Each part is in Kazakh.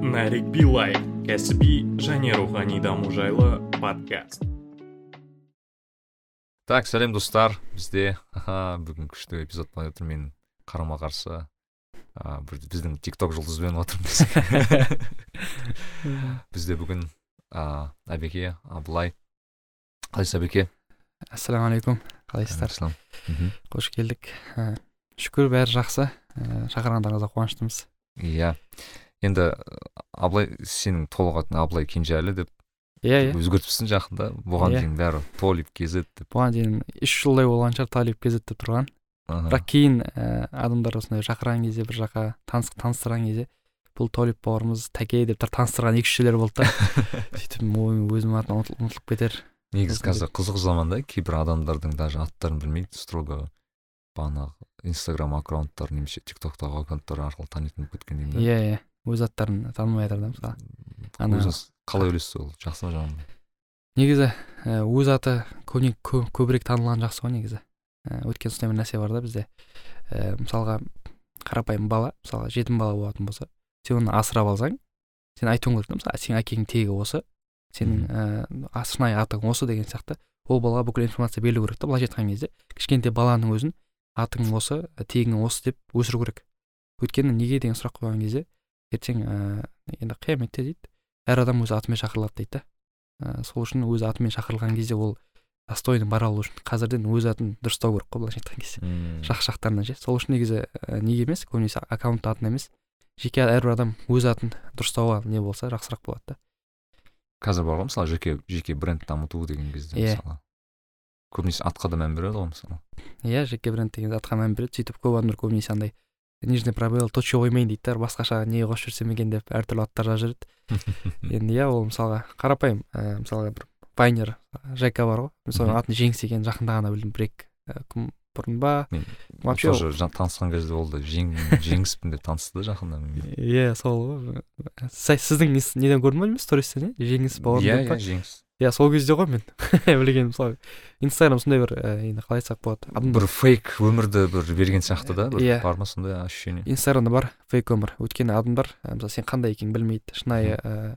нарик билай кәсіби және рухани даму жайлы подкаст. Так сәлем достар бізде бүгін күшті эпизод болайын отыр мен қарама қарсы ә, біздің тик ток жұлдызбен отырмыз. Бізде бүгін ә, әбеке абылай. Қалайсыз әбеке? Ассалаумағалейкум. Қалайсыздар? Ассалам. қош келдік. Ә, шүкір бәрі жақсы. Ә, шақырғандарыңызға қуаныштымыз. Иә. Енді абылай сенің толық атың абылай кенжеәлі деп иә иә. өзгертіпсің жақында. Бұған Иә. дейін бәрі толип kz деп. Бұған дейін үш жылдай болған шығар талип kz деп тұрған. Аха. бірақ кейін ә, адамдар осындай шақырған кезде бір жаққа таныс таныстырған кезде бұл толип бауырымыз тәке деп тұр таныстырған екі үш жерлер болды да. Сөйтіп өзімнің атым ұмытыл- ұмытылып кетер. Негізі қазір қызық заман да кейбір адамдардың даже аттарын білмейді строго бағанағы инстаграм аккаунттары немесе тик токтағы аккаунттар арқылы танитын болып кеткен деймін иә иә. Өз аттарын танымай жатыр да мысалы. Ана- өзіңіз қалай ойлайсыз ол? жақсы ма жаман ба негізі ә, өз аты көне кө, көбірек танылған жақсы ғой негізі. Ә, өйткені сондай бір нәрсе бар да бізде. Ә, мысалға қарапайым бала мысалға жетім бала болатын болса сен оны асырап алсаң сен айтуың керек та мысалы сенің әкеңнің тегі осы сенің ә, шынайы атың осы деген сияқты. Ол балаға бүкіл информация берілу керек та былайша айтқан кезде. Кішкентай баланың өзін атың осы тегің осы деп өсіру керек. Өйткені неге деген сұрақ қойған кезде ертең ә, енді қияметте дейді. Әр адам өз атымен шақырылады дейді да. Ә, сол үшін өз атымен шақырылған кезде ол достойно бара алу үшін. Қазірден өз атын дұрыстау керек қой былайша айтқан кезде. Мм. жақ жақтарынан ше. Сол үшін негізі ә, неге емес? Көбінесе аккаунт атын емес. Жеке әрбір адам өз атын дұрыстауға не болса жақсырақ болады да. Қазір бар ғой мысалы жеке жеке бренд дамыту деген кезде Иә. мысалы. Көбінесе атқа да мән береді ғой мысалы. Иә жеке бренд деген атқа мән береді. сөйтіп көп адамдар көбінесе андай нижний пробел точка қоймайын дейді да басқаша не қосып жүрсем екен деп әртүрлі аттар жазып жүреді енді иә ол мысалға қарапайым ә, мысалға бір вайнер жека бар ғой. Мен соның атын жеңіс екенін жақында ғана білдім бір екі ә, күн бұрын ба. Мен вообще тоже танысқан кезде ол да жең жеңіспін деп танысты да жақында иә сол ғой. Сіздің неден көрдім ба деймін? Стористен иә жеңіс бауырым иә деп па иә жеңіс. Иә сол кезде ғой мен білген мысалы инстаграм сондай бір ә, енді қалай айтсақ болады. Бір фейк өмірді бір берген сияқты да бір Иә. бар ма сондай ощущение? Инстаграмда бар фейк өмір. Өйткені адамдар ә, мысалы сен қандай екенін білмейді. Шынайы ә,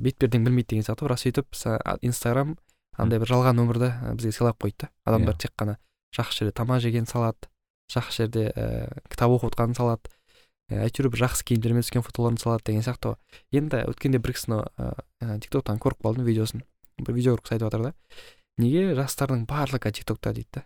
бетпердеңді білмейді деген сияқты бірақ сөйтіп инстаграм андай бір жалған өмірді бізге сыйлап қойды да. Адамдар Иә. тек қана жақсы жерде тамақ жеген салады жақсы жерде ә, кітап оқып отқанын салады әйтеуір бір жақсы киімдермен түскен фотоларын салады деген сияқты ғой. Енді өткенде бір кісіні ә, тик токтан көріп қалдым видеосын. Бір видеоролик айтып жатыр да. Неге жастардың барлығы тик токта дейді да.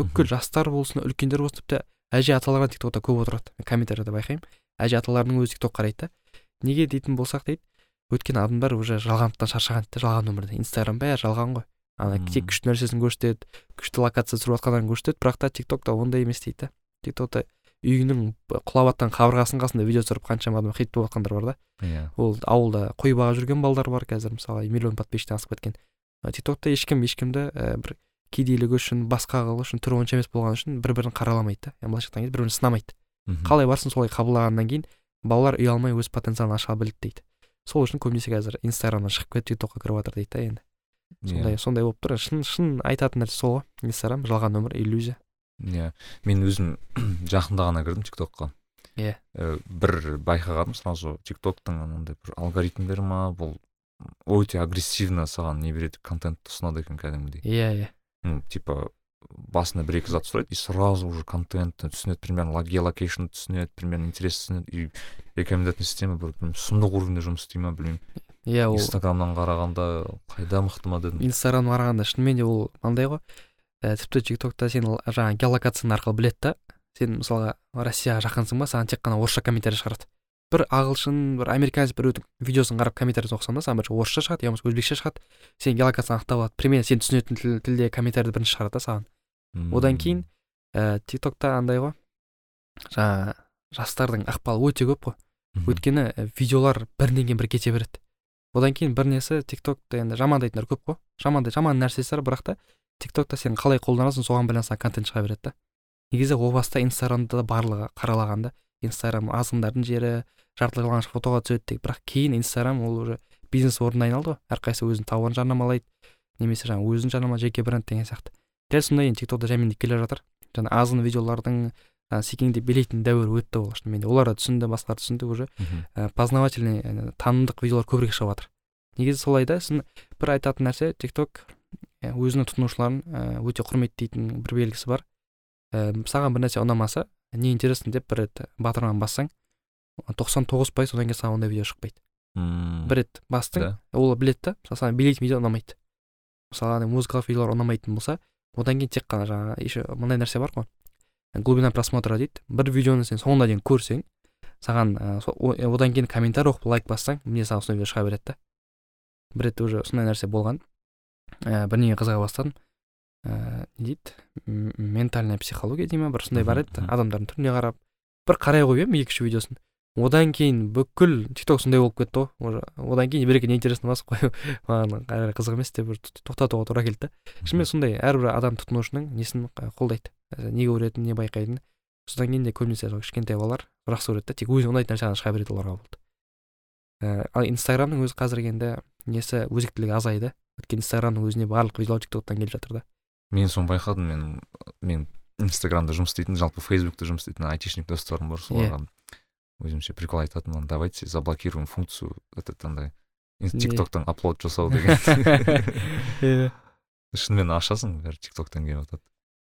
Бүкіл жастар болсын үлкендер болсын тіпті әже аталар тик токта көп отырады мен комментарияда байқаймын. Әже аталарының өзі тик ток қарайды да. Неге дейтін болсақ дейді өйткені адамдар уже жалғандықтан шаршаған дейді да, жалған өмірден инстаграм бәрі жалған ғой. Ана тек күшті нәрсесін көрсетеді күшті локация түсіріп жатқандарын көрсетеді бірақ та тик токта ондай емес дейді да. Тик токта үйінің құлап жатқан қабырғасының қасында видео түсіріп қаншама адам хит болып жатқандар бар да. Иә. Ол ауылда қой бағып жүрген балдар бар қазір мысалы миллион подписчиктен асып кеткен. Тик токта ешкім ешкімді ә, бір кедейлігі үшін басқа қылығы үшін түрі онша емес болғаны үшін бір бірін қараламайды да. Былайша айтқан кезде бір бірін сынамайды қалай барсын солай қабылдағаннан кейін балалар ұялмай өз потенциалын аша біледі дейді. Сол үшін көбінесе қазір инстаграмнан шығып кетіп тик токқа кіріп жатыр дейді да енді. Иә. сондай сондай болып тұр. Шын шын айтатын нәрсе сол ғой. Инстаграм жалған өмір иллюзия. Иә. Мен өзім жақында ғана кірдім тик токқа Иә. бір байқағаным сразу тик токтың анандай бір алгоритмдері ма бұл өте агрессивно саған не береді контентті ұсынады екен кәдімгідей. Иә иә. Ну типа басында бір екі зат сұрайды и сразу уже контентті түсінеді примерно геолокейшн түсінеді примерно интерес түсінеді и рекомендательный система бір сұмдық уровеньде жұмыс істей ма білмеймін. Иә ол инстаграмнан қарағанда қайда мықты ма дедім. Инстаграмға қарағанда шынымен де ол мынандай ғой. Ә, тіпті тик токта сен жаңағы геолокацияң арқылы біледі да. Сен мысалға россияға жақынсың ба саған тек қана орысша комментарий шығарады. Бір ағылшын бір американец біреудің видеосын қарап комментарий оқысаң да саған бір орысша шығады я болмаса өзбекше шығады. Сен геолокацияны анықтап алады. Примерно сен түсінетін тіл, тілде комментарийді бірінші шығарады да саған. Одан кейін ә, тик токта андай ғой. Жаңағы жастардың ықпалы өте көп қой. Мгм. өйткені ә, видеолар бірінен кейін бірі кете береді. Одан кейін бір несі тик токты енді жамандайтындар көп қой. Жамандай жаман нәрсесі бар бірақ та тик токта сен қалай қолданасың соған байланысты контент шыға береді да. Негізі о баста инстаграмда да барлығы қаралағанда инстаграм азғындардың жері жартылай жалаңаш фотоға түседі деп бірақ кейін инстаграм ол уже бизнес орнына айналды ғой. Әрқайсысы өзінің тауарын жарнамалайды немесе жаңағы өзін жарнама жеке бренд деген сияқты. Дәл сондай енді тик токта жаймендеп келе жатыр. Жаңа азғын видеолардың жаңағы секеңдеп билейтін дәуір өтті ол шынымен де. Олар да түсінді басқалар түсінді уже. Ә, познавательный ә, танымдық видеолар көбірек шығып жатыр негізі солай да. Сосын бір айтатын нәрсе тик ток өзінің тұтынушыларын ә, өте құрметтейтін бір белгісі бар. Ә, саған бір нәрсе ұнамаса не интересно деп бір рет батырманы бассаң тоқсан тоғыз пайыз одан кейін саған ондай видео шықпайды. Мм, бір рет бастың да. ол біледі да мысалы саған билейтін видео ұнамайды. Мысалы ана музыкалық видеолар ұнамайтын болса одан кейін тек қана жаңағы еще мындай нәрсе бар ғой. Глубина просмотра дейді. Бір видеоны сен соңына дейін көрсең саған ә, со- о- одан кейін комментарий оқып лайк бассаң міне саған сондай видео шыға береді да. Бір рет уже сондай нәрсе болған. Ә, бірдеңеге қызыға бастадым. Ә, не дейді ментальная психология дей ма бір сондай бар еді адамдардың түріне қарап. Бір қарай қойып едім екі үш видеосын. Одан кейін бүкіл тикток сондай болып кетті ғой уже. Одан кейін бір екі неинтересно басып қойып маған әрі қарай қызық емес деп тоқтатуға тура келді да. Шынымен сондай әрбір адам тұтынушының несін қ- қолдайды. Не көретінін не байқайтынын. Содан кейін де көбінесе сол кішкентай балалар жақсы көреді да тек өзіне ұнайтын нәрсе ғана шыға береді оларға болды. Ал инстаграмның өзі қазір енді несі өзектілігі азайды. Өйткені инстаграмның өзіне барлық видеолар тиктоктан келіп жатыр да мен соны байқадым мен мен инстаграмда жұмыс істейтін жалпы фейсбукта жұмыс істейтін айтишник достарым бар соларға өзімше прикол айтатынмын давайте заблокируем функцию этот андай Не? тиктоктан аплод жасау деген иә шынымен ашасың бәрі тиктоктан келіп жатады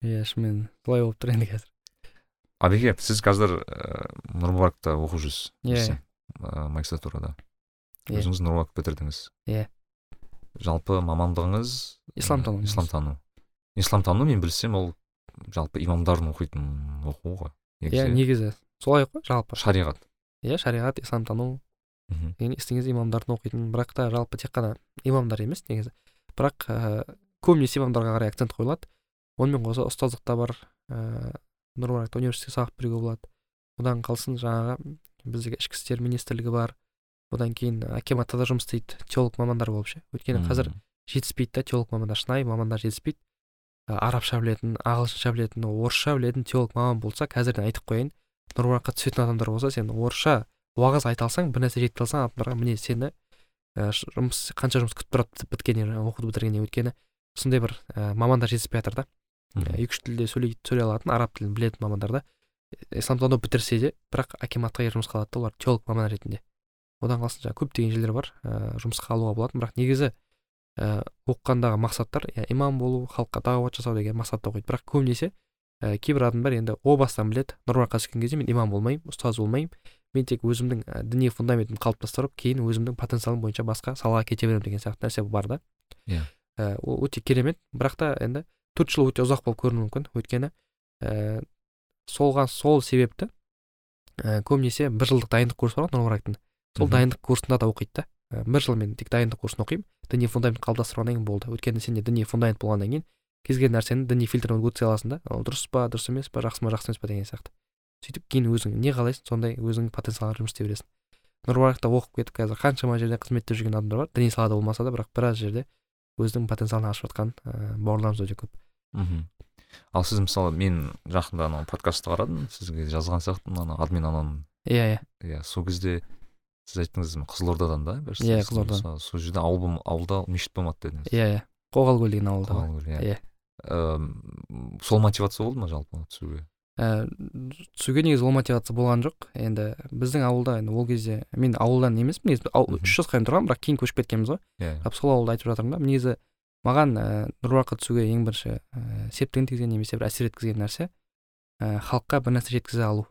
иә шынымен солай болып тұр енді қазір абеке сіз қазір ііі нұрмұбаракта оқып жүрсіз Иә. ыыы магистратурада Иә. өзіңіз нұрмұбарак бітірдіңіз Иә. Жалпы мамандығыңыз исламтану исламтану. Исламтану мен білсем ол жалпы имамдардың оқитын оқу ғой иә негізі. солай ғой жалпы. Шариғат. Иә шариғат исламтану. Мхм. Естіңіз имамдардың оқитын бірақ та жалпы тек қана имамдар емес негізі. Бірақ ә, көбінесе имамдарға қарай акцент қойылады. Онымен қоса ұстаздық та бар ә, нұрмаракта университетте сабақ беруге болады. Одан қалсын жаңағы біздегі ішкі істер министрлігі бар. Одан кейін акиматта да жұмыс істейді. Теолог мамандар болып ше. Өйткені қазір жетіспейді да теолог мамандар шынайы мамандар жетіспейді. Ә, арабша білетін ағылшынша білетін орысша білетін теолог маман болса қазірден айтып қояйын. Нұрмараққа түсетін адамдар болса сен орысша уағыз айта алсаң бір нәрсе жете алсаң адамдарға міне сені ә, жұмыс қанша жұмыс күтіп тұрады біткеннен оқуды бітіргеннен өйткені сондай бір ә, мамандар жетіспей жатыр да. Мхм. екі үш тілде сөйлей сөйлей алатын араб тілін білетін мамандар да. Исламтану бітірсе де бірақ акиматқа жұмысқа алады да олар теолог маман ретінде. Одан қалсын жаңағы көптеген жерлер бар ә, жұмысқа алуға болатын. Бірақ негізі ә, оқығандағы мақсаттар иә, имам болу халыққа дағуат жасау деген мақсатта оқиды бірақ көбінесе ә, кейбір адамдар енді о бастан біледі. Нұрмараққа түскен кезде мен имам болмаймын ұстаз болмаймын. Мен тек өзімнің ә, діни фундаментімді қалыптастырып кейін өзімнің потенциалым бойынша басқа салаға кете беремін деген сияқты нәрсе бар да. Иә. ә, ол өте керемет. Бірақ та енді төрт жыл өте ұзақ болып көрінуі мүмкін. Өйткені ә, солға сол себепті ә, көбінесе бір жылдық дайындық курсы бар ғой нұрмарактың сол дайындық курсында да оқиды да. Ә, бір жыл мен тек дайындық курсын оқимын. Діни фундамент қалыптастырғаннан кейін болды. Өйткені сенде діни фундамент болғаннан кейін кез келген нәрсені діни фильтрден өткізе аласың да. Ол дұрыс па дұрыс емес па жақсы ма жақсы емес па деген сияқты. Сөйтіп кейін өзің не қалайсың сондай өзіңнің потенциалыңа жұмыс істей бересің. Нұрмаракта оқып кетіп қазір. Қаншама жерде қызметте жүрген адамдар бар. Діни салада болмаса да бірақ біраз жерде өзінің потенциалын ашып жатқан ә, бауырларымыз өте көп. Мхм ал сіз мысалы мен жақында анау подкастты қарадым. Сізге жазған сияқтымын ана админ ананың иә иә. Иә сол кезде сіз айттыңыз қызылордадан да? Иә, қызылордадан. сол- жерде ауыл ауылда мешіт болмады дедіңіз. Иә иә. Қоғалкөл деген ауылда. Қоғалкөл, иә. Эм, сол мотивация болды ма жалпы түсуге? Ә, түсуге негізі ол мотивация болған жоқ. Енді біздің ауылда енді ол кезде мен ауылдан емеспін негізі үш жасқа дейін тұрғанмын бірақ кейін көшіп кеткенбіз ғой. Иә. Сол ауылда айтып жатырмын да негізі маған ә, нұрбаққа түсуге ең бірінші ә, септігін тигізген немесе бір әсер еткізген нәрсе ә, халыққа бір нәрсе жеткізе алу.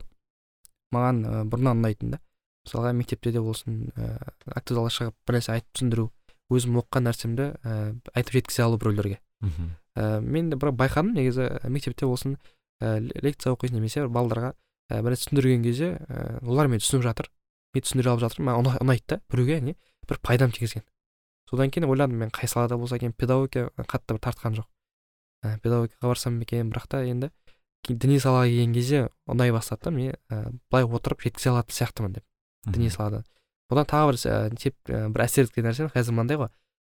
Маған ә, бұрыннан ұнайтын да. Мысалға мектепте де болсын ә, акт залға шығып бір нәрсе айтып түсіндіру өзім оқыған нәрсемді ә, айтып жеткізе алу біреулерге мхм. Ә, мен де бірақ байқадым негізі мектепте болсын ә, лекция оқисың немесе бір балдарға ә, бір нәрсе түсіндірген кезде ә, олар мені түсініп жатыр. Мен түсіндіре алып жатырмын маған ұна- ұнайды да біреуге не бір пайдам тигізген. Содан кейін ойладым мен қай салада болса екен педагогика қатты бір тартқан жоқ. Ә, педагогикаға барсам ба екен бірақ та енді діни салаға келген кезде ұнай бастады да мен ә, былай отырып жеткізе алатын сияқтымын деп. Діни салада одан тағы бір ә, теп, ә, бір әсер еткен нәрсе қазір мынандай ғой.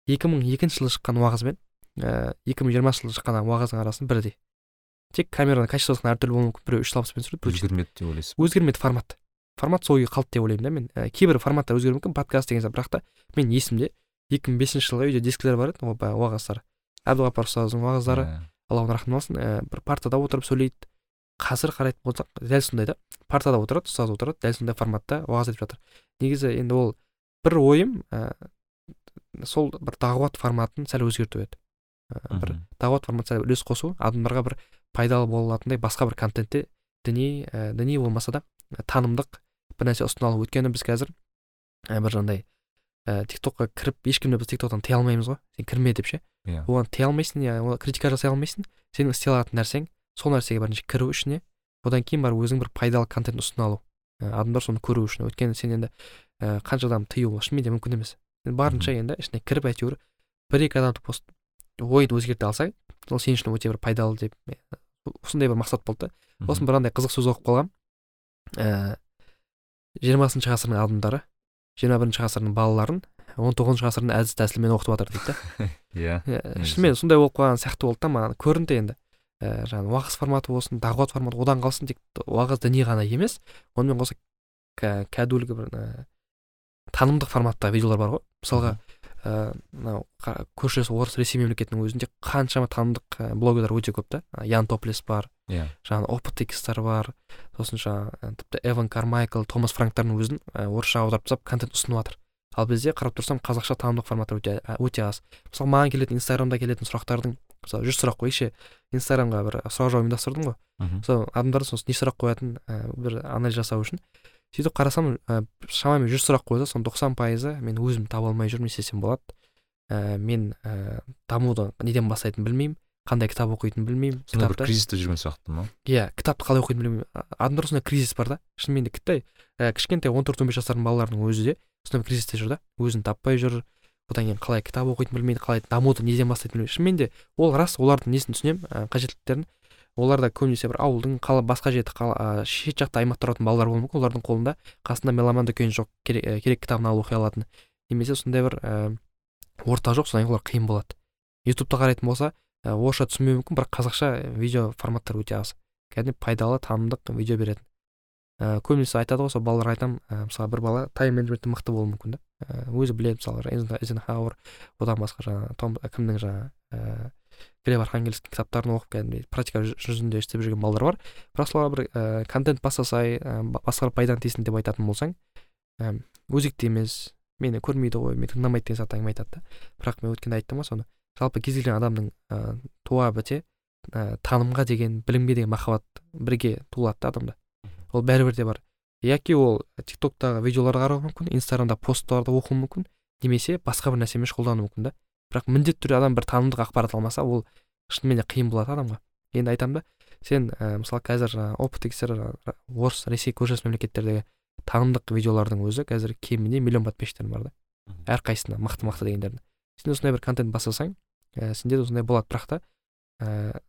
Екі мың екінші жылы шыққан уағыз бен ә, екі мың жиырмасыншы жылы шыққан уағыздың арасында бірдей. Тек камераның качествосын әртүрлі болуы мүмкін. Біреу үш алпыспен түсіреді өзгермеді деп ойлайсыз өзгермеді формат. Формат сол күйі қалды деп ойлаймын да мен. Ә, кейбір форматтар өзгеруі мүмкін. Подкаст деген сияқты бірақ та мен есімде екі мың бесінші жылғы үйде дискілер бар еді уағыздар әбдіғапар ұстаздың уағыздары. Иә. алла оны рахмет алсын. Ә, бір партада отырып сөйлейді. Қазір қарайтын болсақ дәл сондай да партада отырады ұстаз отырады дәл сондай форматта уағыз айтып жатыр. Негізі енді ол бір ойым ә, сол бір дағуат форматын сәл өзгерту еді. Ә, бір дағуат форматы сәл үлес қосу адамдарға бір пайдалы бола алатындай басқа бір контентте діни ә, діни болмаса да танымдық бір нәрсе ұсына алу өйткені біз қазір ә, бір жаңағыдай ә, тиктокқа кіріп ешкімді біз тиктоктан тыя алмаймыз ғой сен кірме деп ше. Иә. Оған тыя алмайсың иә оған критика жасай алмайсың сенің істей алатын нәрсең сол нәрсеге бірінші кіру ішіне одан кейін барып өзің бір пайдалы контент ұсына алу. Ә, адамдар соны көру үшін. Өйткені сен енді ә, қанша адам тыю шынымен де мүмкін емес. Барынша енді ішіне кіріп әйтеуір бір екі адамды пост ойын өзгерте алсаң ол сен үшін өте бір пайдалы деп осындай бір мақсат болды да. Сосын бір андай қызық сөз оқып қалғанмын ііі жиырмасыншы ғасырдың адамдары жиырма бірінші ғасырдың балаларын он тоғызыншы ғасырдың әдіс тәсілімен оқытып жатыр дейді да. Иә иә шынымен сондай болып қалған сияқты болды да маған. Көрінді енді. Ііі жаңағы уағыз форматы болсын дағуат форматы одан қалсын тек уағыз діни ғана емес онымен қоса кәдуілгі бір танымдық форматтағы видеолар бар ғой. Мысалға ыыы мынау көршілес орыс ресей мемлекетінің өзінде қаншама танымдық блогерлар өте көп та. Ян топлес бар иә. жаңағы опытекстер бар. Сосын жаңағы тіпті эван кармайкл томас франктардың өзін орысшаға аударып тастап контент ұсынып жатыр. Ал бізде қарап тұрсам қазақша танымдық форматтар өте өте аз. Мысалы маған келетін инстаграмда келетін сұрақтардың мысалы жүз сұрақ қояйықшы инстаграмға бір сұрақ жауап ұйымдастырдым ғой. Мхм. Сол адамдар сосын не сұрақ қоятын бір анализ жасау үшін. Сөйтіп қарасам ә, шамамен жүз сұрақ қойса соның тоқсан пайызы мен өзім таба алмай жүрмін не істесем болады. Ә, мен ә, дамуды неден бастайтынын білмеймін қандай кітап оқитынын білмеймін сондай бір кризисте жүрген сияқты ма иә кітапты қалай оқитынын білмеймін. Адамдар сондай кризис бар да. Шынымен де кіттай ә, кішкентай он төрт он бес жастардың балаларының өзі де сондай кризисте жүр да. Өзін таппай жүр одан кейін қалай кітап оқитынын білмейді қалай дамуды неден бастайтынын білмейді. Шынымен де ол рас олардың несін түсінемін ә, қажеттіліктерін. Олар да көбінесе бір ауылдың қала басқа жерде қала ә, шет жақта аймақта тұратын балалар болуы мүмкін. Олардың қолында қасында меломан дүкені жоқ керек, ә, керек кітабын алып оқи алатын. Немесе сондай бір ә, орта жоқ содан кейін олар қиын болады. Ютубты қарайтын болса ә, орысша түсінбеуі мүмкін бірақ қазақша видео форматтар өте аз. Кәдімгі пайдалы танымдық видео беретін. Ә, көбінесе айтады ғой сол балаларға айтамын ә, мысалы бір бала тайм менеджментте мықты болуы мүмкін да. Өзі біледі мысалы эйзенхауэр одан басқа жаңағы том кімнің жаңағы ә, глеб архангельский кітаптарын оқып кәдімгідей практика жүзінде істеп жүрген балалар бар. Бірақ соларға бір ә, контент бастасай ә, басқалар пайданы тисін деп айтатын болсаң ә, өзекті емес мені көрмейді ғой мені тыңдамайды деген сияқты әңгіме айтады да. Бірақ мен өткенде айттым ғой соны. Жалпы кез келген адамның ә, туа біте ә, танымға деген білімге деген махаббат бірге туылады да адамда. Ол бәрібір де бар. Яки ол тиктоктағы видеоларды қарауы мүмкін инстаграмда посттарды оқуы мүмкін немесе басқа бір нәрсемен шұғылдануы мүмкін да. Бірақ міндетті түрде адам бір танымдық ақпарат алмаса ол шынымен де қиын болады адамға. Енді айтамын да сен ә, мысалы қазір опыт тексер орыс ресей көршілес мемлекеттердегі танымдық видеолардың өзі қазір кемінде миллион подписчиктер бар да. Әрқайсысына мықты мықты дегендердің. Сен осындай бір контент бастасаң ә, сенде де осындай болады. Бірақ та ә,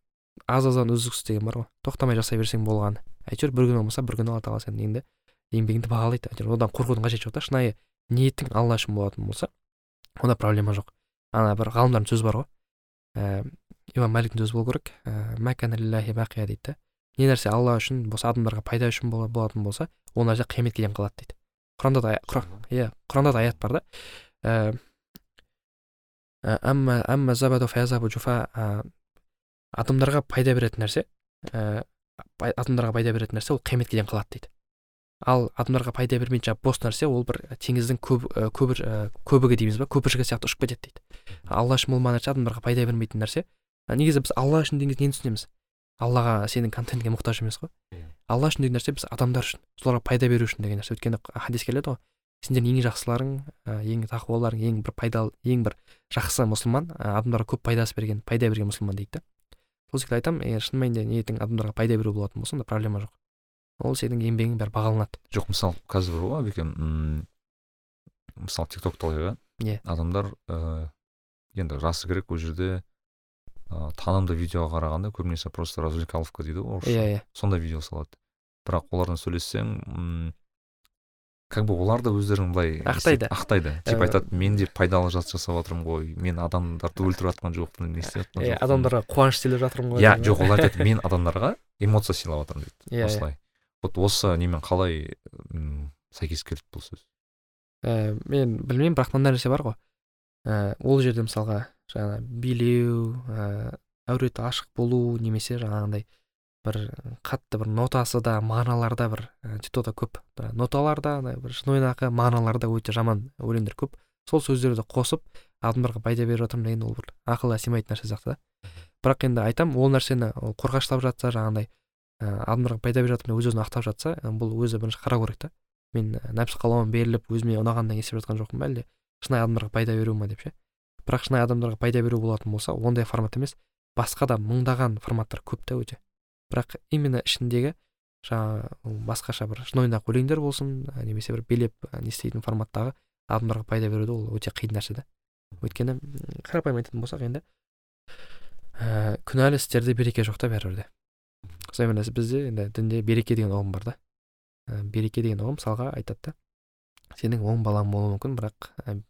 аз аздан үздіксіз деген бар ғой. Тоқтамай жасай берсең болғаны. Әйтеуір бір күні болмаса бір күні алла тағала сенің неңді еңбегіңді бағалайды. әйтеуір одан қорқудың қажеті жоқ та шынайы ниетің алла үшін болатын болса онда проблема жоқ. Ана бір ғалымдардың сөзі бар ғой. Ііі имам мәликтің сөзі болу керек. Ііі дейді да не нәрсе алла үшін болса адамдарға пайда үшін болатын болса ол нәрсе қияметке дейін қалады дейді. Құранда да иә құранда да аят бар да. Ііі адамдарға пайда беретін нәрсе ііі адамдарға пайда беретін нәрсе ол қияметке дейін қалады дейді. Ал адамдарға пайда бермейтін жаңағы бос нәрсе ол бір теңіздің көб, көбір көбігі дейміз ба? көпіршігі сияқты ұшып кетеді дейді. Алла үшін болмаған нәрсе адамдарға пайда бермейтін нәрсе. Негізі біз алла үшін деген нені түсінеміз? Аллаға сенің контентіңе мұқтаж емес қой. Алла үшін деген нәрсе біз адамдар үшін соларға пайда беру үшін деген нәрсе. Өйткені хадис келеді ғой. Сендердің ең жақсыларың ең тақуаларың ең бір пайдалы ең бір жақсы мұсылман адамдарға көп пайдасы берген пайда берген мұсылман дейді да сол секілді айтамын егер шын мәнінде ниетің адамдарға пайда беру болатын болса онда проблема жоқ. Ол сенің еңбегің бәрі бағаланады. Жоқ мысалы қазір бар ғой әбекем мысалы тик токты алайық иә. Адамдар ыыы енді расы керек ол жерде ыыы танымды видеоға қарағанда көбінесе просто развлекаловка дейді ғой орысша. Иә иә. Сондай видео салады. Бірақ олардан сөйлессең м как бы олар да өздерін былай ақтайды. ақтайды. Типа Ә, айтады мен де пайдалы зат жасап жатырмын ғой мен адамдарды өлтіріп жатқан жоқпын не істеп жатқан иә адамдарға қуаныш сыйлап жатырмын ғой иә жоқ олар айтады мен адамдарға эмоция сыйлап жатырмын дейді. Иә, иә. осылай. Вот осы немен қалай м сәйкес келеді бұл сөз? Ә, мен білмеймін бірақ мынандай нәрсе бар ғой. Ә, ол жерде мысалға жаңағы билеу ә, әуреті ашық болу немесе жаңағындай бір қатты бір нотасы да мағыналарда бір тиктокта көп. Ноталарда бір шынайы мағыналарда өте жаман өлеңдер көп. Сол сөздерді қосып адамдарға пайда беріп жатырмын деген ол бір ақылға сыймайтын нәрсе сияқты да. Бірақ енді айтам ол нәрсені ол қорғаштап жатса жаңағындай адамдарға пайда беріп деп өз өзін ақтап жатса бұл өзі бірінші қарау керек та. Мен нәпсі қалауыма беріліп өзіме ұнағаннан істеп жатқан жоқпын ба әлде? Шынайы адамдарға пайда беру ма деп ше? Бірақ шынайы адамдарға пайда беру болатын болса ондай формат емес. Басқа да мыңдаған форматтар көп та өте. Бірақ именно ішіндегі жаңағы басқаша бір шын ойнақ өлеңдер болсын немесе бір билеп не істейтін форматтағы адамдарға пайда беруді ол өте қиын нәрсе да. Өйткені қарапайым айтатын болсақ енді ә, күнәлі істерде береке жоқ та бәрібір де. Мысалы бізде. Енді дінде береке деген ұғым бар да. Ә, береке деген ұғым мысалға айтады да. Сенің он балаң болуы мүмкін бірақ ә,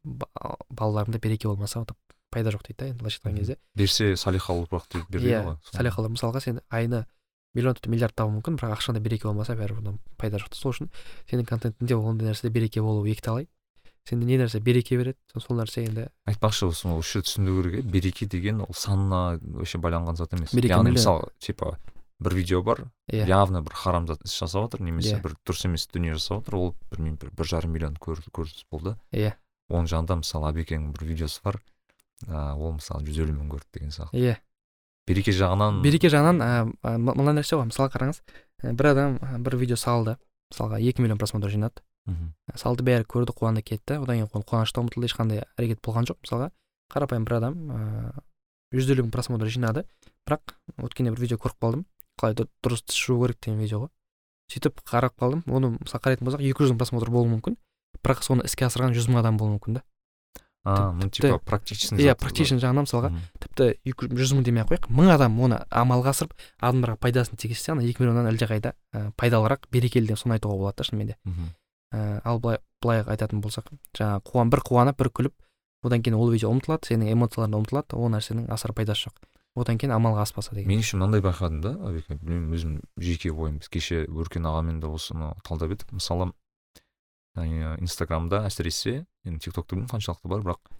балаларыңда береке болмаса пайда жоқ дейді да енді былайша айтқан кезде. Берсе салиқалы ұрпақ деп береді иә салиқалы мысалға сен айына миллион тіпті миллиард табуы мүмкін бірақ ақшаңда береке болмаса бәрібір пайда жоқ сол үшін сенің контентіңде ондай нәрседе береке болуы екіталай. Сенде не нәрсе береке береді сол нәрсе енді айтпақшы осы осы жерде түсіну керек береке деген ол санына вообще байланған зат емес. Яғни мысалы типа бір видео бар yeah. Иә. явно бір харам зат іс жасап жатыр немесе yeah. Иә. бір дұрыс емес дүние жасап жатыр ол білмеймін бір, бір жарым миллион көрініс болды иә yeah. оның жанында мысалы абекеңнің бір видеосы бар ыыы ол мысалы жүз елу мың көрді деген сияқты иә береке жағынан береке жағынан мындай нәрсе ғой мысалы қараңыз бір адам бір видео салды мысалға екі миллион просмотр жинады мхм салды бәрі көрді қуанды кетті одан кейін ол қуанышты ұмытылды ешқандай әрекет болған жоқ мысалға қарапайым бір адам ыыы жүз елу мың просмотр жинады бірақ өткенде бір видео көріп қалдым қалай дұрыс тіс жуу керек деген видео ғой. Сөйтіп қарап қалдым. Оны мысалы қарайтын болсақ екі жүз мың просмотр болуы мүмкін. Бірақ соны іске асырған жүз мың адам болуы мүмкін да. А ну типа практичный иә практичный жағынан мысалға тіпті жүз мың демей ақ қояйық. Мың адам оны амалға асырып адамдарға пайдасын тигізсе ана екі миллионнан әлдеқайда ә, пайдалырақ берекелі деп соны айтуға болады да шынымен де. Ә, ал былай былай айтатын болсақ жаңағы қуан бір қуанып бір күліп одан кейін ол видео ұмытылады сенің эмоцияларың ұмытылады ол нәрсенің асар пайдасы жоқ. Одан кейін амалға аспаса деген. Мен үшін мынандай байқадым да әбеке білмеймін өзім жеке ойым біз кеше өркен ағамен де осыны талдап едік. Мысалы инстаграмда әсіресе енді тик токты білмеймін қаншалықты бар бірақ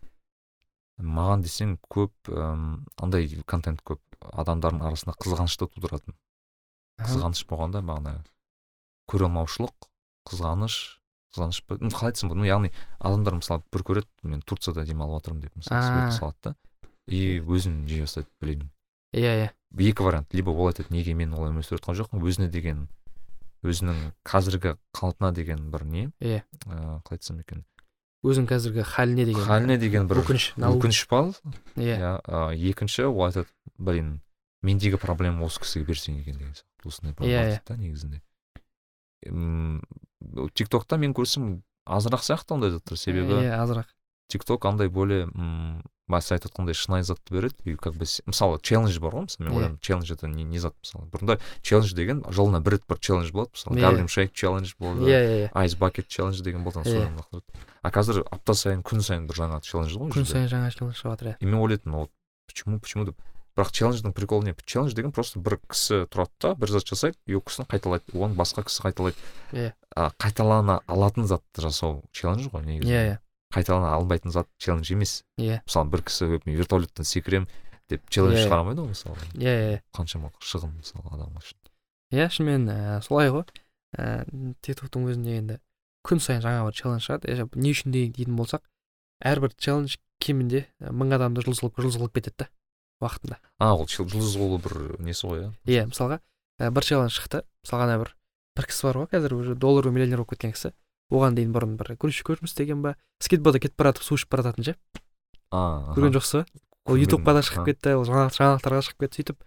маған десең көп андай андай контент көп. Адамдардың арасында қызғанышты тудыратын. Қызғаныш болғанда бағана көре алмаушылық қызғаныш қызғаныш па қалай айтсам болады ну яғни адамдар мысалы бір көреді мен турцияда демалып жатырмын деп мысалы сурет салады да. И өзін жей бастайды блин иә иә. Екі вариант. Либо ол айтады неге мен олай өмір сүріп жатқан жоқпын өзіне деген өзінің қазіргі қалпына деген бір не иә. ыыы қалай айтсам екен? Өзінің қазіргі халіне деген халіне деген бір өкініш өкініш па иә. Екінші ол айтады блин мендегі проблема осы кісіге берсең екен деген сияқты. Осындай иә иә. да негізінде. Тик токта мен көрсем азырақ сияқты ондай заттар себебі иә азырақ. Тик ток андай более сіз айтып жатқандай шынайы затты береді. И как бы мысалы челлендж бар ғой мысалы мен ойлаймын челлендж это не, не зат мысалы. Бұрында челлендж деген жылына бір рет бір челлендж болады мысалы гарлем шейк челлендж болды иә иә айс бакет челлендж деген болды а қазір апта сайын күн сайын бір жаңа челлендж ғой күн сайын жаңа челлендж шығып жатыр иә. И мен ойлайтынмын вот почему почему деп. Бірақ челлендждің приколы не? Челлендж деген просто бір кісі тұрады да бір зат жасайды и ол кісіні қайталайды оны басқа кісі қайталайды. Иә. Қайталана алатын затты жасау челлендж ғой негізі. Иә иә. Қайталана алынбайтын зат челлендж емес. Иә. Мысалы бір кісі мен вертолеттен секіремін деп челлендж yeah. шығара алмайды ғой мысалы. Иә иә қаншама шығын мысалы адам үшін. Иә шынымен ә, солай ғой. Тик токтың өзінде енді күн сайын жаңа бір челлендж шығады. Не үшін дейтін болсақ әрбір челлендж кемінде мың адамды жұлдыз қылып жұлдыз қылып кетеді да уақытында. А ол жұлдыз қылу бір несі ғой иә иә мысалға бір челлендж шықты. Мысалға ана бір бір кісі бар ғой қазір уже доллар миллионер болып кеткен кісі. Оған дейін бұрын бір грузчик жұмыс істеген ба? Скейтбордта кетіп бара жатып су ішіп бара жататын ше көрген жоқсыз ба? Ол ютубқа да шығып кетті ол жаңалықтарға шығып кетті сөйтіп.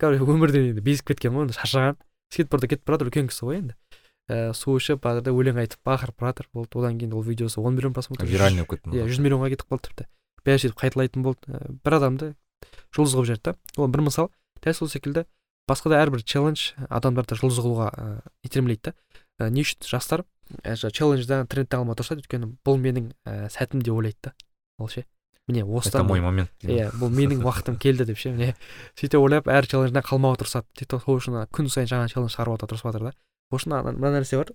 Короче өмірден енді безіп кеткен ғой енді шаршаған. Скейтбордта кетіп бара жатыр үлкен кісі ғой енді. Ііі су ішіп бағарда өлең айтып бақырып бара жатыр болды. Одан кейін ол видеосы он миллион просмотр виральный болып кетті иә жүз миллионға кетіп қалды тіпті. Бәрі сөйтіп қайталайтын болды. Бір адамды жұлдыз қылып жіберді да. Ол бір мысал. Дәл сол секілді басқа да әрбір челлендж адамдарды жұлдыз қылуға итермелейді да. Не үшін жастар. Челленджда трендте алмай тұрса өйткені бұл менің ә, сәтім деп ойлайды да. Ол ше. Міне осыдан это мой момент. Иә бұл менің уақытым келді деп ше. Міне сөйтіп ойлап әр челлендждан қалмауға тырысады. Сөйтіп сол үшін күн сайын жаңа челлендж шығарып отырып тырысып жатыр да. Сол үшін мына нәрсе бар.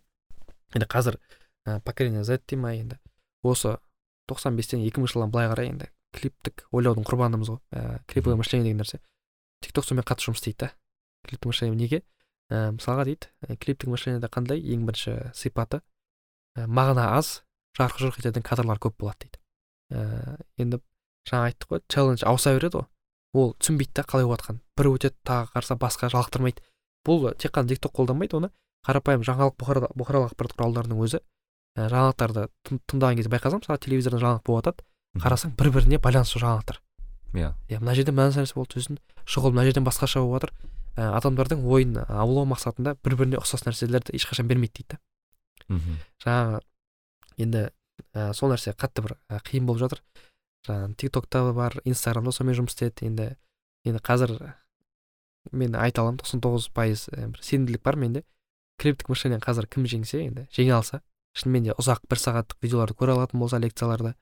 Енді қазір ә, поколение z дей ма енді. Осы тоқсан бестен екі мыңыншы жылдан былай қарай енді клиптік ойлаудың құрбанымыз ғой. Ә, клиповое мышление деген нәрсе. Тик ток сонымен қатты жұмыс істейді да. Клиптік мышление неге? Ә, мысалға дейді ә, клиптік мышлениеде қандай ең бірінші сипаты? Ә, мағына аз жарқ жұрқ ететін кадрлар көп болады дейді. Ә, енді жаңа айттық қой челлендж ауыса береді ғой. Ол түсінбейді да қалай болып жатқанын бір өтеді тағы қараса басқа жалықтырмайды. Бұл тек қана тикток қолданбайды оны қарапайым жаңалық бұқаралық ақпарат құралдарының өзі. Ә, жаңалықтарды тыңдаған кезде байқасаң мысалы телевизорда жаңалық болып жатады қарасаң бір біріне байланысты жаңалықтар. Иә. Иә мына жерде мына нәрсе болды сосын шұғыл мына жерден басқаша болып жатыр. Ә, адамдардың ойын аулау мақсатында бір біріне ұқсас нәрселерді ешқашан бермейді дейді да. Мхм. Жаңағы енді ә, сол нәрсе қатты бір ә, қиын болып жатыр. Жаңағы тик токта бар инстаграмда сонымен жұмыс істеді. Енді енді қазір мен айта аламын тоқсан тоғыз пайыз бір сенімділік бар менде. Криптік мышление қазір кім жеңсе енді жеңе алса. Шынымен де ұзақ бір сағаттық видеоларды көре алатын болса лекцияларды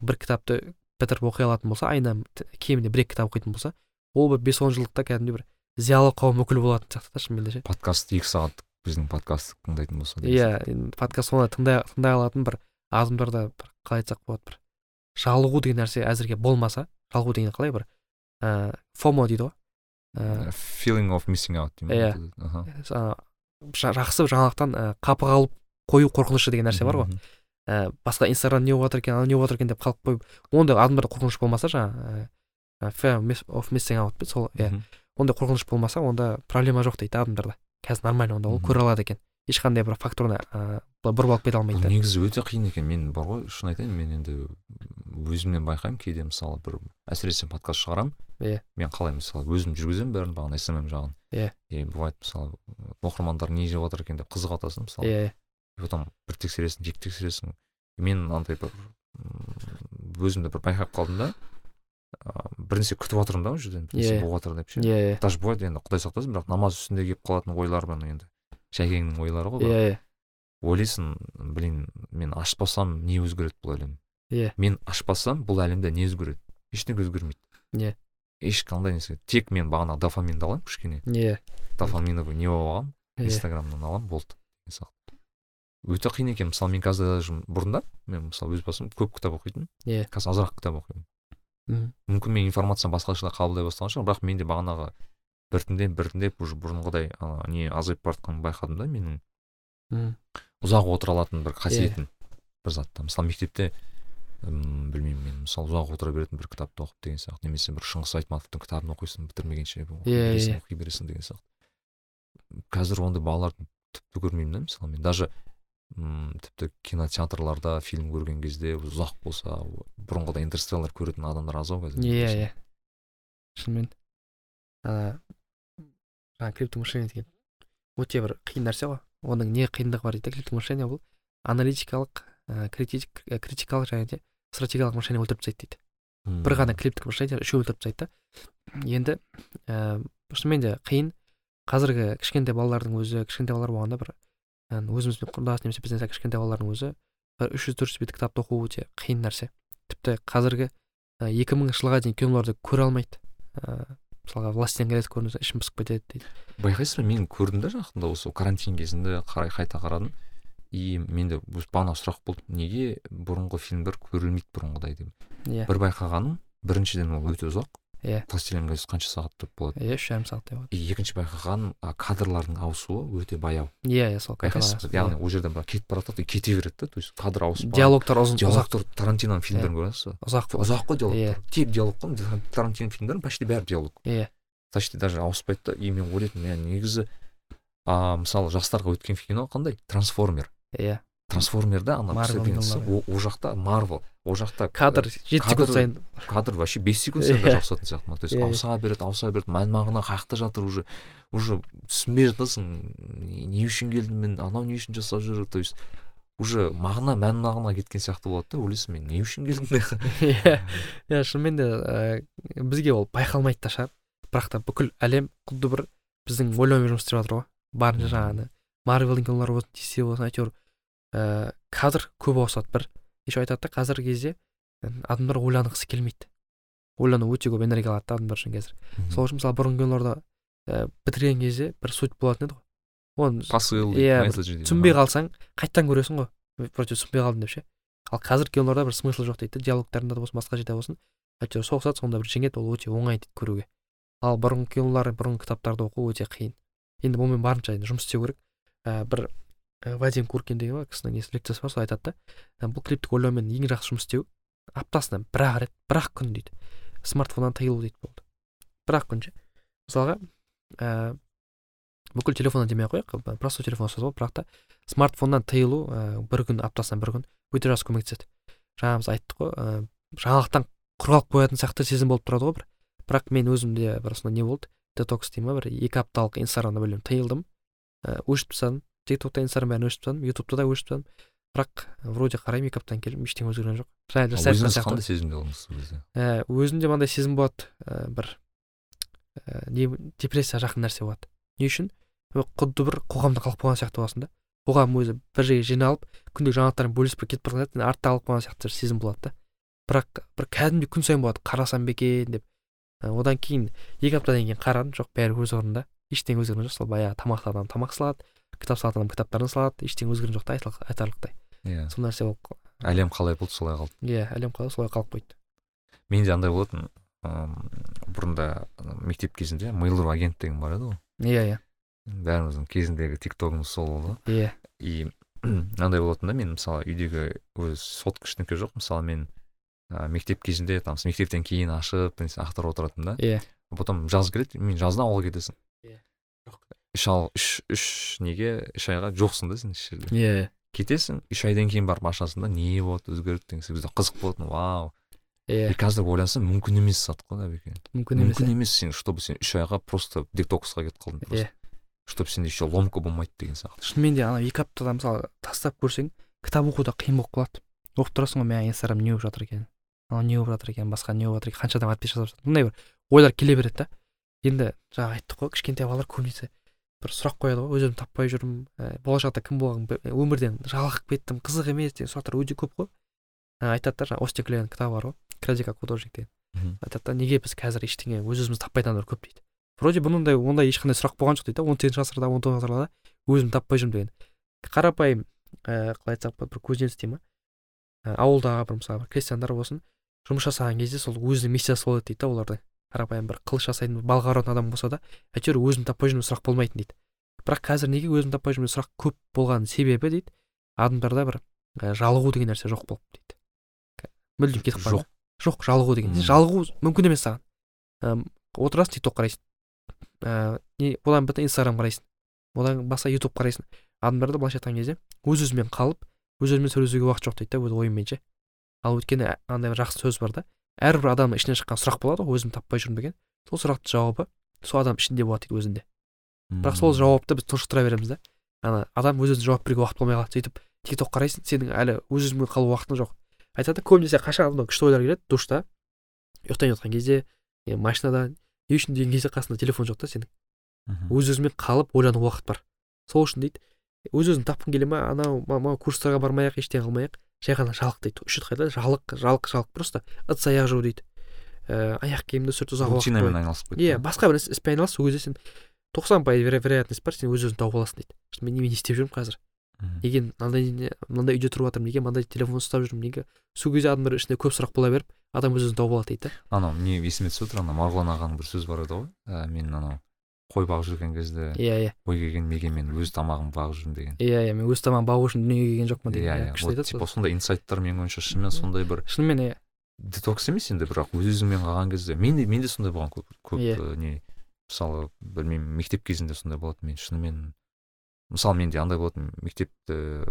бір кітапты бітіріп оқи алатын болса айына кемінде бір екі кітап оқитын болса ол бір бес он жылдықта кәдімгідей бір зиялы қауым өкілі болатын сияқты да шынымен де ше. Подкаст екі сағаттық біздің подкастты тыңдайтын болса иә подкаст соны тыңдай тыңдай алатын бір адамдарда бір қалай айтсақ болады бір жалығу деген нәрсе әзірге болмаса жалығу деген қалай бір ә, фомо дейді ғой. Ә, feeling of missing out иә. жақсы жаңалықтан ә, қапы қалып қою қорқынышы деген нәрсе бар ғой. Ә, басқа инстаграм не болып жатыр екен анау не болып жатыр екен деп қалып қойып ондай адамдарда қорқыныш болмаса жаңағы fear of missing out сол иә ондай қорқыныш болмаса онда проблема жоқ дейді адамдарда. Қазір нормально онда ол көре алады екен. Ешқандай бір факторны ыыы бұрып алып кете алмайды. Бұл негізі өте қиын екен. Мен бар ғой шын айтайын мен енді өзімнен байқаймын кейде мысалы бір әсіресе подкаст шығарамын. Иә. Мен қалай мысалы өзім жүргіземін бәрін бағана смм жағын. Иә. И бывает мысалы оқырмандар не жеп жатыр екен деп қызыға жатасың мысалы. Иә потом бір тексересің екі тексересің мен андай бір өзімді бір байқап қалдым да. Бір нәрсе күтіп жатырмын да ол жерден. Бір нәрсе болып жатыр деп ше. Иә иә. Даже бывает енді құдай сақтасын бірақ намаз үстінде келіп қалатын ойлар бар енді. Жәкеңнің ойлары ғой иә иә. Ойлайсың блин мен ашпасам не өзгереді бұл әлем? Иә. Мен ашпасам бұл әлемде не өзгереді? Ештеңе өзгермейді. Иә. Ешқандай нәрсе. Тек мен бағана дофаминді аламын кішкене. Иә. Дофаминовый не болып алғанмын иә. инстаграмнан аламын болды. Өте қиын екен. мысалы мен қазір даже бұрында мен мысалы өз басым көп кітап оқитынмын. Иә. Қазір азырақ кітап оқимын. Мхм мүмкін мен информацияны басқаша қабылдай бастаған шығармын бірақ менде бағанағы біртіндеп біртіндеп уже бұрынғыдай ана не азайып бара жатқанын байқадым да менің. Мхм ұзақ отыра алатын бір қасиетім бір затта. Мысалы мектепте м білмеймін мен мысалы ұзақ отыра беретін бір кітапты оқып деген сияқты немесе бір шыңғыс айтматовтың кітабын оқисың бітірмегенше Иә, иә. оқи бересің деген сияқты. Қазір ондай балаларды тіпті көрмеймін да мысалы мен. Даже м тіпті кинотеатрларда фильм көрген кезде ұзақ болса бұрынғыдай интерстеллар көретін адамдар аз ау қазір иә иә. Шынымен. Ана жаңағы криптік мышление деген. Өте бір қиын нәрсе ғой. Оның не қиындығы бар дейді криптік мышление бұл аналитикалық ә, критик, ә, критикалық және де стратегиялық мышление өлтіріп тастайды дейді. Бір ғана криптік мышление үшеуі өлтіріп тастайды да. Енді ә, шынымен де қиын. Қазіргі кішкентай балалардың өзі кішкентай балалар болғанда бір өзімізбен құрдас немесе бізден сәл кішкентай балалардың өзі бір үш жүз төрт жүз бет кітапты оқу өте қиын нәрсе. Тіпті қазіргі екі мыңыншы жылға дейін киноларды көре алмайды. Ыыы мысалға властелин колец көрдіңіз ішім пысып кетеді дейді. Байқайсыз ба мен көрдім да жақында осы карантин кезінде қарай қайта қарадым. И менде бағана сұрақ болды. Неге бұрынғы фильмдер көрілмейді бұрынғыдай деп? Иә. Бір байқағаным біріншіден ол өте ұзақ. Иә. властелин колец қанша сағат болады? Иә үш жарым сағаттай болады и екінші байқағаным а, кадрлардың ауысуы өте баяу. Иә иә сол байқайсыз ба? яғни ол жерден былай кетіп бара жатады и кете береді да то есть кадр ауысып барады. диалогтар ұзын диалогтар тарантиноның фильмдерін көресіз ба? Ұзақ ұзақ қой диалогтар. Тек диалог қой тарантино фильмдерінің почти бәрі диалог. Иә почти даже ауыспайды да. И мен ойлайтынмын негізі а мысалы жастарға өткен кино қандай? Трансформер. Иә трансформерда ана ол жақта марвел. Ол жақта кадр жеті секунд сайын. кадр вообще бес секунд сайын Иә. жабысатын сияқты ма? То есть Иә, ауыса береді ауыса береді мән мағына қай жақта жатыр уже. Уже түсінбей жатасың не үшін келдім мен анау не үшін жасап жүр? То есть уже мағына мән мағына кеткен сияқты болады да ойлайсың мен не үшін келдім? Иә. Иә шынымен де ә, бізге ол байқалмайды да шығар бірақ та бүкіл әлем құдды бір біздің ойлаумен жұмыс істеп жатыр ғой. Барынша жаңағы марвелдің кинолары болсын десе болсын әйтеуір ііі кадр көп ауысады бір. Еще айтады да қазіргі кезде адамдар ойланғысы келмейді. Ойлану өте көп энергия алады да адамдар үшін қазір. Сол үшін мысалы бұрынғы киноларда ііі бітірген кезде бір суть болатын еді ғой. Оны посыл Иә, түсінбей қалсаң қайтадан көресің ғой. Вроде түсінбей қалдым деп ше. Ал қазір киноларда бір смысл жоқ дейді да диалогтарында да болсын басқа жерде болсын. Әйтеуір соғысады сонда бір жеңеді ол өте оңай дейді көруге. Ал бұрынғы кинолар бұрынғы кітаптарды оқу өте қиын. Енді бұнымен барынша енді жұмыс істеу керек. Ә, бір ә, вадим куркин деген кісінің несі лекциясы бар сол айтады да? Бұл клиптік ойлаумен ең жақсы жұмыс істеу аптасына бір ақ рет бір ақ күн дейді смартфоннан тыйылу дейді болды бір ақ күн ше мысалға ә, бүкіл телефоннан демей ақ қояйық просто телефон ұстаса болады бірақ та смартфоннан тыйылу ә, бір күн аптасына бір күн өте жақсы көмектеседі жаңа біз айттық қой ә, жаңалықтан құр қалып қоятын сияқты сезім болып тұрады ғой бір бірақ мен өзімде бір сондай не болды детокс дей ма бір екі апталық инстаграмда білмеймін тыйылдым ә, өшіріп тастадым тик токта инстаграм бәрін өшіріп тастадым ютубта да өшіріп тастадым. Бірақ вроде қараймын екі аптадан кейін ештеңе өзгерген жоқ. Жаңа өзіңіз қандай сезімде болдыңыз сол кезде ә, өзімде мынандай сезім болады ә, бір ә, не депрессияға жақын нәрсе болады не үшін? Құдды бір қоғамда қалып қойған сияқты боласың да. Қоғам өзі бір жерге жиналып күнделік жаңалықтармен бөлісіп кетіп бара жатады артта қалып қалған сияқты сезім болады да бірақ бір кәдімгідей күн сайын болады қарасам ба екен деп. Одан кейін екі аптадан кейін қарадым жоқ бәрі өз орнында. Ештеңе өзгерген жоқ сол баяғы тамақты адам тамақ салады кітап салатын адам кітаптарын салады ештеңе өзгерген жоқ та айтарлықтай. Иә. Сол нәрсе болып әлем қалай болды солай қалды? Иә әлем қалай солай қалып қойды. Менде андай болатын ыыы бұрында мектеп кезінде мейл агент деген бар еді ғой. Иә иә. Бәріміздің кезіндегі тик тогымыз сол болды. Иә. И мынандай болатын да мен мысалы үйдегі өз сотка ештеңке жоқ мысалы мен ә, мектеп кезінде там мектептен кейін ашып ақтарып отыратынмын да. Иә. Потом жаз келеді мен жазда ауылға кетесің. Иә. Үш ал үш үш неге үш айға жоқсың да сен еш жерде иә кетесің үш айдан кейін барып ашасың да не болды өзгерді деген секілді қызық болатын вау иә и қазір ойлансам мүмкін емес зат қой әбеке мүмкін емес мүмкін емес сен чтобы сен үш айға просто детоксқа кетіп қалдың иә чтобы сенде еще ломка болмайды деген сияқты шынымен де анау екі аптада мысалы тастап көрсең кітап оқу да қиын болып қалады оқып тұрасың ғой мә инстаграм не болып жатыр екен анау не болып жатыр екен басқа не болып жатыр екен қанша адам отпись жасап жатыр мындай бір ойлар келе береді да енді жаңа айттық қой кішкентай балалар көбінесе бір сұрақ қояды ғой. Өз өзімді таппай жүрмін. Ә, болашақта кім болғым өмірден жалығып кеттім. Қызық емес деген сұрақтар өте көп қой. Ә, айтады да жаңағы остин кітабы бар ғой. Кради как художник деген айтады да неге біз қазір ештеңе өз өзімізді таппай адамдар көп? дейді. Вроде бұндай ондай ешқандай сұрақ болған жоқ дейді да. Он сегізінші ғасырда он тоғызыншы ғасырда өзімді таппай жүрмін деген. Қарапайым ііі қалай айтсақ болады бір көзінен дей ма ауылдағы бір мысалы бір крестьяндар болсын жұмыс жасаған кезде сол өзінің миссиясы болады дейді да олардың. Қарапайым бір қылыш жасайтын балға ұратын адам болса да әйтеуір өзімді таппай жүрмін сұрақ болмайтын дейді. Бірақ қазір неге өзімді таппай жүрмін сұрақ көп болған себебі дейді адамдарда бір жалығу деген нәрсе жоқ болып дейді. Мүлдем кетіп қалды. Жоқ. Жоқ жалығу деген жалығу мүмкін емес саған. Отырасың тик ток қарайсың. Ыыы не одан бітті инстаграм қарайсың. Одан басқа ютуб қарайсың. Адамдарда былайша айтқан кезде өз өзімен қалып өз өзімен сөйлесуге уақыт жоқ дейді да өз ойымен ше ал өйткені андай бір жақсы сөз бар да әрбір адамның ішінен шыққан сұрақ болады ғой өзімді таппай жүрмін деген. Сол сұрақтың жауабы сол адам ішінде болады дейді өзінде. Бірақ сол жауапты біз тұншықтыра береміз да. Ана адам өз өзіне жауап беруге уақыт болмай қалады. сөйтіп тик ток қарайсың сенің әлі өз өзіңмен қалу уақытың жоқ. Айтады да көбінесе қашан мынау күшті ойлар келеді? Душта. Ұйықтайын жатқан кезде е машинада не үшін деген кезде қасында телефон жоқ та сенің. Өз өзіңмен қалып ойлануға уақыт бар. Сол үшін дейді өз өзін тапқың келе ма анау мынау курстарға бармай ақ ештеңе қылмай ақ жай ғана жалық дейді. Үш рет қайтады жалық жалық жалық. Просто ыдыс аяқ жу дейді. Ііі аяқ киімді сүрт ұзақ рутинамен айналысып кетті иә басқа бір іспен айналыс кезде сен тоқсан пайыз вероятность бар сен өз өзіңді тауып аласың дейді. Мен немен не істеп жүрмін қазір? Неге мынандай мынандай үйде тұрып жатырмын неге мынандай телефон ұстап жүрмін неге? Сол кезде адамдар ішінде көп сұрақ бола беріп адам өз өзін тауып алады дейді да. Анау не есіме түсіп отыр ана марғұлан ағаның бір сөзі бар еді ғой. Ә, мен анау қой бағып жүрген кезде иә иә. ой келген неге мен өз тамағымды бағып жүрмін деген. Иә иә мен өз тамағымды бағу үшін дүниеге келген жоқпын иә деген иә вот айтады типа сондай инсайттар менің ойымша шынымен сондай бір шынымен иә. детокс емес енді бірақ өз өзіңмен қалған кезде. Мен де менде сондай болған көп көп Иә. ә, не мысалы білмеймін мектеп кезінде сондай болатын мен шынымен мысалы менде андай болатын мектепті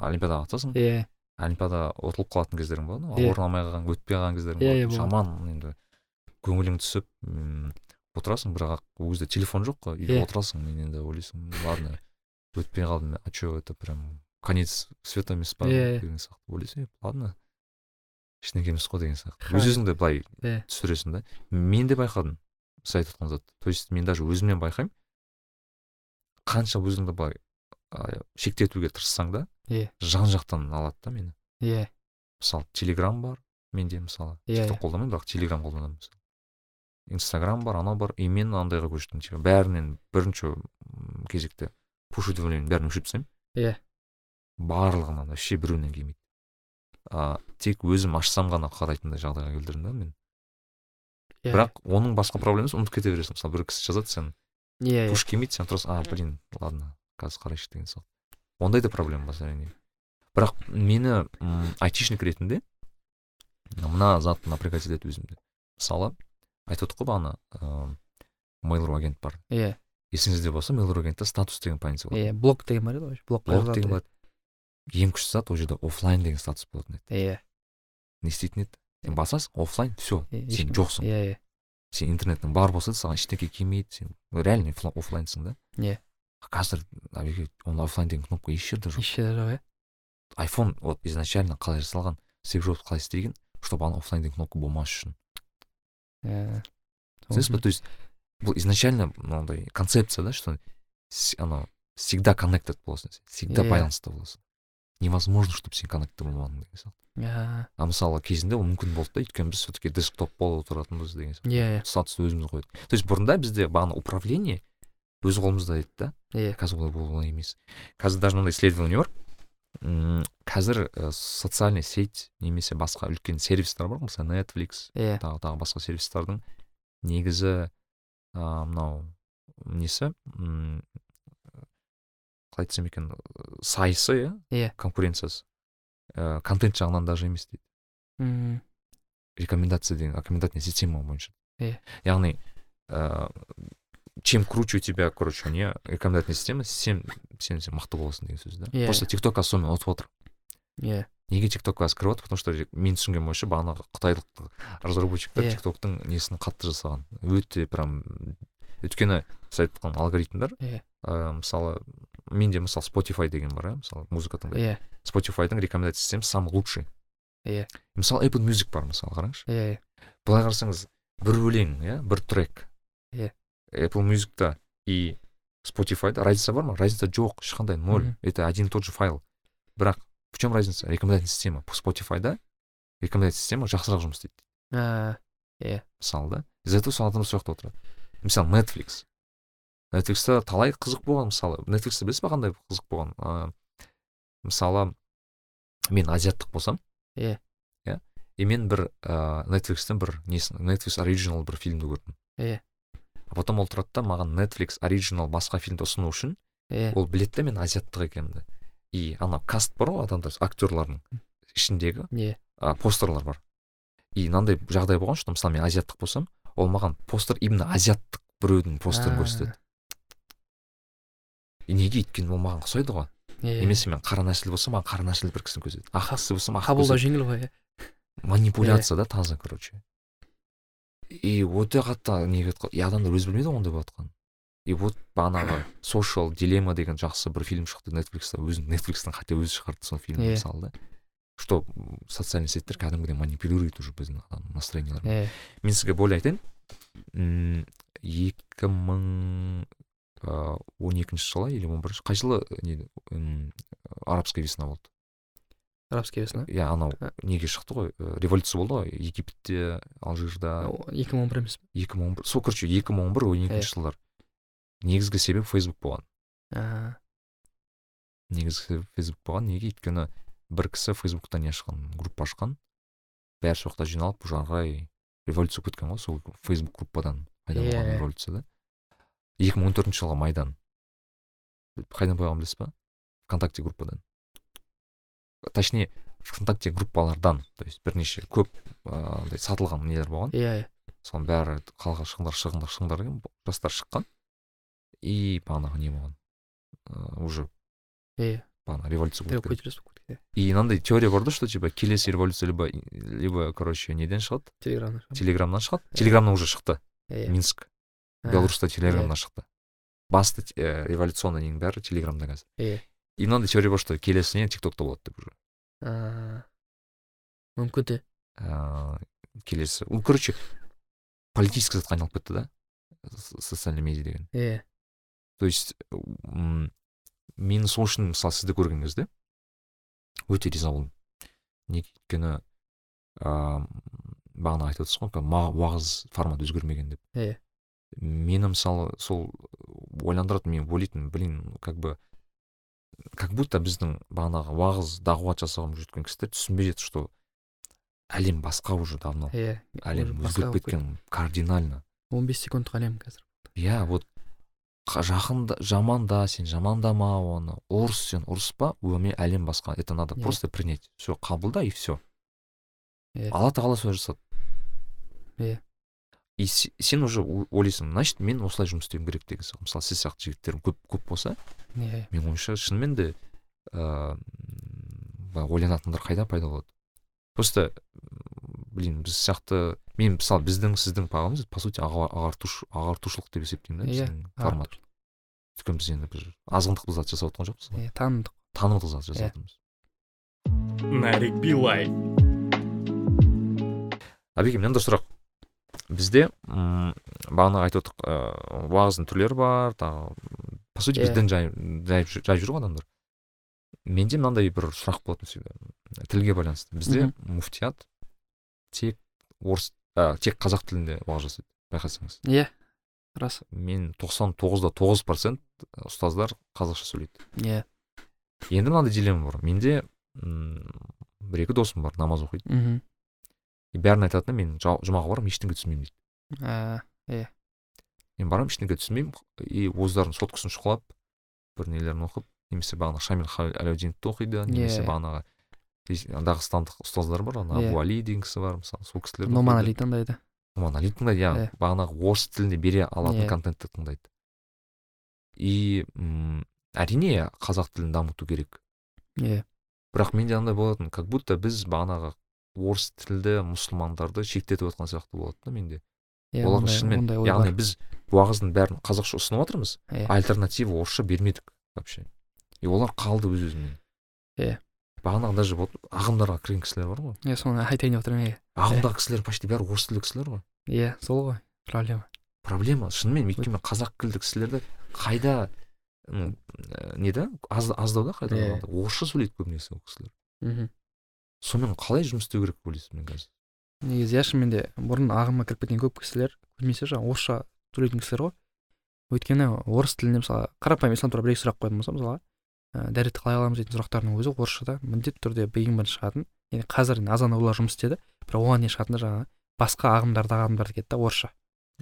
олимпиадаға қатысасың иә. Олимпиада ұтылып қалатын кездерің болады ғой Иә. орын алмай қалған өтпей қалған кездерің Иә, болады иә, жаман енді көңілің түсіп отырасың бірақ ол кезде телефон жоқ қой үйде отырасың мен енді ойлайсың ладно өтпей қалдым а че это прям конец света емес па Иә, деген сияқты ойлайсың «Е, ладно ештеңе емес қой деген сияқты. Өз өзіңді былай Иә. түсіресің да мен де байқадым сіз айтып жатқан зат. То есть мен даже өзімнен байқаймын. Қанша өзіңді былай шектетуге тырыссаң да Иә. жан жақтан алады да мені. Иә мысалы телеграм бар менде мысалы. Иә, тикток қолданбаймын бірақ телеграм қолданамын инстаграм бар анау бар и мен андайға көштім типа. Бәрінен бірінші кезекте пуш уведомлениенің бәрін өшіріп тастаймын. Иә. барлығынан вообще біреуінен келмейді а тек өзім ашсам ғана қарайтындай жағдайға келдірдім да мен. Иә. бірақ оның басқа проблемасы ұмытып кете бересің. Мысалы бір кісі жазады сен иә иә. пуш келмейді сен тұрасың а блин ладно қазір қарайыншы деген сияқты. Ондай да проблема бар әрине бірақ мені айтишник ретінде мына зат напрягать етеді өзімді. Мысалы айтып қой бағана ыыы mail.ru агент бар. Иә. Есіңізде болса mail.ru агентте статус деген позиция болады. Иә блок деген бар еді ғой блог жазады деген болады. Ең күшті зат ол жерде оффлайн деген статус болатын еді. Иә. Не істейтін еді? Сен басасың оффлайн все сен жоқсың. Иә иә. Сен интернеттің бар болса да саған ештеңе келмейді сен реально фла- оффлайнсың да. Иә. қазір әбеке ол оффлайн деген кнопка еш жерде жоқ. Еш жерде жоқ иә. айфон вот изначально қалай жасалған стив джобс қалай істеген чтобы ана оффлайн деген кнопка болмас үшін. Иә түсінесіз ба то есть бұл изначально мынандай концепция да что анау всегда connected боласың сен всегда Иә. байланыста боласың невозможно чтобы сен коннекте болмадың деген сияқты иә а мысалы кезінде ол мүмкін болды да өйткені біз все таки десктоп болып отыратынбыз деген сияқты иә статусты өзіміз қойдық то есть бұрында бізде бағана управление өз қолымызда еді да иә қазір олай олай емес қазір даже мынандай исследование бар м қазір ә, социальный сеть немесе басқа үлкен сервистер бар ғой мысалы netflix иә. тағы тағы басқа сервистердің негізі ә, мынау несі? М қалай айтсам екен сайысы иә? Иә. конкуренциясы. Ә, контент жағынан даже емес дейді. М, рекомендация деген рекомендательная система бойынша. Иә. яғни ә, чем круче у тебя короче не рекомендательная система сен сен сен мықты боласың деген сөз да Иә. просто тикток особенно ұтып отыр иә неге тикток қазір кіріп отыр потому что мен түсінгенім бойынша бағанағы қытайлық разработчиктер Иә. тиктоктың несін қатты жасаған өте прям өйткені сіз айтып жатқан алгоритмдар Иә. мысалы менде мысалы spotify деген бар иә мысалы музыка тыңдаймын иә spotifyдың рекомендация системасы самый лучший Иә. мысалы apple music бар мысалы қараңызшы иә иә былай қарасаңыз бір өлең иә бір трек Иә. Apple musicта и spotifyда. Разница бар ма? Разница жоқ ешқандай ноль. Это один и тот же файл. Бірақ в чем разница? Рекомендательная система spotifyда рекомендательная система жақсырақ жұмыс істейді. А, мысалы да? Из за этого сол адамдар сол жақта отырады. Мысалы netflix. Netflixте талай қызық болған мысалы. Netflixте білесіз ба қандай қызық болған? Ыыы мысалы мен азиаттық болсам Иә. иә и мен бір ыыы netflixтен бір несін netflix оригинал бір фильмді көрдім. Иә. А потом ол тұрады да маған netflix оригинал басқа фильмді ұсыну үшін иә ол біледі да мен азиаттық екенімді и ана каст бар ғой адамдар актерлардың ішіндегі иә а, постерлар бар. И мынандай жағдай болған что мысалы мен азиаттық болсам ол маған постер именно азиаттық біреудің постерін көрсетеді. И неге өйткені ол маған ұқсайды ғой. Иә немесе мен қара нәсіл болсам маған қара нәсіл бір кісіні көрсетеді. Ақ кісі болсам ақ қабылдау жеңіл ғой иә манипуляция да таза короче. И өте қатты айтқан- и адамдар өзі білмейді ғой ондай болып жатқанын и вот бағанағы social дилемма деген жақсы бір фильм шықты нетфликста өзінің нетфликстің хотя өзі шығарды сол фильм Иә. мысалы да. Что социальный сеттер кәдімгідей манипулирует уже біздің адам настроениелармен иә. Мен сізге более айтайын. Екі мың он екінші жылы или он бірінші қай жылы не арабская весна болды? Арабский весна иә анау неге шықты ғой? Ә, революция болды ғой египетте алжирда. Екі мың он бір емес. Па екі мың он бір сол короче екі мың он бір он екінші жылдар негізгі себеп фейсбук болған. Негізгі себеп фейсбук болған. Неге? Өйткені бір кісі фейсбукта не ашқан группа ашқан. Бәрі сол жақта жиналып уже ары қарай революция кеткен ғой сол фейсбук группадан пайда болған Иә. революция да екі мың он төртінші жылғы майдан. Қайдан болғанын білесіз ба вконтакте группадан. Точнее вконтакте группалардан то есть бірнеше көп андай сатылған нелер болған. Иә иә. Соның бәрі қалған шығындар шығындар шығындар деген жастар шыққан. И бағанағы не болған? Уже иә бағана революция болып кеткен и мынандай теория бар да что типа келесі революция либо либо короче неден шығады? Телеграмнан телеграмнан шығады. Телеграмнан уже шықты. Иә минск. Беларусьта телеграмнан шықты. Басты э, революционный ненің бәрі телеграмда қазір. Иә мынандай теория бар что келесі не тиктокта болады деп уже. Мүмкін де ыыы келесі ну короче политический затқа айналып кетті да? Со- социальный медиа деген иә то есть мен сол үшін мысалы сізді көрген кезде өте риза болдым неге өйткені ыыы бағана айтып отырсыз ғой уағыз формат өзгермеген деп Иә. мені мысалы сол ойландырады мен ойлайтынмын блин как бы как будто біздің бағанағы уағыз дағуат жасауға жүрген кісілер түсінбей жатыр что әлем басқа уже давно. Иә әлем уже басқа өзгеріп кеткен кардинально. Он бес секундтық әлем қазір. Иә вот қа- жақында жаманда сен жамандама оны ұрыс сен ұрыспа өмір әлем басқа это надо Иә. просто принять. Все қабылда и все Иә. алла тағала солай жасады. Иә. И се- сен уже ойлайсың значит мен осылай жұмыс істеуім керек деген сияқты. Мысалы сіз сияқты жігіттер көп көп болса иә. менің ойымша шынымен де ыыы ойланатындар қайда пайда болады? Просто блин біз сияқты мен мысалы біздің сіздің бағамыз по сути аға- ағартуш ағартушылық деп есептеймін да Иә, біздің формат. Өйткені біз енді бір азғындық зат жасап жатқан жоқпыз. Ғой иә танымдық. Танымдық зат Иә. жасап жатырмыз нарик билай. Әбеке мынандай сұрақ. Бізде м бағана айтып отырық ыыы уағыздың түрлері бар тағы по сути біз Иә. дін жай жайып жүр- ғой адамдар. Менде мынандай бір сұрақ болатын всегда тілге байланысты. Бізде муфтият тек орыс ә, тек қазақ тілінде уағыз жасайды байқасаңыз. Иә рас. Мен 99 да тоғыз процент ұстаздар қазақша сөйлейді. Иә. Енді мынандай дилемма бар. Менде м бір екі досым бар намаз оқиды. Мхм и бәріне айтатыны мен жұмаға барамын ештеңе түсінбеймін дейді ә, мен барамын ештеңе түсінбеймін и өздерінің соткасын шұқылап бір нелерін оқып немесе бағана шамил әлеудиновті оқиды немесе Иә. бағанағы дағыстандық ұстаздар бар ана Иә. абу али деген кісі бар мысалы сол кісілерді номан оқиды. али тыңдайды номан али тыңдайды иә Иә. бағанағы орыс тілінде бере алатын Иә. контентті тыңдайды и м әрине қазақ тілін дамыту керек иә бірақ менде андай болатын как будто біз бағанағы орыс тілді мұсылмандарды шектетіп жатқан сияқты болады да менде. Иә олар шынымен яғни біз уағыздың бәрін қазақша ұсынып жатырмыз Иә. альтернатива орысша бермедік вообще. И олар қалды өз өзімен Иә. бағанағы даже вот ағымдарға кірген кісілер бар ғой. Иә соны айтайын деп отырмын иә. Ағымдағы кісілер почти бәрі орыс тілді кісілер ғой. Иә сол ғой проблема. Проблема шынымен өйткені қазақ тілді кісілерді қайда ә, не да аз, аздау да қайда Иә. орысша сөйлейді көбінесе ол кісілер. Мхм. Сонымен қалай жұмыс істеу керек деп ойлайсың мен қазір? Негізі иә шынымен де бұрын ағымға кіріп кеткен көп кісілер көбінесе жаңағы орысша сөйлейтін кісілер ғой. Өйткені орыс тілінде мысалы қарапайым ислам туралы бір екі сұрақ қойатын болсам мысалға ә, дәретті қалай аламыз? дейтін сұрақтардың өзі орысшада міндетті түрде ең бірінші шығатын. Яғни қазір азан аулақ жұмыс істеді бірақ оған дейін шығатыны жаңағы басқа ағымдардағы адамдар кетті да орысша.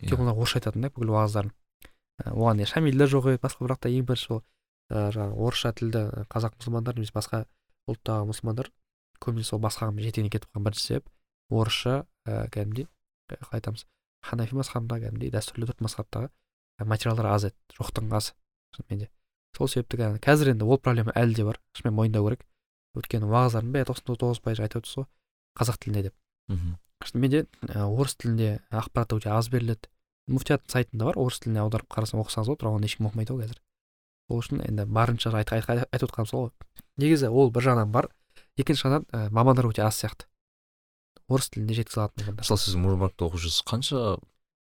Тек Иә. олар орысша айтатын да бүкіл уағыздарын Ә, оған дейін шамиль де жоқ еді басқа бірақ та ең бірінші ол ә, жаңағы орысша тілді қазақ мұсылмандар немесе басқа ұлттағы мұсылмандар көбінесе сол басқа жетегіне кетіп қалған бірінші себеп орысша ә, кәдімгідей қалай айтамыз ханафи мазхабында кәдімгідей дәстүрлі төрт мазхабтағы ә, материалдар аз еді жоқтың қасы шынымен де сол себепті қазір енді ол проблема әлі де бар шынымен мойындау керек. Өйткені уағыздардың бәрі тоқсан тоғыз пайызы айтып отырсыз ғой қазақ тілінде деп. Мхм. Шынымен де ә, орыс тілінде ақпарат өте аз беріледі. Муфтияттың сайтында бар орыс тіліне аударып қарасаң оқысаңыз болады бірақ оны ешкім оқымайды ғой қазір. Сол үшін енді барынша айт, айт, айт, айтып отқаным сол ғой. Негізі ол бір жағынан бар екінші жағынан ә, мамандар өте аз сияқты. Орыс тілінде жеткізе алатын адамдар мысалы сіз мурбакта оқып жүрсіз қанша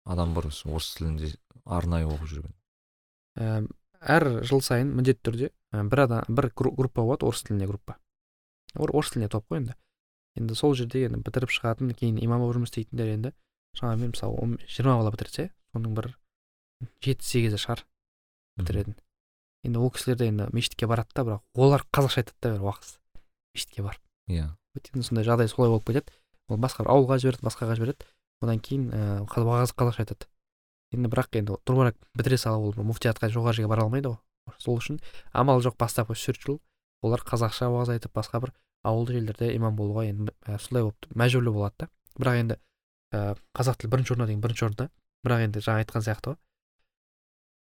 адам бар осы орыс тілінде арнайы оқып жүрген? Ә, әр жыл сайын міндетті түрде ә, бір адам бір гру- группа болады орыс тілінде группа. Ор- орыс тілінде топ қой енді. Енді сол жерде енді бітіріп шығатын кейін имам болып жұмыс істейтіндер енді шамамен мысалы жиырма бала бітірсе соның бір жеті сегізі шығар бітіретін. Енді ол кісілер де енді мешітке барады да бірақ олар қазақша айтады да бәрі уақыт мешітке барып иә. Өйткені сондай жағдай солай болып кетеді. Ол басқа ауылға жібереді басқаға жібереді. Одан кейін ііі уағыз қазақша айтады. Енді бірақ енді дұрбарак бітіре сала ол муфтиятқа жоғары жерге бара алмайды ғой. Сол үшін амал жоқ бастапқы үш төрт жыл олар қазақша уағыз айтып басқа бір ауылды жерлерде имам болуға енді ә, солай болып мәжбүрлі болады да. Бірақ енді ә, қазақ тілі бірінші орында деген бірінші орында. Бірақ енді жаңа айтқан сияқты ғой.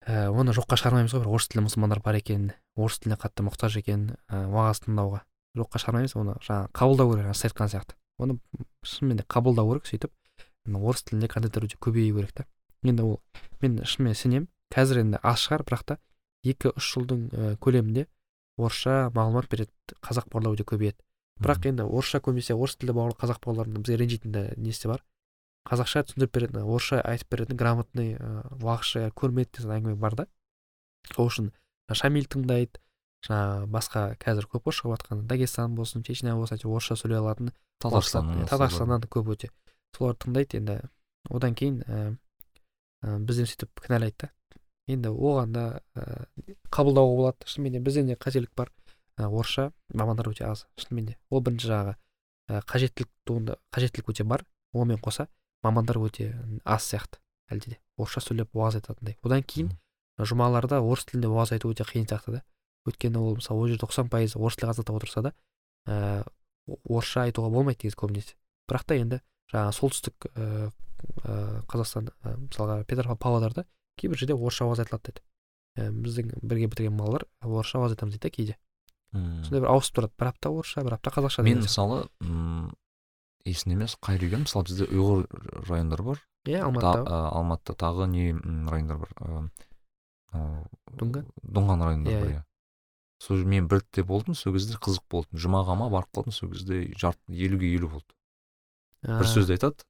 Ә, оны жоққа шығармаймыз ғой бір орыс тілді мұсылмандар бар екен орыс тіліне қатты мұқтаж екен ә, уағыз тыңдауға. Жоққа шығармаймыз оны жаңағы қабылдау керек жаңа сіз айтқан сияқты. Оны шынымен де қабылдау керек сөйтіп орыс тілінде контенттер өте көбею керек та. Енді ол мен шынымен сенемін қазір енді аз шығар бірақ та екі үш жылдың ә, көлемінде орысша мағлұмат береді қазақ бауырлар өте көбейеді. Бірақ енді орысша көбінесе орыс тілді бауыр қазақ бауырлардың бізге ренжитін несі бар. Қазақша түсіндіріп беретін орысша айтып беретін грамотный ыыы уағызшы көрмеді деген әңгіме бар да. Сол үшін шамиль тыңдайды жаңағы басқа қазір көп қой шығып жатқан дагестан болсын чечня болсын әйтеуір орысша сөйлей алатын. Татарстаннан орысша- татарстаннан да. көп өте. Солар тыңдайды енді. Одан кейін ііі бізден сөйтіп кінәлайды да. Енді оған да ііі қабылдауға болады. Шынымен де бізде де қателік бар. І орысша мамандар өте аз. Шынымен де. Ол бірінші жағы ә, қажеттілік туында қажеттілік өте бар. Онымен қоса мамандар өте аз сияқты. Әлде де. Орысша сөйлеп уағыз айтатындай. Одан кейін жұмаларда орыс тілінде уағыз айту өте қиын сияқты да. Өйткені ол мысалы ол жерде тоқсан пайыз орыс тілі қазақтап отырса да ә, орысша айтуға болмайды негізі көбінесе. Бірақ та енді жаңағы солтүстік ә, ә, қазақстан ә, мысалға петропавл павлодарда кейбір жерде орысша уағыз айтылады деді ә, біздің бірге бітірген балалар орысша уағыз айтамыз дейді да кейде. Мм. сондай бір ауысып тұрады. Бір апта орысша бір апта қазақша мен мысалы м, есімде емес қай регион мысалы бізде ұйғыр райондары бар. Иә Та- алматыда алматыда тағы не райондар бар? Ы, ы, Дүнген? дүнған райондар Иә, бар иә. Сол мен бірде болдым сол кезде қызық болды жұмаға ма барып қалдым сол кезде жарты елуге елу болды. Бір сөзді айтады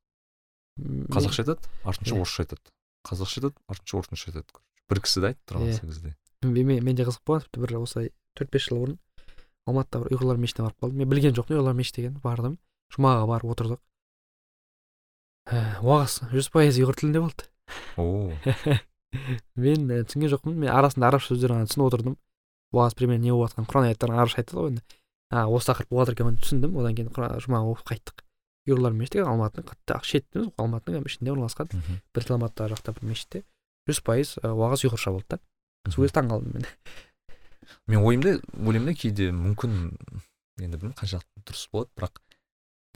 қазақша айтады артынша орысша айтады. Қазақша айтады артынша орысша айтады. Бір кісі де айтып тұрған сол кезде. Мен, менде қызық болған тіпті бір осылай төрт бес жыл бұрын алматыда бір ұйғырлар мешітіне барып қалдым. Мен білген жоқпын ұйғырлар мешіті екенін бардым. Жұмаға барып отырдық. Ә, уағыз жүз пайыз ұйғыр тілінде болды. О. Мен ә, түсінген жоқпын. Мен арасында арабша сөздер ғана түсініп отырдым. Уағыз примерно не болып жатқанын құран аяттарын арабша айтады ғой енді а осы тақырып болып жатыр екен түсіндім. Одан кейін жұмаға оқып қайттық. Ұйғырлар мешіті алматының қатты шет алматының ішінде орналасқан бір километр жақта бір мешітте жүз пайыз уағыз ұйғырша болды да. Сол кезде таңқалдым мен. Мен ойымда ойлаймын да кейде мүмкін енді білмеймін қаншалықты дұрыс болады бірақ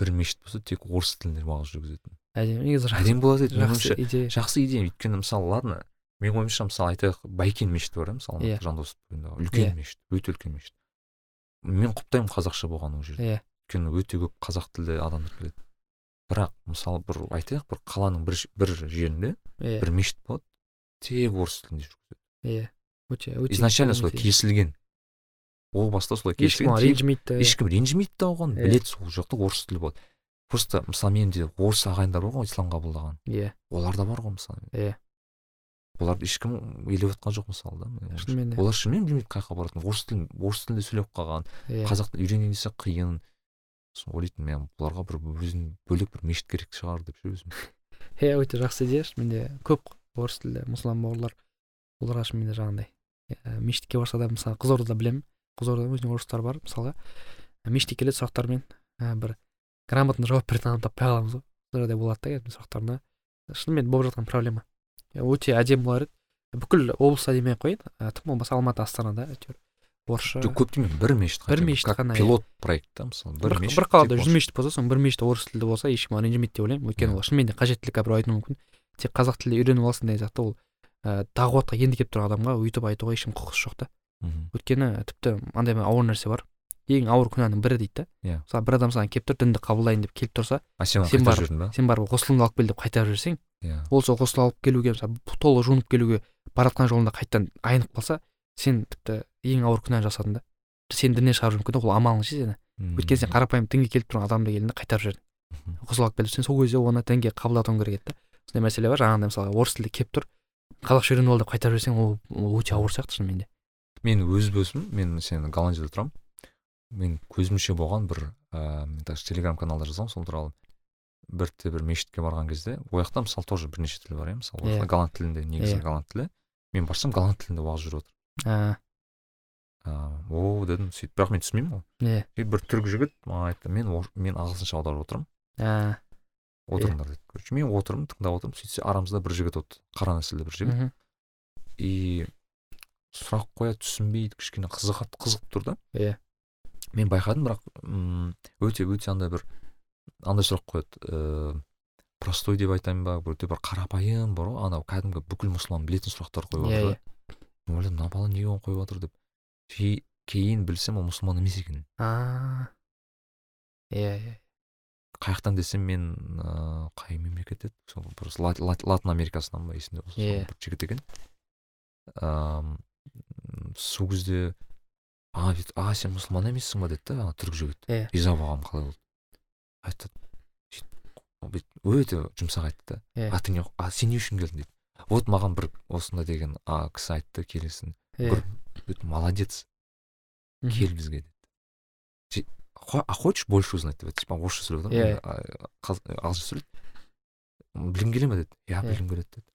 бір мешіт болса тек орыс тілінде уағыз жүргізетін. Әдемі негізі әдемі болады еді жақсы идея. Жақсы идея. Өйткені мысалы ладно менің ойымша мысалы айтайық байкен мешіті бар иә мысалы Иә. жандосов бойындағы үлкен Иә. мешіт өте үлкен мешіт. Мен құптаймын қазақша болғанын ол жерде иә. Өйткені өте көп қазақ тілді адамдар келеді. Бірақ мысалы бір айтайық бір қаланың бір, бір жерінде иә. бір мешіт болады. Тек орыс тілінде жүргізеді. Иә. Өте өте изначально солай кесілген о баста солай ешкім кесілген тек- ренжімейді да, иә. ешкім ренжімейді да оған. Иә. біледі сол жақта орыс тілі болады. Просто мысалы менде орыс ағайындар бар ғой ислам қабылдаған. Иә. Олар да бар ғой мысалы. Иә. Оларды ешкім елеп жатқан жоқ мысалы да. Шынымен де. олар шынымен білмейді қай жаққа баратынын орыс тілін орыс тілінде сөйлеп қалған иә. қазақ тілін үйренейін десе қиын. Сосын ойлайтынмын мен бұларға бір өзін бөлек бір мешіт керек шығар деп ше өзім. Иә өте жақсы идея шынымен де. Көп орыс тілді мұсылман бауырлар оларға шынымен де жаңағыдай ә, мешітке барса да мысалы қызылордада білемін. Қызылордада өзінің орыстары бар мысалға. Мешітке келеді сұрақтармен. Бір грамотно жауап беретін адам таппай қаламыз ғой. Сол жағдай болады да кәдімгі сұрақтарына. Шынымен болып жатқан проблема. Өте әдемі болар еді. Бүкіл облыста демей ақ қояйын. Тым болмаса алматы астанада әйтеуір. Орысша жоқ көп демеймін бір мешіт бір мешіт қана, иә. пилот проект та мысалы бір, мешіт бір қалада жүз мешіт болса соның бір мешіті орыс тілді болса ешкім ренжімейді деп ойлаймын. Өйткені Иә. ол шынымен де қажеттілік біреу айтуы мүмкін. Тек қазақ тілінде үйреніп алсын деген сияқты ол дағуатқа енді келіп тұрған адамға өйтіп айтуға ешкім құқысы жоқ та. Өйткені тіпті андай бір ауыр нәрсе бар. Ең ауыр күнәнің бірі дейді да. Иә. мысалы бір адам саған келіп тұр дінді қабылдайын деп келіп тұрса а сен сен барып- ба сен барып ғұсылыңды алып кел деп қайтарып жіберсең иә. ол сол ғұсыл алып келуге мысалы толық жуынып келуге баратқан жолында қайтадан айнып қалса сен тіпті ең ауыр күнәні жасадың да. Сені діннен шығару мүмкін да ол амалың ше сені өйткені сен қарапайым дінге келіп тұрған адамды келдің қайтарып жібердің ғұсыл алып келді сен сол кезде оны дінге қабылдатуың керек еді да. Сондай мәселе бар. Жаңағыдай мысалы орыс тілді келіп тұр қазақша үйреніп ал деп қайтарып жіберсең ол ол өте ауыр сияқты шынымен де. Мен өз өзім мен сен голландияда тұрамын. Мен көзімше болған бір ыыы мен даже телеграм каналда жазамын сол туралы. Бірде бір мешітке барған кезде ол жақта мысалы тоже бірнеше тіл бар иә мысалы жақта Иә. голланд тілінде негізі Иә. голланд тілі. Мен барсам голланд тілінде уағыз жүріп отыр. Ыыы о дедім сөйтіп. Бірақ мен түсінбеймін ғой иә. Бір түрік жігіт маған айтты мен мен ағылшынша аударып отырмын а. Отырыңдар деді. Короче мен отырмын тыңдап отырмын. Сөйтсе арамызда бір жігіт отыр қара нәсілді бір жігіт. И сұрақ қояды түсінбейді кішкене қызығады қызық тұр да. Иә. Мен байқадым бірақ м, өте өте андай бір андай сұрақ қояды. Ыыы простой деп айтайын ба? Өте бір қарапайым бар ғой. Анау кәдімгі бүкіл мұсылман білетін сұрақтар қойып Иә, жатыр да. мен ойладым мына бала неге оны қойып жатыр деп. Кей- кейін білсем ол мұсылман емес екен. А. Иә иә қай жақтан десем мен ыыы қай мемлекет еді? Сол бір Ла- Ла- латын америкасынан ба есімде болса Иә. бір жігіт екен. Ыыы сол кезде а дейді а сен мұсылман емессің ба деді да ана түрік жігіт. Иә. риза болғаным қалай болды? Айтады сөйтіп бүйтіп өте жұмсақ айтты да. Иә. а ты не а сен не үшін келдің дейді вот маған бір осындай деген а, кісі айтты келесің. Иә Бір- Говорит, молодец. Кел бізге деді. Же- «Хо- а хочешь больше узнать? Деп типа орысша сөйлеп Иә. отырмын ағылшынша сөйлейді білгің келе ма деді? Иә Иә. білгім келеді деді.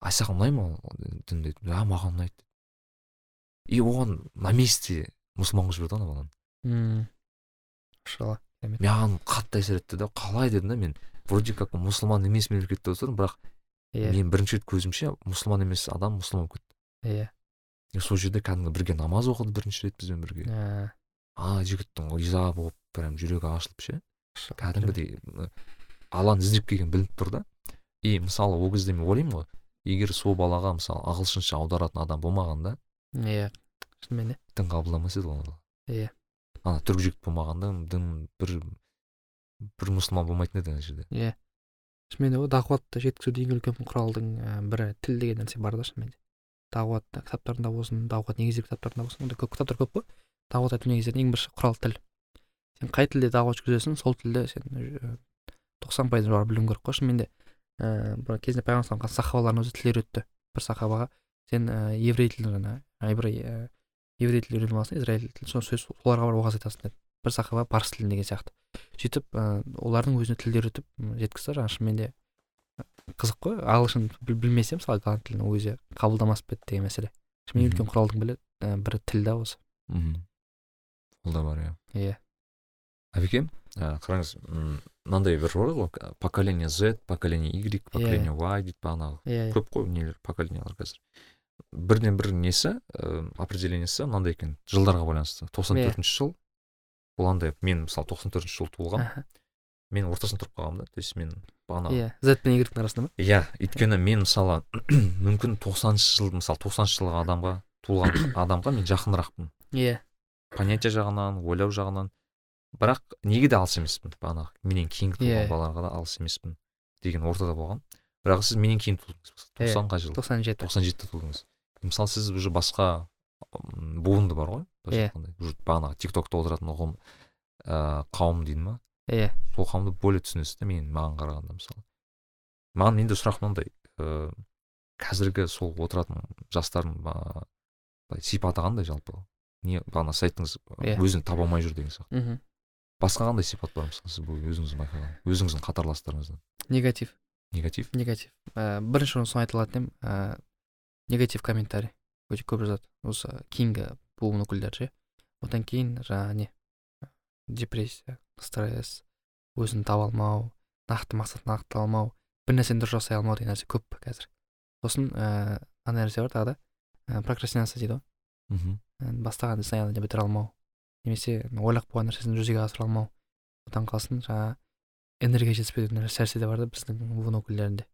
А саған ұнай ма ол дін деді? Иә маған ұнайды. И оған на месте мұсылман қылып жіберді ана баланы М. машалла керемет маған қатты әсер етті да қалай дедім да мен вроде как мұсылман емес мемлекетте отырмын бірақ иә мен бірінші рет көзімше мұсылман емес адам мұсылман болып кетті. Иә и сол жерде кәдімгі бірге намаз оқыды бірінші рет бізбен бірге. Ә, а жігіттің риза болып прям жүрегі ашылып ше. Кәдімгідей алланы іздеп келген білініп тұр да. И мысалы ол кезде мен ойлаймын ғой егер сол балаға мысалы ағылшынша аударатын адам болмағанда иә шынымен иә дін қабылдамас еді бала. Иә. ана түрік жігіт болмағанда дін бір бір мұсылман болмайтын еді ана жерде. Иә. Шынымен де ғой дағуатты жеткізуде ең үлкен құралдың ә, бірі тіл деген нәрсе бар да шынымен де. Дағуат кітаптарында болсын дағуат негіздер кітаптарында болсын ондай көп кітаптар көп қой. Дағуат айту негіздерінің ең бірінші құрал тіл. Сен қай тілде дағуат жүргізесің сол тілді сен ә, тоқсан пайыздан жоғары білуің керек қой. Шынымен де ііі бір кезінде пайғамбар сахабалардың өзі тіл үйретті бір сахабаға сен ііі еврей тілін жаңа ііі еврей тілін үйреніп аласың израиль тілін сол сөз соларға барып уағыз айтасың деді бір сахаба парсы тілін деген сияқты сөйтіп олардың өзіне тілді үйретіп жеткізді жаңағы шынымен де қызық қой ағылшын біл- білмесе мысалы голланд тілін ол кезде қабылдамас па еді деген мәселе шынымен үлкен құралдың бірі бірі тіл да осы мхм ол да бар иә иә әбекем ә, қараңыз мынандай бір бар ғой поколение z поколение y поколение y дейді бағанағы иә көп қой нелер поколениялар қазір бірден бір несі ә, определениесі мынандай екен жылдарға байланысты. тоқсан төртінші жыл ол андай мен мысалы тоқсан төртінші жылы туылғанмын мен ортасында тұрып қалғанмын да то есть мен бағана иә z пен y арасында ма? Иә өйткені мен мысалы мүмкін тоқсаныншы жыл мысалы тоқсаныншы жылғы адамға туылған адамға мен жақынырақпын. Иә. Понятие жағынан ойлау жағынан. Бірақ неге де алыс емеспін? Бағанағы менен кейінгі туылған Иә. балаларға да алыс емеспін деген ортада болған бірақ сіз менен кейін тудыңыз Иә. тоқсанға жыл. тоқсан жеті. тоқсан жетіде тудыңыз мысалы сіз уже басқа буынды бар ғой былайша Иә. айтқанда. Уже бағанағы тик токта отыратын ұғым ыыы қауым дейді ма иә. Сол қауымды более түсінесіз да мен маған қарағанда мысалы. Маған менде сұрақ мынандай ыыы қазіргі сол отыратын жастардың былай сипаты қандай жалпы? Не бағана сіз айттыңыз Иә. өзін таба алмай жүр деген сияқты. Мхм басқа қандай сипат бар мысалы сіз бұл өзіңіз байқаған өзіңіздің қатарластарыңыздан негатив. Негатив? Негатив. Ііі бірінші орын соны айта алатын едім. Ііі негатив комментарий. Өте көп жазады осы кейінгі буын өкілдері ше одан кейін жаңағы не депрессия стресс өзін таба алмау нақты мақсатын нақтылай алмау бір нәрсені дұрыс жасай алмау деген нәрсе көп қазір. Сосын ііі андай нәрсе бар тағы да. І прокрастинация дейді ғой. Мхм. І бастаған ісін аяғына бітіре алмау. Немесе ойлап қойған нәрсесін жүзеге асыра алмау. Одан қалсын жаңағы энергия жетіспеу деген нәрсе де бар да біздің буын өкілдерінде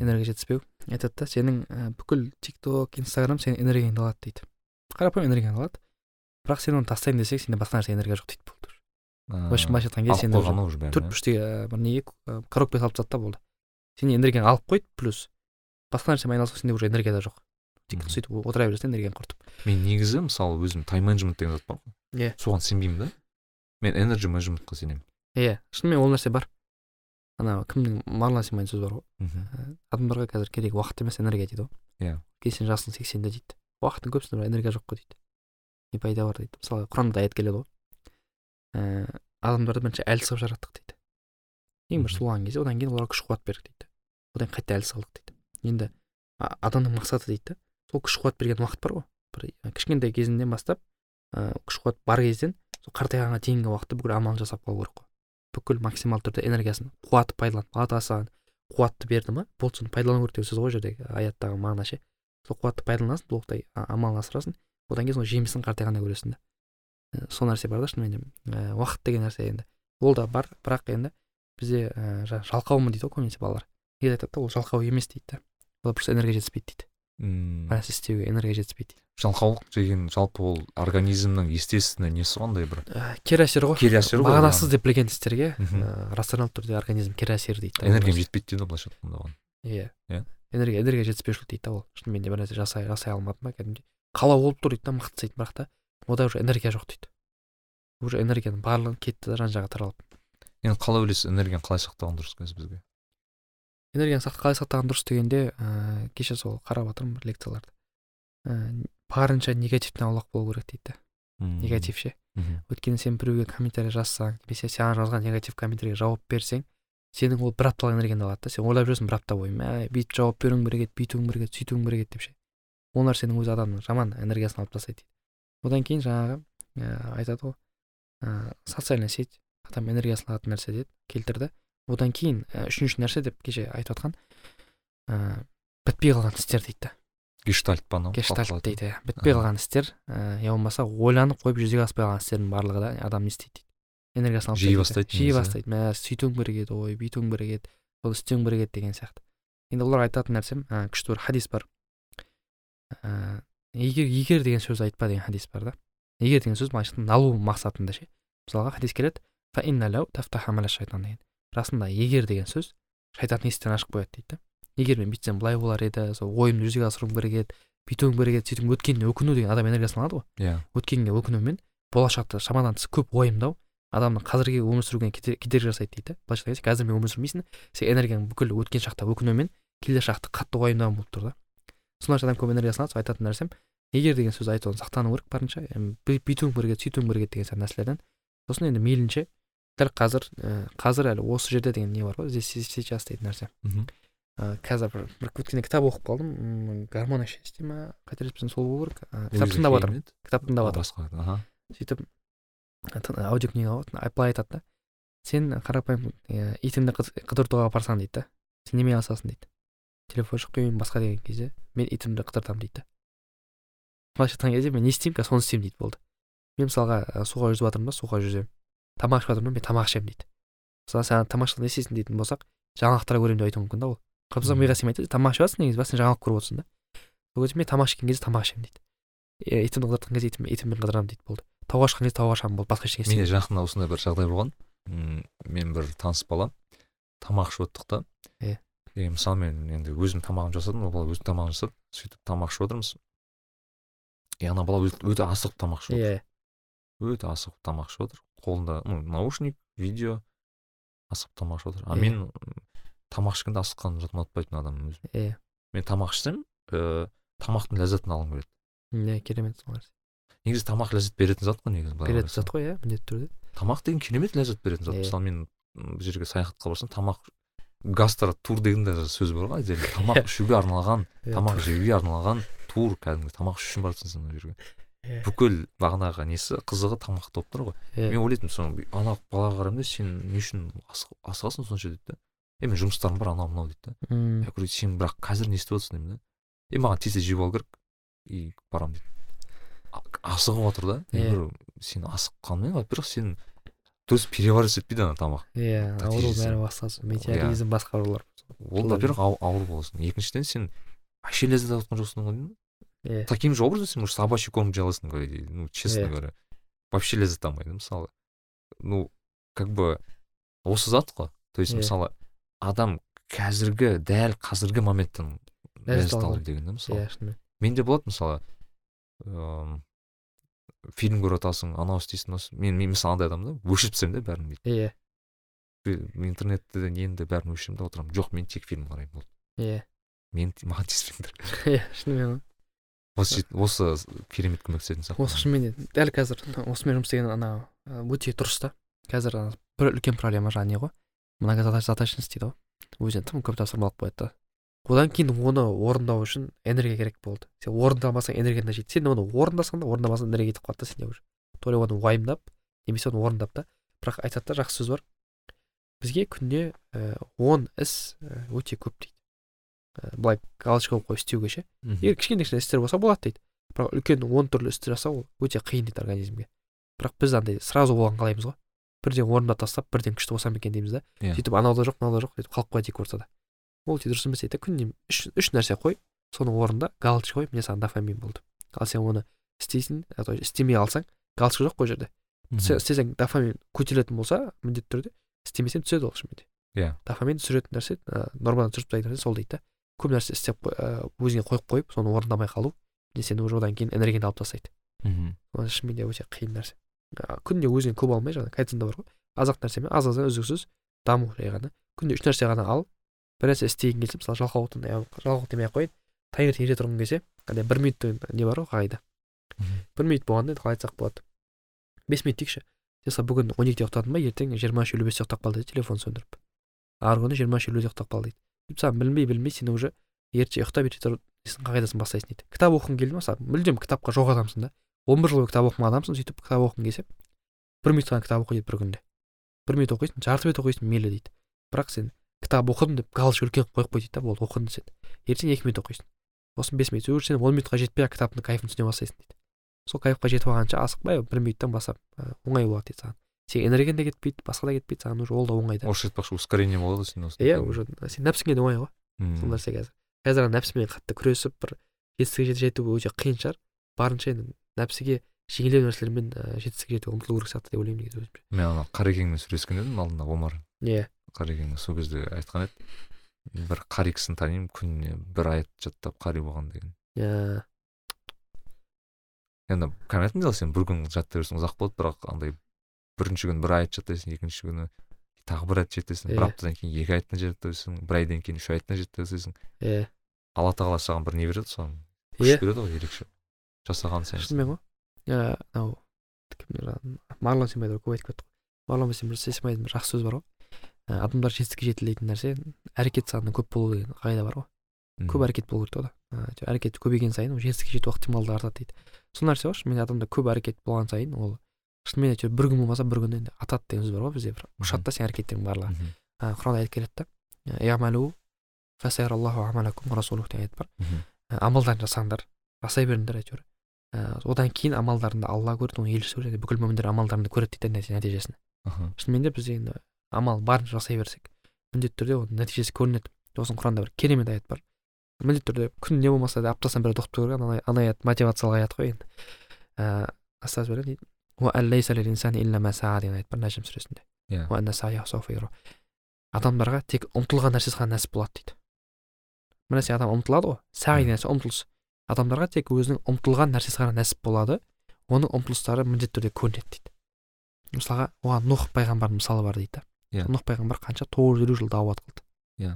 энергия жетіспеу. Айтады да сенің і бүкіл тик ток инстаграм сенің энергияңды алады дейді. Қарапайым энергияңды алады бірақ сен оны тастайын десең сенде басқа нәрсе энергия жоқ дейді болды а, былайша былайша айтқан кезде сен төрт бұрыштегі і, бір неге і, коробка салып тастады да болды. Сен энергияңды алып қойды плюс басқа нәрсемен айналысқа сенде уже энергия да жоқ. Тек сөйтіп отыра бересің да энергияңды құртып. Мен негізі мысалы өзім тайм менеджмент деген зат бар ғой. Иә. соған сенбеймін да. Мен энерджи менеджментқа сенемін. Иә шынымен ол нәрсе бар. Ана кімнің марлан симайдың сөзі бар ғой адамдарға қазір керек уақыт емес энергия дейді ғой Иә. сен жасың сексенде дейді уақыттың көбісінде бірақ энергия жоқ қой дейді не пайда бар дейді мысалы құранда аят келеді ғой ііі адамдарды бірінші әлсіз қылып жараттық дейді ең бірінші туылған кезде одан кейін оларға күш қуат бердік дейді одан кейін қайта әлсіз қылдық дейді енді адамның мақсаты дейді да сол күш қуат берген уақыт бар ғой бір кішкентай кезінен бастап ыыы күш қуат бар кезден сол қартайғанға дейінгі уақытта бүкіл амалын жасап қалу керек қой бүкіл максималды түрде энергиясын қуатты пайдалан алла тағала саған қуатты берді ма? Болды соны пайдалану керек деген сөз ғой жердегі аяттағы мағына ше. Сол қуатты пайдаланасың толықтай амалын асырасың. Одан кейін сол жемісін қартайғанда көресің да. Ә, сол нәрсе бар да шынымен де. Ііі уақыт деген нәрсе енді. Ол да бар бірақ енді бізде ііі жаңағы жалқаумын дейді ғой көбінесе балалар. Неге айтады да ол жалқау емес дейді да. Олар просто энергия жетіспейді дейді. М, бір нәрсе істеуге энергия жетіспейді жалқаулық деген жалпы ол организмнің естественный несі ғой андай бір Ә, кері әсер ғой кері әсер ғой мағынасыз деп білген істерге Мхм. ыыы рационалды түрде организм кері әсер дейді да. энергиям жетпейді дейді ғой былайша айтқанда оған. Иә. Иә. энергия энергия жетіспеушілік дейді да ол. Шынымен де бір нәрсе жасай жасай алмадым ба кәдімгідей. Қалау болып тұр дейді да мықты істейді бірақ та ода уже энергия жоқ дейді. Уже энергияның барлығы кетті да жан жағға таралып. Енді қалай ойлайсыз энергияны қалай сақтаған дұрыс қазір бізге? Энергияны сақ- қалай сақтаған дұрыс дегенде ыыы кеше сол қарап жатырмын бір лекцияларды. Ыыы барынша негативтен аулақ болу керек дейді да негатив ше өйткені сен біреуге комментарий жазсаң немесе саған жазған негатив комментарийге жауап берсең сенің ол бір апталық энергияңды алады да. Сен ойлап жүресің бір апта бойы мә бүйтіп жауап беруің керек еді бүйтуің керек еді сөйтуің керек еді деп ше. Ол нәрсенің өзі адамның жаман энергиясын алып тастайды дейді. Одан кейін жаңағы ыыы айтады ғой ыыы социальная сеть адам энергиясын алатын нәрсе деді келтірді. Одан кейін ә, үшінші нәрсе деп кеше айтып жатқан ә, бітпей қалған істер дейді. Да гештальт па анау? Гештальт дейді иә. Бітпей қалған істер ә, я болмаса ойланып қойып жүзеге аспай қалған істердің барлығы да адам не істейді дейді. Энергиясын алып жей бастайды жей бастайды. Мә сөйтуің керек еді ой бүйтуің керек еді соны істеуің керек еді деген сияқты. Енді олар айтатын нәрсем ә, күшті бір хадис бар. Ә, егер егер деген сөз айтпа деген хадис бар да. Егер деген сөз былайша айтқанда налу мақсатында ше. Мысалға хадис келеді. Расында егер деген сөз шайтанның есіктерін ашып қояды дейді егер мен бүйтсем былай болар еді сол ойымды жүзеге асыруым керек еді бүйтуім керек еді сөйтіп өткеніне өкіну деген адам энергиясын алады ғой. Иә. Өткенге өкінумен болашақта шамадан тыс көп уайымдау адамның қазіргі өмір сүруіне кедер- кедергі жасайды дейді да. Былайша айтқан кезде қазір мен өмір сүрмейсің сен энергияң бүкіл өткен шақта өкінумен келер шақты қатты уайымдауың болып тұр да. Солайша адам көп энергиясын алады сол айтатын нәрсем егер деген сөз айтудан сақтану керек барынша бүйтуің керек еді сөйтуің керек еді деген сияқты нәрселерден. Сосын енді мейлінше дәл қазір ә, қазір әлі осы жерде деген не бар ғой? Здесь сейчас дейтін нәрсе. Мхм. Ә, қазір бір бір өткенде кітап оқып қалдым. М, гармония счастья ма қателеспесем сол болу керек. Ә, кітап тыңдап жатырмын кітап тыңдап жатырмын аха. Сөйтіп аудиокнига ғой былай айтады да. Сен қарапайым итіңді қыд- қыдыртуға апарсаң дейді да. Сен немен алысасың дейді. Телефоншық қоймын басқа деген кезде мен итімді қыдыртамын дейді да. Былайша айтқан кезде мен не істеймін қазір соны істеймін дейді болды. Мен мысалға суға жүзіп жатырмын да суға жүземін. Тамақ ішіп жатырмын мен тамақ ішемін дейді. Мысалы саған тамақ ішқанда не істейсің дейтін болсақ жаңалықтар көремін деп айтуы мүмкін да ол. Қырғыздар миға сыймайды да тамақ ішіп жатрсың негізі бірақ сен жаңалық көріп отырсың да. Сол кезде мен тамақ ішкен кезде тамақ ішемін дейді. Е, итімді қыдыртқан кезде итім, итіммен қыдырамын дейді болды. Тауға шыққан кезде тауға шығамын болды басқа ештеңе менде жақында осындай бір жағдай болған. М, мен бір таныс бала тамақ ішіп отырдық та. Иә. и мысалы мен енді өзім тамағымды жасадым ол бала өзінің тамағын жасады. Сөйтіп тамақ ішіп отырмыз. И ана бала өте асығып тамақ ішіп отыр. Иә өте асығып тамақ ішіп отыр. Қолында ну наушник видео асығып тамақ ішіп отыр. А Иә. мен тамақ ішкенде асыққанды жат ұнатпайтын адаммын өзім. Иә мен тамақ ішсем ііі тамақтың ләззатын алғым келеді. Иә керемет сол нәрсе. Негізі тамақ ләззат беретін зат қой негізі былай беретін зат қой иә міндетті түрде. Тамақ деген керемет ләззат беретін зат. Мысалы мен бір жерге саяхатқа барсам тамақ гастротур деген де сөз бар ғой әдемі. Тамақ ішуге арналған тамақ жеуге арналған тур кәдімгі. Тамақ ішу үшін барасың сен ол жерге. Бүкіл бағанағы несі қызығы тамақта болып тұр ғой. Иә мен ойлайтынмын соны ана балаға қараймын да сен не үшін асығасың сонша дейді да. Е мен жұмыстарым бар анау мынау дейді да. М, я говорю сен бірақ қазір не істеп отырсың деймін да. Е маған тез тез жеп алу керек и барамын дейді. Асығып отыр да. Я говорю сен асыққанмен во первых сен дұрыс переваривать етпейді ана тамақ. Иә ауру бәрі басқасы метеоризм басқа аурулар ол во первых ау- ауыр боласың. Екіншіден сен вообще ләззат алып жатқан жоқсың ғой деймін иә таким же образом сен может собачий корм говоря ну честно Иә. говоря вообще ләззат алмайды мысалы ну как бы осы зат қой то есть Иә. мысалы адам қазіргі дәл қазіргі моменттен Ләззат алу деген да мысалы иә шынымен менде болады мысалы ыыы фильм көріп жатасың анау істейсің мынау мен мен мысалы андай адаммын да өшіріп тастаймын да бәрін бүйтіп иә Мен интернетті де бәрін өшіремін да отырамын. Жоқ мен тек фильм қараймын болды. Иә мен маған тиіспеңдер. Иә шынымен ғой осы осы керемет көмектесетін сияқты. Осы шынымен де дәл қазір осымен жұмыс істеген анау ә, өте дұрыс та. Қазір ана бір үлкен проблема жаңағы не ғой? Многозадачность дейді ғой. Өзіне тым көп тапсырма алып қояды да. Одан кейін оны орындау үшін энергия керек болды. Сен орындамасаң энергияң да жетеді. Сен оны орындасаң да орындамасаң да энергия кетіп қалады да сенде уже. То ли оны уайымдап немесе оны орындап та. Бірақ айтады да жақсы сөз бар. Бізге күнде ә, он іс өте көп дейді. Былай галочка қойып қойып істеуге ше. Егер кішкене кішкене істер болса болады дейді. Бірақ үлкен он түрлі істі жасау ол өте қиын дейді организмге. Бірақ біз андай сразу болғанын қалаймыз ғой. Бірден орындап тастап бірден күшті болсам екен дейміз да. Иә. сөйтіп анау да жоқ мынау да жоқ сөйтіп қалып қояды екі ортада. Ол өте дұрыс емес дейді. Да күніне үш, үш нәрсе қой соның орнында галочка қой. Міне саған дофамин болды. Ал сен оны істейсің то істемей алсаң галочка жоқ қой жерде. Сен істесең дофамин көтерілетін болса міндетті түрде істемесең түседі ол шынымен де. Иә. дофамин түсіретін нәрсе ә, нормадан түсіріп тастайтын нәрсе сол дейді да. Көп нәрсе істеп ә, өзіңе қойып қойып соны орындамай қалу міне сені уже одан кейін энергияңды алып тастайды. Ол шынымен де өте қиын нәрсе. Күнде өзіңе көп алмай жаңағы кайдзенде бар ғой аз ақ нәрсемен аз аздан үздіксіз даму жай ғана. Күнде үш нәрсе ғана ал бір нәрсе істегің келсе мысалы жалқаулықтан жалқау демей ақ қояйын. Таңертең ерте тұрғың келсе андай бір минут деген не бар ғой қағида. Бір минут болғанда енді қалай айтсақ болады? Бес минут дейікші сен мысалы бүгін он екіде ұйықтадың ба ертең жиырма үш елу бесте ұйықтап қал дейді телефон сөндіріп. Арғы күні жиырма үш елуде ұйықтап қал дейді. Саған білмей білмей сен уже ерте ұйықтап ерте тұрып несін қағидасын бастайсың дейді. Кітап оқығың келді ма мысалы мүлдем кітапқа жоқ адамсың да. Он бір жыл бойы кітап оқымаған адамсың сөйтіп кітап оқығың келсе бір минут қана кітап оқы дейді бір күнде. Бір минут оқисың жарты бет оқисың мейлі дейді. Бірақ сен кітап оқыдым деп галочка үлкен қойып қой дейді да болды оқыдың сен ертең екі минут оқисың. Сосын бес минут уже сен он минутқа жетпей ақ кітаптың кайфын түсіне бастайсың дейді. Сол кайфқа жетіп алғанша асықпай бір минуттан бастап оңай болады дейді саған. Сен энергияң да кетпейді басқа да кетпейді саған уже ол да оңай да. Орысша айтпақшы ускорение болады сен осы иә уже сен нәпсіңе де оңай ғой. Сол нәрсе қазір. Қазір ана нәпсімен қатты күресіп бір жетістікке жету өте қиын шығар. Барынша енді нәпсіге жеңілдеу нәрселермен жетістікке жетуге ұмтылу керек сияқты деп ойлаймын негізі өзімше. Мен ана қарекеңмен сөйлескен едім алдында омар иә. қарекең сол кезде айтқан еді. Бір қари кісіні танимын күніне бір аят жаттап қари болған деген иә. Енді айтып сен бір күн жаттай берсең ұзақ болады бірақ андай бірінші күні бір аят жаттайсың екінші күні тағы бір аят жаттайсың бір аптадан кейін екі аяттан жаттайсың бір айдан кейін үш аяттан жаттайсың. Иә алла тағала саған бір не береді соған? Иә күш береді ғой ерекше. Жасаған сайын. Шынымен ғой. Иә жаңағы марлон семайда көп айтып кетті ғой марлон семайдың бір жақсы сөзі бар ғой. Адамдар жетістікке жетті дейтін нәрсе әрекет санының көп болу деген қағида бар ғой. Көп әрекет болу керек ода. Әрекет көбейген сайын ол жетістікке жету ықтималдығы артады дейді. Сол нәрсе ғой шынымен адамда көп әрекет болған сайын ол шынымен әйтеуір бір күн болмаса бір күн енді атады деген сөз бар ғой бізде бір ұшады да сенің әрекеттерің барлығы. Ә, құранда аят келеді да аят бар. Ә, амалдарын жасаңдар жасай беріңдер әйтеуір. Ә, одан кейін амалдарыңды алла көреді оның елшісі көреді бүкіл мүміндер амалдарыңды көреді дейді нәтижесін шынымен де біз енді амал барынша жасай берсек міндетті түрде оның нәтижесі көрінеді. Сосын құранда бір керемет аят бар. Міндетті түрде күніне болмаса да аптасына бір рет оқып тұру керек ана аят мотивациялық аят қой енді. Ыыы астағфирулла дейді «Уа ан лейса лил инсани илля ма саа» деген аят бар нәжім сүресінде Иә. Адамдарға тек ұмтылған нәрсесі ғана нәсіп болады дейді бір нәрсе адам ұмтылады ғой сағи нәрсе ұмтылыс адамдарға тек өзінің ұмтылған нәрсесі ғана нәсіп болады оның ұмтылыстары міндетті түрде көрінеді дейді мысалға оған нұх пайғамбардың мысалы бар дейді Иә. нұх пайғамбар қанша тоғыз жүз елу жыл дауат қылды Иә.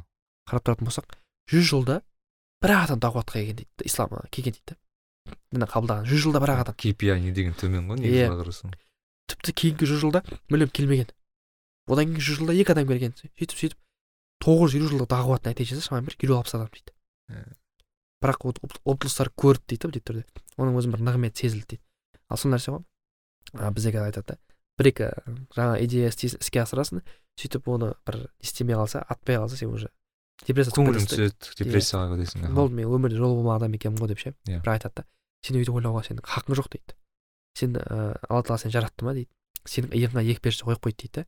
қарап тұратын болсақ жүз жылда бір ақ адам дағуатқа келген дейді ислам келген дейді дінді қабылдаған жүз жылда бір ақ адам KPI не деген төмен ғой Иә. негізі қарасаң тіпті кейінгі жүз жылда мүлдем келмеген одан кейінгі жүз жылда екі адам келген сөйтіп сөйтіп тоғыз жүз елу жылдық дағуат нәтижесі шамамен бір елу алпыс адам дейді Иә. бірақ ұмтылыстар көрді дейді міндетті түрде оның өзінің бір нығметі сезілді дейді ал сол нәрсе ғой бізде қазір айтады да бір екі жаңа идея іске асырасың сөйтіп оны бір не істемей қалса атпай қалса сен уже депрессия көңілің түседі депрессияға кетесің болды мен өмірде жолы болмаған адам екенмін ғой деп ше Иә. бірақ айтады да сен өйтіп ойлауға сенің хақың жоқ дейді. Сен ыыы алла тағала сені жаратты ма дейді. Сенің иығыңа екі періште қойып қойды дейді.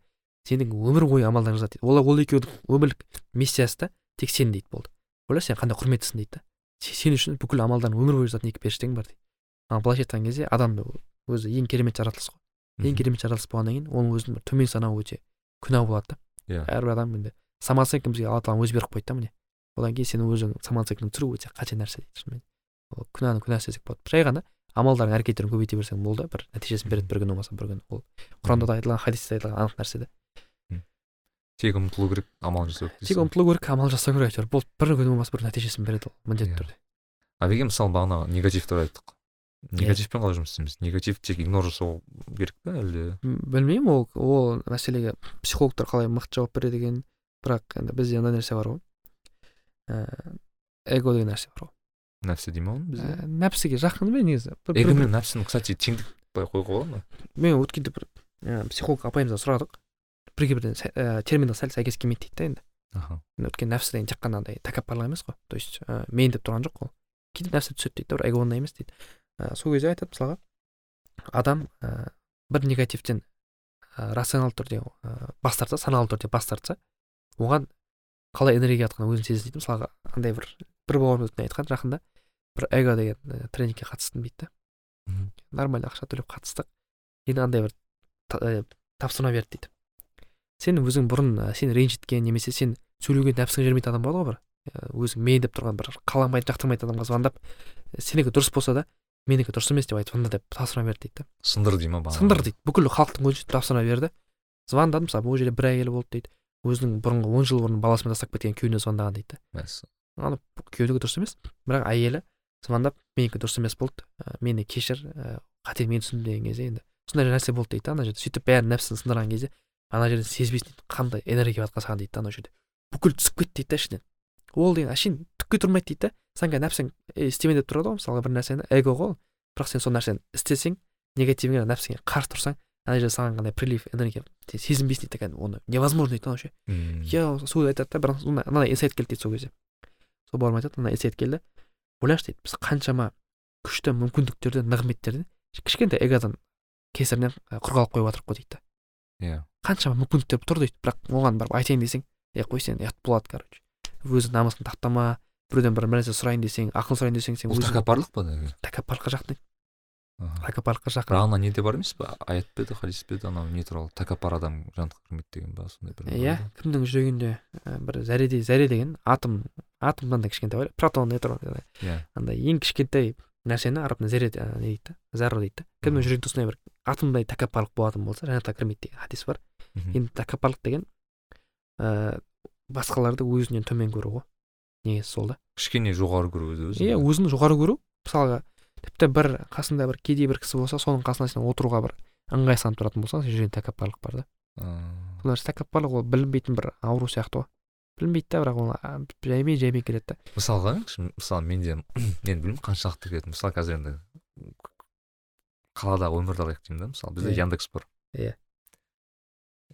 Сенің өмір бойы амалдарың жазады дейді. Ол ол екеуінің өмірлік миссиясы да тек сен дейді болды. Ойла сен қандай құрметтісің дейді да. Се- сен үшін бүкіл амалдарың өмір бойы жазатын екі періштең бар дейді. Ал былайша айтқан кезде адам өзі ең керемет жаратылыс қой. Ең керемет жаратылыс болғаннан кейін оның өзін бір төмен санау өте күнә болады да. Иә. әрбір адам енді самооценка бізге алла тағала өзі беріп қойды да міне. Одан кейін сен өзің самооценканы түсіру өте қате нәрсе дейді шынымен. Ол күнәні күнәсі десек болады жай ғана амалдарың әрекеттерің көбейте берсең болды. Бір нәтижесін береді бір күн болмаса бір күн. Ол құранда да айтылған хадисте айтылған анық нәрсе да тек ұмтылу керек амал жасау керек тек ұмтылу керек амал жасау керек әйтеуір. Болды бір күн болмаса бір нәтижесін береді ол міндетті Иә. түрде. А беге мысалы бағана негатив туралы айттық. Негативпен қалай жұмыс істейміз? Негатив тек игнор жасау керек пе әлде? Білмеймін ол ол мәселеге психологтар қалай мықты жауап береді екен. Бірақ енді бізде андай нәрсе бар ғой. Ііі эго деген нәрсе бар ғой. Нәпсі дей ма оны бізде Ә, нәпсіге жақын ба негізі? Бір- бір- эго бір- мен нәпсіні кстати теңдік былай қоюға болады ма? Мен өткенде бір ә, психолог апайымыздан сұрадық. Бірге бірден сә- ә, терминдер сәл сәйкес келмейді дейді да енді. Аха. Өткен нәпсі деген тек қана андай тәкаппарлық емес қой. То есть ә, мен деп тұрған жоқ ол кейде нәпсі түседі дейді да бір эгоны емес дейді. Ә, сол кезде айтады мысалға адам ә, бір негативтен ә, рационалды түрде ә, бас тартса саналы түрде бас тартса оған қалай энергия жатқанын өзің сезеді дейді. Мысалға андай бір бір бауырым айтқан жақында. Бір эго деген ә, тренингке қатыстым дейді да нормально ақша төлеп қатыстық. Енді андай бір та- ә, тапсырма берді дейді. Сен өзің бұрын ә, сені ренжіткен немесе сен сөйлеуге нәпсің жібермейтін адам болады ғой бір. Өзің мен деп тұрған бір қаламайтын жақтырмайтын адамға звондап «Ә, сенікі дұрыс болса да менікі дұрыс емес деп айтып звонда деп тапсырма берді дейді да сындыр дей ма сындыр дейді. Бүкіл халықтың көзінше тапсырма берді. Звондадым мысалы ол жерде бір әйел болды дейді. Өзінің бұрынғы он жыл бұрын баласымен тастап кеткен күйеуіне звондаған дейді да. Ана күйеуінікі дұрыс емес бірақ әйелі звондап менікі дұрыс емес болды. Ә, мені кешір ә, қате мен түсіндім деген кезде енді сондай нәрсе болды дейді да ана жерде. Сөйтіп бәрін нәпсісін сындырған кезде ана жерден сезбейсің дейді қандай энергия жатқан саған дейді да ана жерде. Бүкіл түсіп кетті дейді да ішінен. Ол деген әшейін түкке тұрмайды дейді да сен қазір нәпсің «Ей, істеме деп тұрады ғой мысалға бір нәрсені эго ғой бірақ сен сол нәрсені істесең негативіңе нәпсіңе қарсы тұрсаң ана жерде саған қандай прилив энергия сен сезінбейсің дейді кәдімгі оны. Невозможно дейді вообще. Мм. я сол айтады да бірақ мынандай инсайт келді дейді сол кезде. Сол бауырым айтады мына инсайт келді. Ойлашы дейді. Біз қаншама күшті мүмкіндіктерден нығметтерден кішкентай эгодан кесірінен құр қалып қойып жатырмық қой дейді да. Иә. Қаншама мүмкіндіктер тұр дейді. Бірақ оған барып айтайын десең е қой сен ұят болады короче. Өз намысыңды таптама біреуден бір нәрсе сұрайын десең ақыл сұрайын десең сен ол өзің тәкаппарлық па тәкаппарлыққа жақын дейді Аха. Тәкаппарлыққа бірақ ана неде бар емес па аят па еді хадис па еді анау не туралы? Тәкаппар адам жанатқа кірмейді деген ба сондай бір иә кімнің жүрегінде ә, бір зәреде зәре деген атом атомнан да кішкентай бар протон нейтрон иә. Андай ең кішкентай нәрсені араб тілінде зәре не дейді да зарра дейді. Да кімнің жүрегінде сондай бір атомдай тәкаппарлық болатын болса жәннатқа кірмейді деген хадис бар. Енді тәкаппарлық деген ә, басқаларды өзінен төмен көру ғой. Негізі сол да. Кішкене жоғары көру өзі өзін иә өзін жоғары көру мысалға тіпті бір қасында бір кедей бір кісі болса соның қасына сен отыруға бір ыңғайсызданып тұратын болсаң сен жүрегіңде тәкаппарлық бар да. Сол нәрсе тәкаппарлық ол білінбейтін бір ауру сияқты ғой. Білінбейді да бірақ ол жаймен жаймен келеді да. Мысалға мысалы менде мен білмеймін қаншалықты келеді. Мысалы қазір енді қаладағы өмірді алайық деймін да мысалы бізде Иә. яндекс бар. Иә.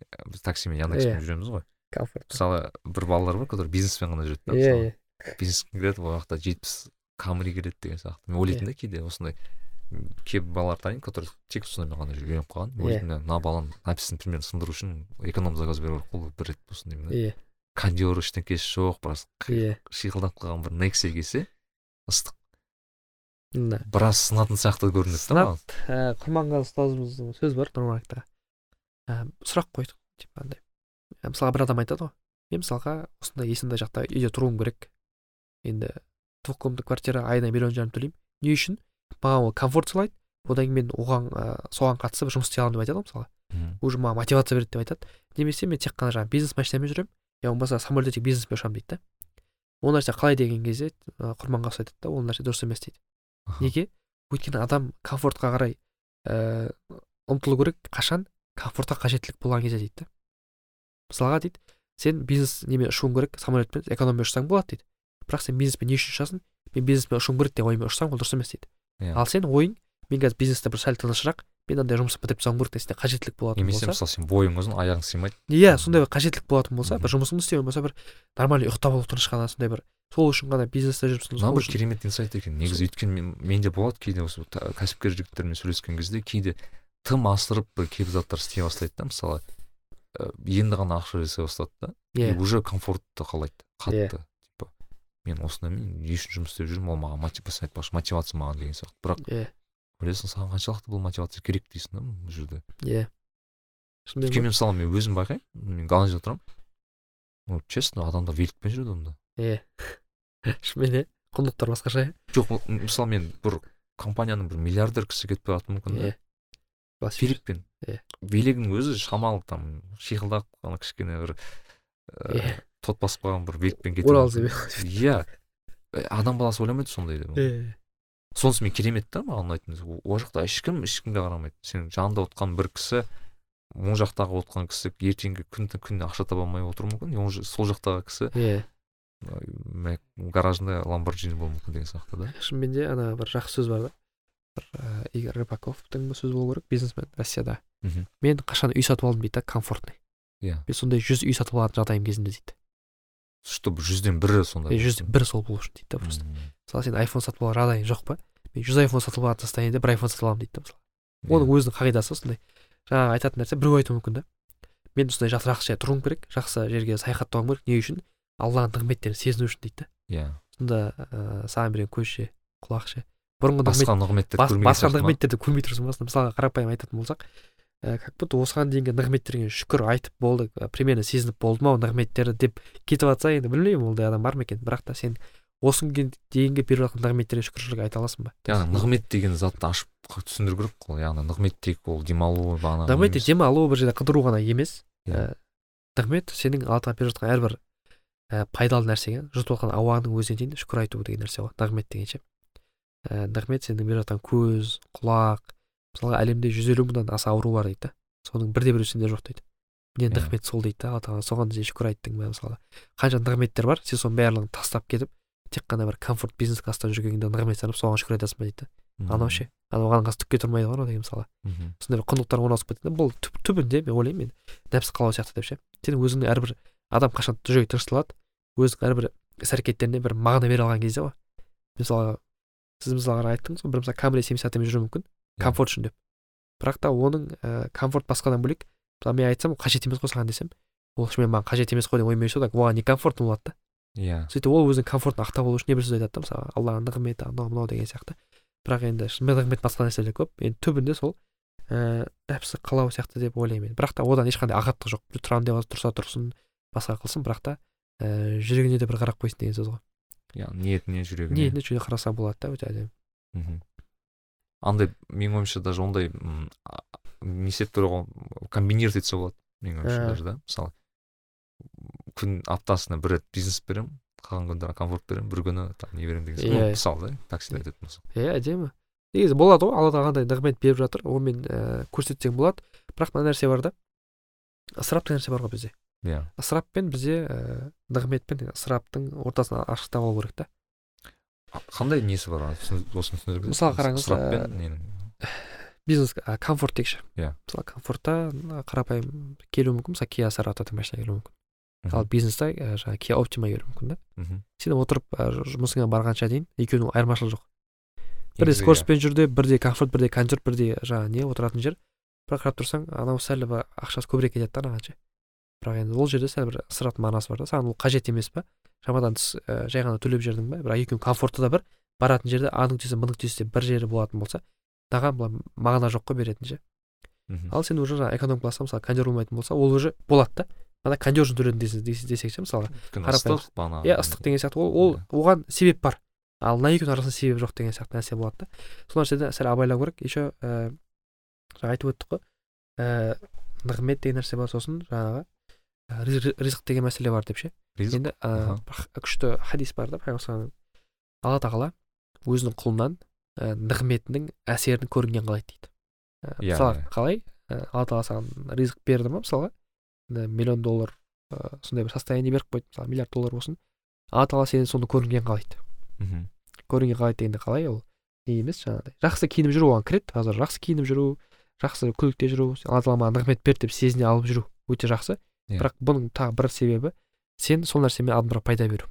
Ә, біз таксимен яндекспен Иә. жүреміз ғой. Комфорт мысалы бір балалар бар которые бизнеспен ғана жүреді да иә мысалы. иә. Бизнеске келеді ол жақта жетпіс камри келеді деген сияқты. Мен ойлайтынмын да кейде осындай кейбір балалар танимын которые тек сонымен ғана үйреніп қалған. Иә. ойлайтынмын да мына баланың написін примерно сындыру үшін эконом заказ беру керек қой бір рет болсын деймін да. Иә. Кондер ештеңкесі жоқ біраз иә. шиқылдап қалған бір нексе келсе ыстық. Да. Біраз сынатын сияқты көрінеді да маған. ә, құрманғазы ұстазымыздың сөзі бар нұрмаракта ә, сұрақ қойдық типа андай. Ә, мысалға бір адам айтады ғой. Мен мысалға осындай есімді жақта үйде тұруым керек. Енді двухкомнатный квартира айына миллион жарым төлеймін не үшін маған ол комфорт сыйлайды одан кейін мен оған ә, соған қатысып жұмыс істей аламын деп айтады ғой мысалға. Мгм. уже маған мотивация береді деп айтады. Немесе мен тек қана жаңағы бизнес машинамен жүремін. Я болмаса самолетте тек бизнеспен ұшамын дейді да. Ол нәрсе қалай деген кезде ә, құрманғазы айтады да ол нәрсе дұрыс емес дейді. Неге? Өйткені адам комфортқа қарай ә, ұмтылу керек. Қашан? Комфортқа қажеттілік болған кезде дейді да. Мысалға дейді сен бизнес немен ұшуың керек самолетпен экономия ұшсаң болады дейді. Бірақ сен бизнеспен не үшін ұшасың мен бизнеспен ұшуым керек деп оймен ұшсаң ол дұрыс емес дейді. Иә. ал сен ойың мен қазір бизнесте бір сәл тынышырақ мен андай жұмысты бітіріп тастауым керек сенде қажеттілік болатын немесе болса мысалы сен бойың ұзын аяғың сыймайды. Иә сондай бір қажеттілік болатын болса бір жұмысыңды істеу болмаса бір нормальный ұйықтап алу тыныш қана сондай бір. Сол үшін ғана бизнесте жүріпсің мына сол бір керемет инсайт екен. Негізі өйткені мен, менде болады кейде осы кәсіпкер жігіттермен сөйлескен кезде кейде тым асырып бір кейбір заттар істей бастайды да мысалы енді ғана ақша жасай бастады да. И иә уже комфортты қалайды қатты. типа мен осындаймен не үшін жұмыс істеп жүрмін ол маған мотивация айтпақшы мотивация маған деген сияқты. Бірақ иә. ойлайсың саған қаншалықты бұл мотивация керек дейсің да бұл жерде? Иә. Шынымен өйткені мен мысалы мен өзім байқаймын мен голландияда тұрамын ну честно адамдар великпен жүреді онда. Иә. Шынымен иә. Құндылықтар басқаша иә. Жоқ ол- мысалы мен бір компанияның бір миллиардер кісі кетіп қалуы мүмкін да. Иә. Великпен. Иә. велигінің өзі шамалы там шиқылдақ ана кішкене бір Иә. Тот басып қалған бір великпен кетуі орал иә. Адам баласы ойламайды сондай деп. Иә сонысы мен керемет та маған ұнайтын ол жақта ешкім ешкімге қарамайды. Сен жанында отқан бір кісі оң жақтағы отқан кісі ертеңгі күн күнде ақша таба алмай отыруы мүмкін. Сол жақтағы кісі иә гаражында ламборджини болуы мүмкін деген сияқты да. Шынымен де ана бір жақсы сөз бар да. Бір игорь рыбаковтың сөзі болу керек. Бизнесмен россияда. Мен қашан үй сатып алдым? дейді да комфортный иә. Мен сондай жүз үй сатып алатын жағдайым кезінде дейді. Чтобы жүзден бірі сондай жүзден бір сол болу үшін дейді да просто. Мысалы сен айфон сатып алған жағдайың жоқ па? Мен жүз айфон сатып алатын состояниеде бір айфон сатып аламын дейді да мысалы. Оның Иә. өзінің қағидасы сондай жаңағы айтатын нәрсе біреу айтуы мүмкін да. Мен осындай жақсы жақсы жерде тұруым керек жақсы жерге саяхаттауым керек. Не үшін? Алланың нығметтерін сезіну үшін дейді да. Иә. Сонда ыыы саған берген көз ше құлақ ше бұрынғы басқа нығметтер бас, көрмеген басқа нығметтерді көрмей тұрсың ба? Мысалға қарапайым айтатын болсақ ә, как будто осыған дейінгі нығметтерге шүкір айтып болды ә, примерно сезініп болдым ау нығметтерді деп кетіп жатса енді білмеймін ондай адам бар ма екен. Бірақ та сен осы күнге дейінгі беріп жатқан нығметтерге шүкіршілік айта аласың ба? Яғни нығмет деген затты ашып түсіндіру керек қой. Яғни нығмет тек ол демалу бағана нығмет те демалу бір жерде қыдыру ғана емес. Ә, нығмет сенің алдыңа беріп жатқан әрбір ә, пайдалы нәрсеге жұтып жатқан ауаның өзіне дейін шүкір айту деген нәрсе ғой нығмет деген ше ә, нығмет сенің беріп жатқан көз құлақ мысалға әлемде жүз елу мыңнан аса ауру бар дейді. Да соның бірде біреуі сенде жоқ дейді. Міне Иә. нығмет сол дейді да алла тағала соған сен шүкір айттың ба мысалы қанша нығметтер бар сен соның барлығын тастап кетіп тек қана бір комфорт бизнес класста жүргеніңде нығмет санап соған шүкір айтасың ба дейді. Да анау ше анау оған қазір түкке тұрмайды ғой анау деген мысалы сондай бір құндылықтар орналасып кетті да бұл түбінде мен ойлаймын мен нәпсі қалау сияқты деп ше. Сен өзіңнің әрбір адам қашан жүрегі тынышталады өзінің әрбір іс әрекеттеріне бір мағына бере алған кезде ғой. Мысалға сіз мысалға айттыңыз ғой бір мысалы камри семьдесят атамен жүруі мүмкін. Комфорт үшін деп. Бірақ та оның ә, комфорт басқадан бөлек. Мысалы мен айтсам қажет емес қой саған десем. Ол шынымен маған қажет емес қой деп оймен жүрсе оған не комфортно болады да. Иә сөйтіп ол өзінің комфортын ақтап алу үшін небір сөз айтады да мысалы алланың нығметі анау мынау деген сияқты. Бірақ енді шын нығмет басқа нәрселер көп. Енді түбінде сол ііі нәпсі қалау сияқты деп ойлаймын мен. Бірақ та одан ешқандай ағаттық жоқ. Тұрамын деп тұрса тұрсын басқа қылсын. Бірақ та ііі жүрегіне де бір қарап қойсын деген сөз ғой. Иә ниетіне жүрегіне. Ниетіне жүре қараса болады да өте әдемі. Мхм. Андай менің ойымша даже ондай не істеп ғой комбинировать етсе болады менің ойымша Ә. даже да мысалы күн аптасына бір рет бизнес беремін қалған күндері комфорт беремін бір күні там не беремін деген сияқты. Иә. Ну, мысалы да таксиде айтатын болсақ. Иә әдемі. Негізі болады ғой алла тағала қандай нығмет беріп жатыр онымен ііі көрсетсең болады. Бірақ мына нәрсе бар да ысырап деген нәрсе бар ғой бізде. Иә. Ысыраппен бізде ііі нығмет пен ысыраптың ортасына ашықтық алу керек та. Қандай несі бар осыны түсіндіріп Мысалы қараңыз, бизнес комфорт дейікші Иә. мысалы комфортта қарапайым келуі мүмкін. Мысалы киа саратовтың машина келуі мүмкін. Ал бизнесте ә, жаңағы киа оптима келуі мүмкін да. Сен отырып жұмысыңа барғанша дейін екеуінің айырмашылығы жоқ. Бірде Негізі, иә. скоростьпен жүрді бірде комфорт бірде кондер бірде жаңағы не отыратын жер. Бірақ қарап тұрсаң анау сәл ақшасы көбірек кетеді да анаған ше. Бірақ енді ол жерде сәл бір ысырап мағынасы бар да. Саған ол қажет емес па шамадан тыс ә, жай ғана төлеп жібердің ба бірақ екеуінің комфорты да бір баратын жерде аның түйсе мының түйсе бір жері болатын болса маған былай мағына жоқ қой беретін ше ал сен уже жаңағы эконом класста мысалы кондер болмайтын болса ол уже болады да. Ана кондер үшін төледім десе- десе- десек ше мысалы ыстық бағанағы иә ыстық деген сияқты. Ол ол Иә. оған себеп бар. Ал мына екеуінің арасында себеп жоқ деген сияқты нәрсе болады да. Сол нәрседе сәл абайлау керек. Еще ііі жаңа айтып өттік қой. Ііі нығмет деген нәрсе бар сосын жаңағы ризық деген мәселе бар деп ше? Енді ә, күшті хадис бар да пайғамбар алла тағала өзінің құлынан ә, нығметінің әсерін көрінген қалайды дейді. Ә, Иә, мысалы иә. қалай? Ә, алла тағала саған ризық берді ма? мысалға. Миллион доллар ә, сондай бір состояние беріп қойды. Мысалы миллиард доллар болсын. Алла тағала сені соны көрінген қалайды мхм. көрінген қалайды дегенде қалай? Ол не емес жаңағыдай. Жақсы киініп жүру оған кіреді. Қазір жақсы киініп жүру жақсы көлікте жүру алла тағала маған нығмет берді деп сезіне алып жүру өте жақсы Иә. бірақ бұның тағы бір себебі сен сол нәрсемен адамдарға пайда беру.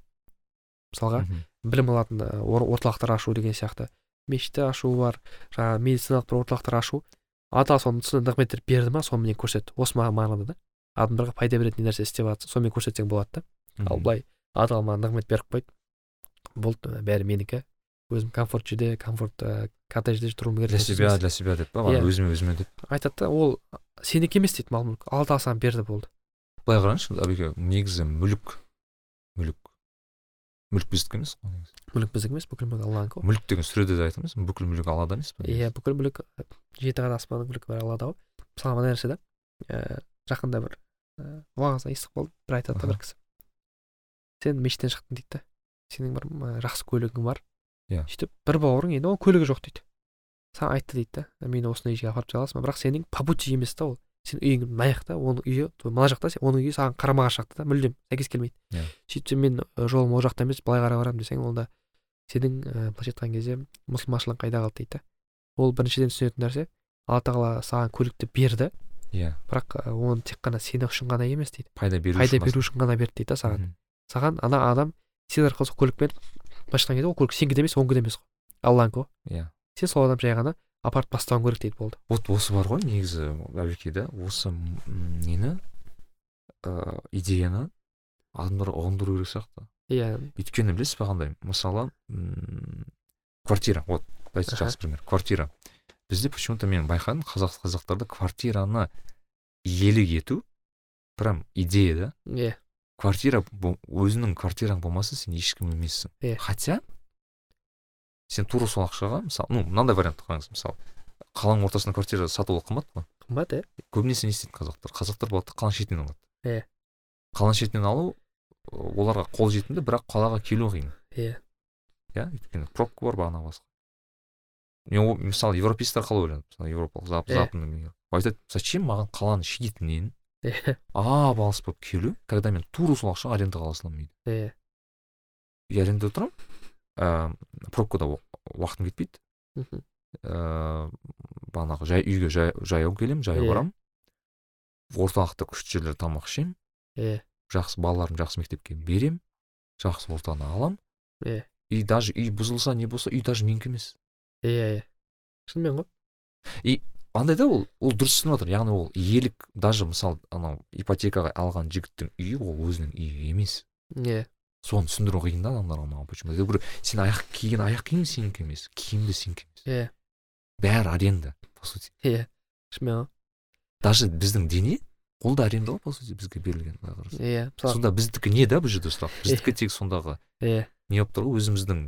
Мысалға Мхм. білім алатын ор- орталықтар ашу деген сияқты. мешітті ашу бар жаңағы медициналық бір орталықтар ашу. Алла соны сондай нығметтер берді ма соныменен көрсет. Осы маған мағынада да. Адамдарға пайда беретін нәрсе істеп жатсың сонымен көрсетсең болады да. Ал былай тағала маған нығмет беріп қойды. Болды ы, бәрі менікі. Өзім комфорт жерде комфорт ы, коттеджде тұруым керек для себя для себя деп па? Иә. өзіме өзіме деп. Айтады да ол сенікі емес дейді мал мүлік алла тағала саған берді болды. Былай қараңызшы әбеке негізі мүлік мүлік мүлік біздікі емес қой негізі. Мүлік біздікі емес бүкіл мүлік алланікі ғой. мүлік деген сүреде де айтамыз бүкіл мүлік аллада емес па иә бүкіл мүлік жеті қат аспанның мүлікі бар аллада ғой. Мысалға мына нәрсе да жақында бір ііі уағызда естіп қалдым бір айтады да бір кісі. Сен мешіттен шықтың дейді да. Сенің бір жақсы көлігің бар Иә. сөйтіп бір бауырың енді оның көлігі жоқ дейді. Саған айтты дейді да. Мені осындай жерге апарып тастай аласың ба бірақ сенің по пути емес та ол сенің үйің мына жақта оның үйі мына жақта сен- оның үйі саған қарама қарсы жақта да мүлдем сәйкес келмейді. Иә. сөйтсем мен жолым ол жақта емес былай қарай барамын десең онда сенің ііі былайша айтқан кезде мұсылманшылығың қайда қалды дейді да. Ол біріншіден түсінетін нәрсе алла тағала саған көлікті берді. Иә. Бірақ ы, оны тек қана сен үшін ғана емес дейді. Пайда беру пайда беру үшін ғана берді дейді да саған. Мгм. саған ана адам сен арқылы сол көлікпен былайша айтқан кезде ол көлік сенікі де емес оныкі да емес қой. Алланікі ғой. Иә. Сен сол адам жай ғана апарып тастауың керек дейді болды. Вот осы бар ғой негізі әбеке да осы нені? Ыыы идеяны адамдарға ұғындыру керек сияқты. Иә. Өйткені білесіз ба қандай? Мысалы м, квартира. Вот давайте жақсы пример. Квартира. Бізде почему то мен байқадым қазақ қазақтарда квартираны иелік ету прям идея да. Иә. Квартира өзіңнің квартираң болмаса сен ешкім емессің. Иә. хотя сен тура сол ақшаға мысалы ну мынандай вариантты қараңыз мысалы қаланың ортасында квартира сату алу қымбат қой. қымбат иә көбінесе не істейді қазақтар? Қазақтар болады да қаланың шетінен алады. Иә. қаланың шетінен алу оларға қолжетімді бірақ қалаға келу қиын. Иә иә өйткені пробка бар бағана басқа. Мен мысалы европеецтер қалай ойлайды мысалы европалық зап западный айтады зачем маған қаланың шетінен иә ап алыс болып келу когда мен тура сол ақшаға арендаға ала саламын дейді иә я арендада тұрамын ыыы пробкада уа- уақытым кетпейді. Мхм. ыыы бағанағы жай үйге жай- жаяу келемін жаяу барамын. Орталықта күшті жерлерде тамақ ішемін. Иә жақсы балаларымды жақсы мектепке беремін. Жақсы ортаны аламын. Иә. и даже үй бұзылса не болса үй даже менікі емес. Иә иә шынымен ғой. Андай да ол ол дұрыс түсініп жатыр. Яғни ол иелік даже мысалы анау ипотекаға алған жігіттің үйі ол өзінің үйі емес. Иә соны түсіндіру қиын да адамдарға маған почему я говорю сен аяқ киген аяқ киім сенікі емес киім де сенікі емес. Иә бәрі аренда по сути. Иә шынымен ғой. Даже біздің дене ол да аренда ғой по сути бізге берілген былай қарасаң. Иә сонда біздікі не да бұл жерде сұрақ? Біздікі тек сондағы иә не болып тұр ғой өзіміздің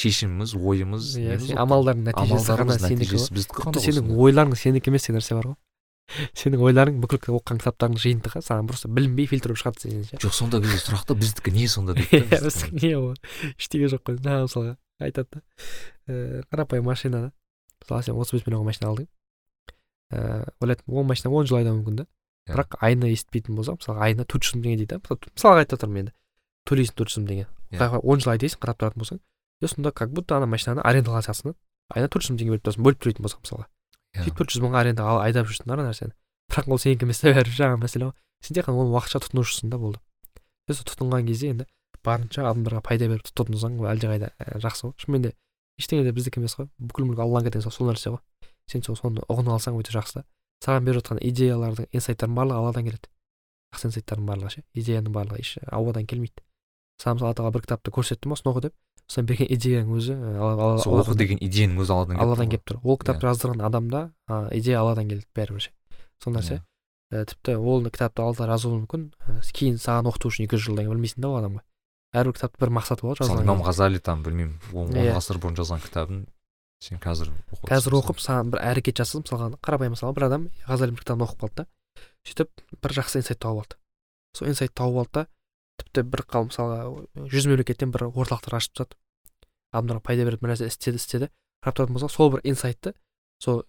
шешіміміз ойымыз иә амалдардың нәтижесі ғана сенікі ғой. сенің ойларың сенікі емес деген нәрсе бар ғой. сенің ойларың бүкіл оқыған кітаптардың жиынтығы саған просто білінбей фильтр болып шығады сенен ше. Жоқ сонда бізде сұрақ та біздікі не сонда дейді иә да біздікі не ол? Ештеңе жоқ қой. Жаңағы мысалға айтады да. Ііі қарапайым машинаны мысалы сен отыз бес миллионға машина алдың. Ііі ойлайтын ол машина он жыл айдауы мүмкін да. Иә. бірақ айына есітпейтін болса мысалы айына төрт жүз мың теңге дейді да. Мысалға айтып отырмын енді. Төлейсің төрт жүз мың теңге. Иә. он жыл айдайсың қарап тұратын болсаң и сонда как будто ана машинаны арендаға алсаң айына төрт жүз мың теңге беріп тұрасың бөліп төлейтін болсаң мысалға. Сөйтіп төрт жүз мыңға арендаға айдап жүрсің ана нәрсені бірақ ол сенікі емес та бәрібір жаңағы мәселе ғой сен тек қана оны уақытша тұтынушысың да болды сол тұтынған кезде енді барынша адамдарға пайда беріп тұтынсаң ол әлдеқайда жақсы ғой шынымен де ештеңе де біздікі емес қой бүкіл мүлік алланікі деген сол нәрсе ғой сен сол соны ұғынып алсаң өте жақсы да саған беріп жатқан идеялардың инсайттардың барлығы алладан келеді жақсы инсайттардың барлығы ше идеяның барлығы еш ауадан келмейді саған мысалы алла тағала бір кітапты көрсеттім осыны оқы деп сосын берген идеяң өзі алла- сол оқы деген идеяның өзі алладан алладан келіп тұр. Ол кітапты Иә. жаздырған адамда идея алладан келеді бәрібір ше сол нәрсе. Иә. ә, тіпті ол кітапты алла жазуы мүмкін. Ә, кейін саған оқыту үшін екі жүз жылдан кейін білмейсің да ол адамға. Әрбір кітаптың бір мақсаты болады жазылған имам ғазали там білмеймін он Иә. ғасыр бұрын жазған кітабын сен қазір қазір оқып саған бір әрекет жасасың мысалға қарапайым мысалы бір адам ғазалидің бір кітабын оқып қалды да. Сөйтіп бір жақсы инсайт тауып алды. Сол инсайт тауып алды да тіпті бір қал мысалға жүз мемлекеттен бір орталықтар ашып тастады. Адамдарға пайда беретін бір нәрсе істеді істеді. Қарап тұратын болсақ сол бір инсайтты сол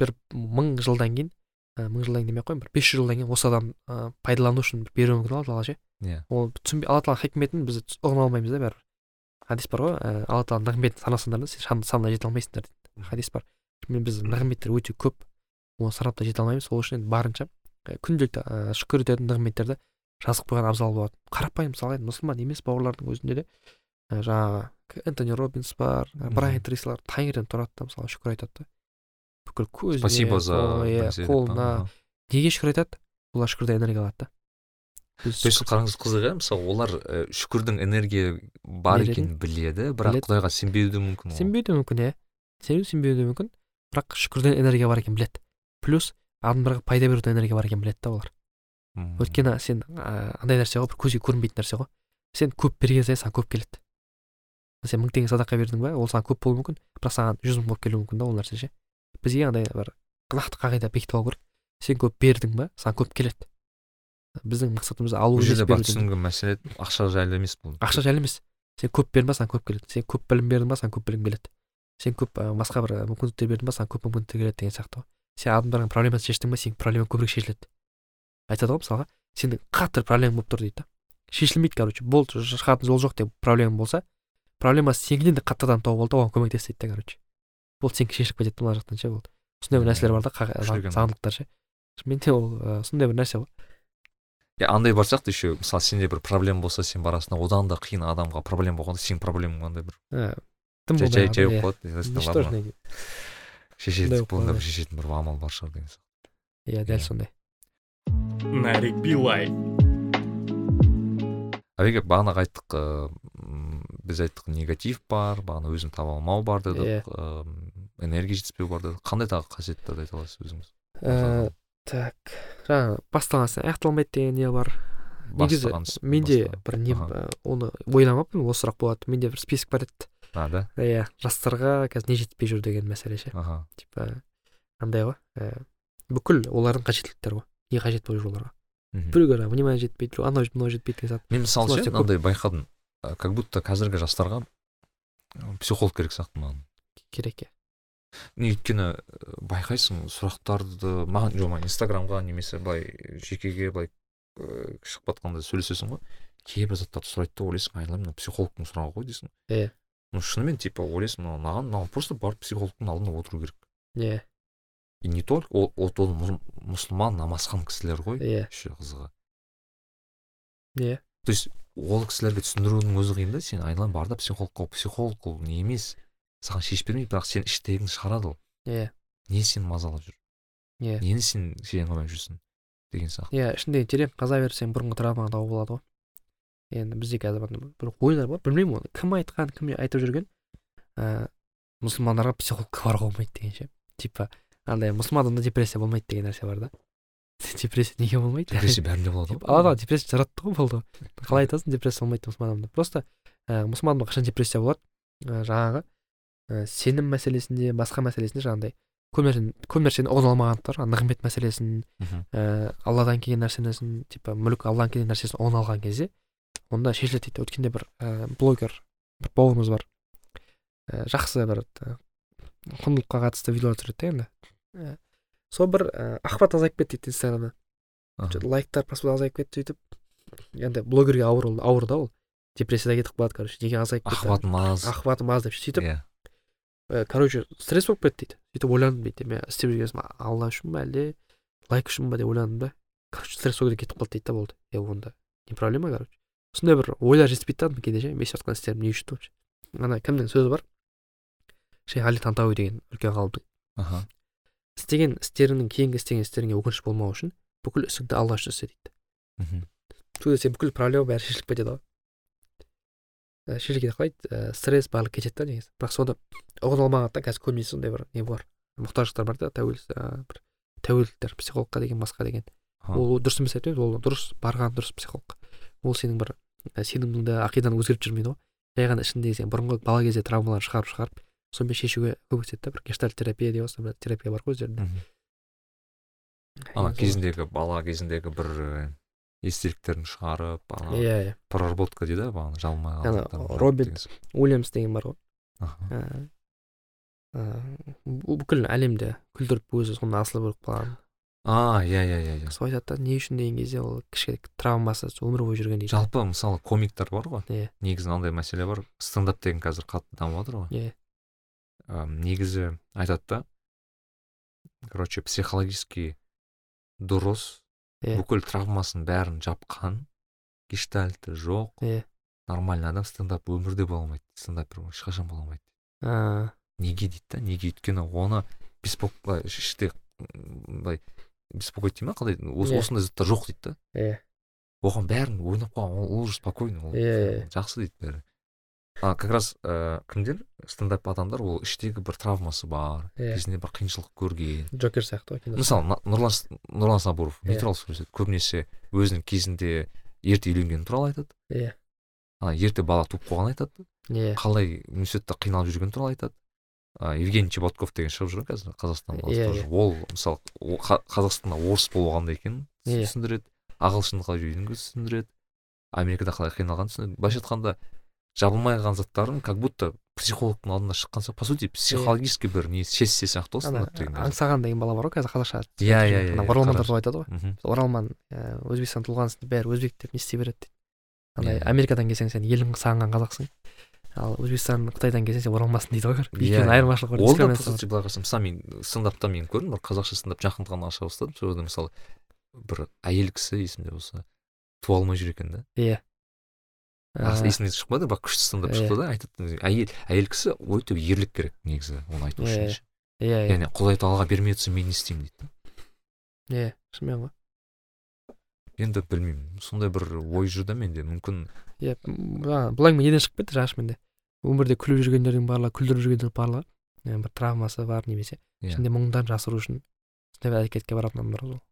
бір мың жылдан кейін ә, мың жылдан кейін демей ақ қояйын бір бес жүз жылдан кейін осы адам ә, пайдалану үшін беруі мүмкін алла тағала ше иә. Ол түсінбей алла тағала хикметін біз ұғына алмаймыз да бәрібір. Хадис бар ғой ә, алла тағаланың нығметін санасаңдар да сен санына жете алмайсыңдар дейді. Хадис бар. Біз нығметтер өте көп оны санап та жете алмаймыз. Сол үшін енді барынша күнделікті ә, шүкір ететін нығметтерді жазып қойған абзал болады қарапайым мысалы енді мұсылман емес бауырлардың өзінде де? Ә, жаңағы энтони робинс бар брайан трейслар таңертең тұрады да мысалы шүкір айтады да. Бүкіл көзіне спасибо за иә, қолына. неге шүкір айтады? Олар шүкірден энергия алады да. То есть қараңыз қызық иә мысалы олар ә, шүкірдің энергия бар екенін біледі бірақ құдайға сенбеуі де мүмкін сенбеуі де мүмкін иә. Сену сенбеуі де мүмкін бірақ шүкірден энергия бар екенін біледі. Плюс адамдарға пайда беруден энергия бар екенін біледі да олар. Өйткені сен ә, андай нәрсе ғой бір көзге көрінбейтін нәрсе ғой. Сен көп берген сайын саған көп келеді. Сен мың теңге садақа бердің ба ол саған көп болуы мүмкін бірақ саған жүз мың болып келуі мүмкін да ол нәрсе ше. Бізге андай бір нақты қағида бекітіп алу керек. Сен көп бердің ба саған көп келеді. Біздің мақсатымыз алу бұл жерде бар түсінген мәселе ақша жайлы емес бұл. Ақша жайлы емес. Сен көп бердің ба саған көп келеді. Сен көп білім бердің ба саған көп білім келеді. Сен көп ә, басқа бір мүмкіндіктер бердің ба саған көп мүмкіндіктер келеді деген сияқты ғой. Сен адамдардың проблемасын шештің ба сенің проблемаң көбірек шешіледі. Айтады ғой мысалға сенің қатты проблемаң болып тұр дейді да. Шешілмейді короче болды шығатын жол жоқ деп проблемаң болса проблема сенікінен де қатты адам тауып ал да оған көмектес дейді да короче. Болды сенікі шешіліп кетеді мына жақтан ше болды. Сондай бір нәрселер бар да заңдылықтар ше. Шынымен де ол сондай бір нәрсе ғой. Иә андай бар сияқты еще мысалы сенде бір проблема болса сен барасың да одан да қиын адамға проблема болғанда сенің проблемаң андай бір Ә, тым жай болып қалады, иә. қалады. шешетін бір амал бар шығар деген сияқты. Иә дәл Иә. сондай. Нарик билай әуеге бағанағы айттық ыыы м, біз айттық негатив бар бағана өзін таба алмау бар дедік Иә. ыыы, энергия жетіспеу бар дедік қандай тағы қасиеттерді айта аласыз өзіңіз Ә, так жаңағы басталған істен аяқталмайды деген не бар? Негізі менде бір не оны ойламаппын осы сұрақ болады. Менде бір список бар еді. А да? Иә жастарға қазір не жетпей жүр деген мәселе ше. Аха. Типа андай ғой ә, бүкіл олардың қажеттіліктері ғой. Не қажет болып жүр оларға. Мхм. біреуге внимание жетпейді біреу анау мынау жетпейді деген сияқты. Мен мысалы ше мынандай байқадым. Ә, как будто қазіргі жастарға психолог керек сияқты маған. Керек иә. Не өйткені ә, байқайсың сұрақтарды маған жоқ маған инстаграмға немесе былай жекеге былай ыыы шығып жатқанда сөйлесесің ғой. Кейбір заттарды сұрайды да ойлайсың айналайын мына психологтың сұрағы ғой дейсің. Иә. ну шынымен типа ойлайсың мынау маған мынаған просто барып психологтың алдында отыру керек. Иә. И не только ол ол ол мұс- мұсылман намазхан кісілер ғой иә. еще қызығы. Иә. То есть ол кісілерге түсіндірудің өзі қиын да сен айналайын бар да психологқа психолог ол не емес саған шешіп бермейді бірақ сен іштегіңді шығарады ол. Иә. Не сені мазалап жүр? Иә. Нені сен сен қоймай жүрсің деген сияқты. Иә ішінде терең қаза берсең бұрынғы травмаңды тауып болады ғой. Енді бізде қазір бір ойлар бар білмеймін оны. Кім айтқан кім айтып жүрген? Ыыы мұсылмандарға психологқа баруға болмайды деген ше. Типа андай мұсылман адамда депрессия болмайды деген нәрсе бар да депрессия неге болмайды депрессия бәрінде болады Типа, алла тағала депрессия жаратты ғой болды қалай айтасың депрессия болмайды мұсылман адамда просто ә, мұсылман адамда қашан депрессия болады ә, жаңағы ә, сенім мәселесінде басқа мәселесінде жаңағыдай көп нәрсені көп нәрсені ұғына алмағандықтар нығмет мәселесін ә, алладан келген нәрсесін типа мүлік алладан келген нәрсесін ұғына алған кезде онда шешіледі дейді өткенде бір ә, блогер бір бауырымыз бар ә, жақсы бір құндылыққа қатысты видеолар түсіреді да енді сол бір ә, ақпарат азайып кетті дейді инстаграмда лайктар просмотр азайып кетті сөйтіп. Енді блогерге ауыр ол ауыр да ол. Депрессияда кетіп қалады короче неге азайып кетті? Ахватым аз ақпаратым аз деп сөйтіп. Иә. Ә, короче стресс болып кетті дейді. Сөйтіп ойландым дейді. Мен істеп жүрген ісім алла үшін ба әлде? Лайк үшін ба? деп ойландым да. Короче стресс сол кезде кетіп қалды дейді да болды. Е онда не проблема короче? Сондай бір ойлар жетіспейді да кейде ше мен істеп жатқан істерім не үшін вообще? Ана кімнің сөзі бар? Шейх али тантауи деген үлкен ғалымдың. Аха. Істеген істеріңнің кейінгі істеген істеріңе өкініш болмау үшін бүкіл ісіңді алла үшін істе дейді. Мхм. сол кезде сен бүкіл проблема бәрі шешіліп кетеді ғой. Ә, шешіліп кетеді қалай? Ә, стресс барлығы кетеді да негізі. Бірақ соны ұғына алмағандықтан қазір көбінесе сондай бір не бар мұқтаждықтар бар да тәуел ә, бір тәуелділіктер психологқа деген басқа деген. Ол дұрыс емес айтпаймыз ол дұрыс барған дұрыс психологқа. Ол сенің бір сеніміңді ақиданы өзгертіп жүрмейді ғой. Жай ғана ішіндегі сен бұрынғы бала кезде травмаларды шығарып шығарып сонымен шешуге көмектеседі да бір гештальт терапия деп отырса бір терапия бар ғой өздерінде ана кезіндегі бала кезіндегі бір і, естеліктерін шығарып ана иә иә. проработка дейді ғой бағана Роберт деген сияқты. уильямс деген бар ғой. Аха. ә, ә, бүкіл әлемді күлдіріп өзі соны асылы болып қалған. А иә иә иә иә. Сол айтады да не үшін деген кезде ол кішкене травмасы өмір бойы жүрген дейді. Жалпы мысалы комиктер бар ғой. Иә. Негізі мынандай мәселе бар. Стендап деген қазір қатты дамып жатыр ғой. Иә. Ам, негізі айтады да. Короче психологически дұрыс Иә. бүкіл травмасын бәрін жапқан гештальты жоқ. Иә. нормальный адам стендап өмірде бола алмайды стендапер ешқашан бола алмайды. Ә, неге дейді да неге? Өйткені оны беспок былай іште былай беспокоить дей ма қалай? Осы осындай заттар жоқ дейді да. Иә оған бәрін ойнап қойған ол уже спокойно ол иә. жақсы дейді бәрі. А как раз ә, кімдер стендап адамдар ол іштегі бір травмасы бар Иә. кезінде бір қиыншылық көрген. Джокер сияқты ғой мысалы нұрлан нұрлан сабуров не Иә. туралы сөйлеседі көбінесе өзінің кезінде ерте үйленгені туралы айтады. Иә. Ана ерте бала туып қойғанын айтады. Иә. Қалай университетте қиналып жүргені туралы айтады. А, евгений чеботков деген шығып жүр ғой қазір қазақстанда Иә, тоже. иә. ол мысалы қазақстанда орыс болу қандай екенін Иә. түсіндіреді. Ағылшынды қалай үйренгенін түсіндіреді. Америкада қалай қиналғанын түсіндіреді. Былайша айтқанда жабылмай қалған заттарын как будто психологтың алдына шыққан сияқты. По сути психологический бір не сессия сияқты ғой стендап деген аңсаған деген бала бар ғой қазір қазақша. Иә иә иә иә, оралмандар қарашы. туралы айтады ғой. Оралман ә, өзбекстан туылғансың бәрі өзбек деп не істей береді дейді. Андай Иә. америкадан келсең сен елің сағынған қазақсың. Ал өзбекстан қытайдан келсең сен оралмансың дейді ғой Иә, екеуінің иә. айырмашылығы ол да по сути былай қарасаң мысалы мен стендапта мен көрдім бір қазақша стендап жақында ғана аша бастадым. Сол жерде мысалы бір әйел кісі есімде болса туа алмай жүр екен да. Иә. Ә, есімде шықпады бірақ күшті стендап Иә. шықты да айтады әйел әйел кісі өте ерлік керек негізі оны айту үшін иә. иә яғни құдай тағала бермей тұрса мен не істеймін дейді да. иә шынымен ғой. Енді білмеймін. Сондай бір ой жүр да менде. Мүмкін иә бұл әңгіме неден шығып кетті жаңағы менде? Өмірде күліп жүргендердің барлығы күлдіріп жүргендердің барлығы бір травмасы бар немесе. Иә. ішінде мұңдарын жасыру үшін сондай бір әрекетке баратын адамдар ғой ол.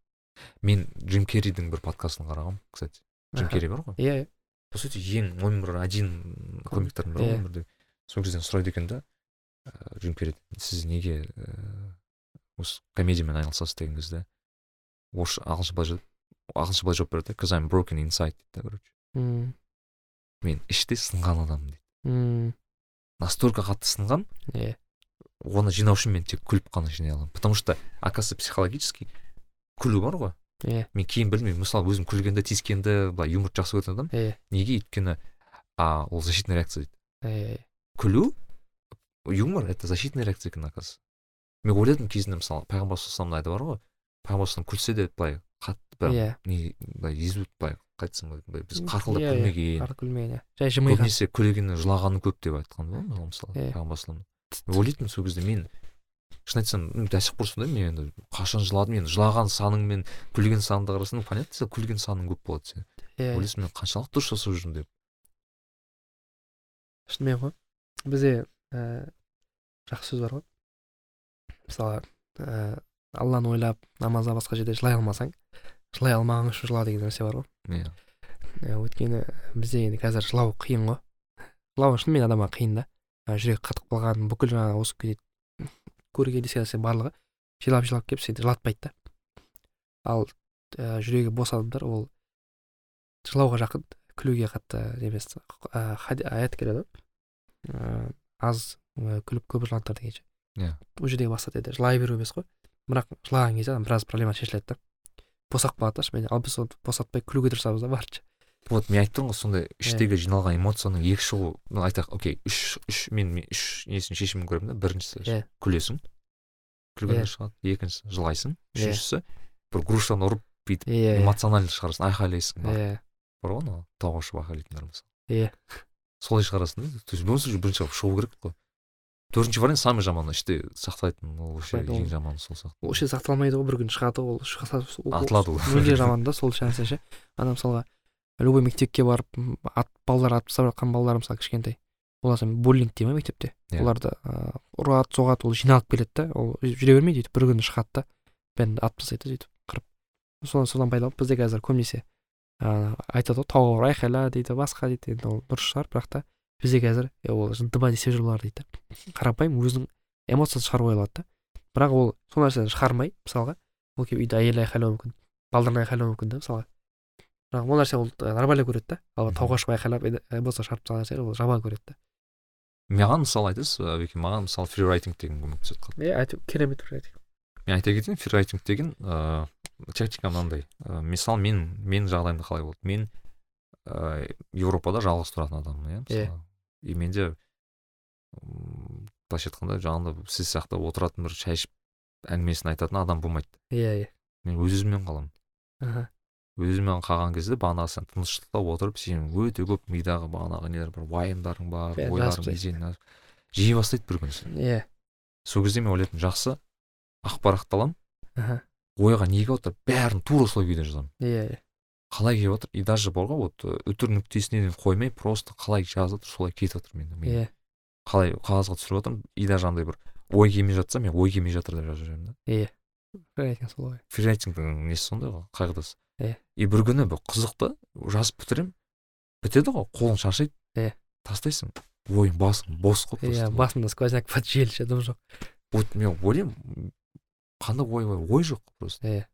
Мен джим керридің бір подкастын қарағанмын кстати. Джим керри бар ғой. Иә иә по сути ең номер один комиктердің бірі ғой өмірде сол кезден сұрайды екен да ә, джим керри сіз неге ііі осы комедиямен айналысасыз деген кезде? Орысша ағылшынша былай жауап ағылшынша былай жауап береді cause I'm broken inside дейді да короче. Мен іште сынған адаммын дейді. Настолько қатты сынған иә оны жинау үшін мен тек күліп қана жинай аламын. Потому что оказывается психологически күлу бар ғой. Иә мен кейін білмеймін. Мысалы өзім күлгенді тиіскенді былай юморды жақсы көретін адаммын. Иә неге? Өйткені а ол защитный реакция дейді. Иә күлу юмор это защитная реакция екен оказывается. Мен ойладым кезінде мысалы пайғамбар саллаллаху айтып бар ғой. Пайғамбар күлсе де былай қатты прям иә не былай езу былай қалай айтсам болады біз қарқылдап күлмеген. Күлмеген иә жай жымиған. Көбінесе күлгені жылағаны көп деп айтқан ғой мысалы мысалы Иә. пайғамбар ойлайтынмын сол кезде мен шын айтсам до сих пор сондаймын мен енді қашан жыладым енді жылаған саның мен күлген саныңды қарасаң понятно сен күлген саның көп болады сен. Иә ойлайсың мен қаншалықты дұрыс жасап жүрмін деп. Шынымен ғой бізде ііі жақсы сөз бар ғой. Мысалы ііі алланы ойлап намазда басқа жерде жылай алмасаң жылай алмағың үшін жыла деген нәрсе бар ғой. Иә. Иә, өйткені бізде енді қазір жылау қиын ғой. Жылау шынымен адамға қиын да. Жүрек қатып қалған бүкіл жаңағы осы күнде көрген дескен нәрсе барлығы жылап жылап келіп сені жылатпайды да. Ал ә, жүрегі бос адамдар ол жылауға жақын күлуге қатты емес хади- аят келеді ғой. Ә, аз ә, күліп көп жылаңдар дегенше Иә. ол жердегі мақсат енді жылай беру емес қой. Бірақ жылаған кезде адам біраз проблема шешіледі да. Босап қалады да шынымен ал біз оны босатпай күлуге тырысамыз да барынша. Вот мен айттым ғой сондай іштегі жиналған эмоцияның екі шығу ну айтайық окей үш үш мен, мен үш несін шешімін көремін да. Біріншісі Иә. күлесің күлгеннен шығады. Екіншісі жылайсың үшіншісі бір грушаны ұрып бүйтіп иә эмоционально шығарасың айқайлайсың иә бар ғой анау тауға шығып айқайлайтындар мысалы Иә. солай шығарасың да. То есть любом случае бірінші шығу керек қой. Төртінші вариант самый жаманы іште сақтайтын ол вообще ең жаманы сол сияқты. Ол ше сақталмайды ғой бір күн шығады ол- атылады ол. мүлде жаман да сол нәрсе ше. Ана мысалға любой мектепке барып ат балалар атып тастап жатқан балалар мысалы кішкентай. Олар буллинг дей ма мектепте. Иә. оларды ыыы ұрады соғады ол жиналып келеді да. Ол жүре бермейді өйтіп бір күні шығады да. Бәрін атып тастайды да сөйтіп қырып. Содан содан пайда болды бізде қазір көбінесе ыыы айтады ғой тауға барып айқайла дейді басқа дейді. Енді ол дұрыс шығар бірақ та бізде қазір ол жынтыма десе жүр бұлар дейді. Да қарапайым өзінің эмоциясын шығаруға алады да. Бірақ ол сол нәрсені шығармай мысалға ол келіп үйде әйелі айқайлауы мүмкін балдарына айқайлауы мүмкін да мысалға. Бірақ ол нәрсе ол ы, нормально көреді да ал тауға шығып айқайлап эмоция шығарып тастаған нәрсе ол жаман көреді да маған мысалы айтасыз әбеке маған мысалы фрирайтинг деген көмектеседі қатты айтып керемет бір мен айта кетейін фрирайтинг деген ыыы тактика мынандай. Ыыы мысалы мен менің жағдайымда қалай болды? Мен ыыы еуропада жалғыз тұратын адаммын иә Иә. мысалы. И менде былайша айтқанда жаңағыда сіз сияқты отыратын бір шай ішіп әңгімесін айтатын адам болмайды. Иә иә. Мен өз өзіммен қаламын. Аха. Өз өзіммен қалған кезде бағанағы сен тыныштықта отырып сен өте көп мидағы бағанағы нелер бар уайымдарың бар ойларың жей бастайды бір күні сен иә. Сол кезде мен ойлайтынмын жақсы ақпаратты аламын. Ойға не келіп жатыр бәрін тура сол күйде жазамын. Иә иә. Қалай келіп жатыр и даже бар ғой вот үтір нүктесіне дейін қоймай просто қалай жазып жатыр солай кетіп жатыр менде иә. қалай қағазға түсіріп жатырмын и даже андай бір ой келмей жатса мен ой келмей жатыр деп жазып жіберемін да. Иә. Айтқан сол ғой фрирайтингтің несі сондай ғой қағидасы? Иә. и бір күні бір қызықты жазып бітіремін бітеді ғой қолың шаршайды. Иә. тастайсың. Ойың басың бос қой иә басында сквозняк бар жел ше дым жоқ. Вот мен ойлаймын қандай ой ой ой жоқ просто. Иә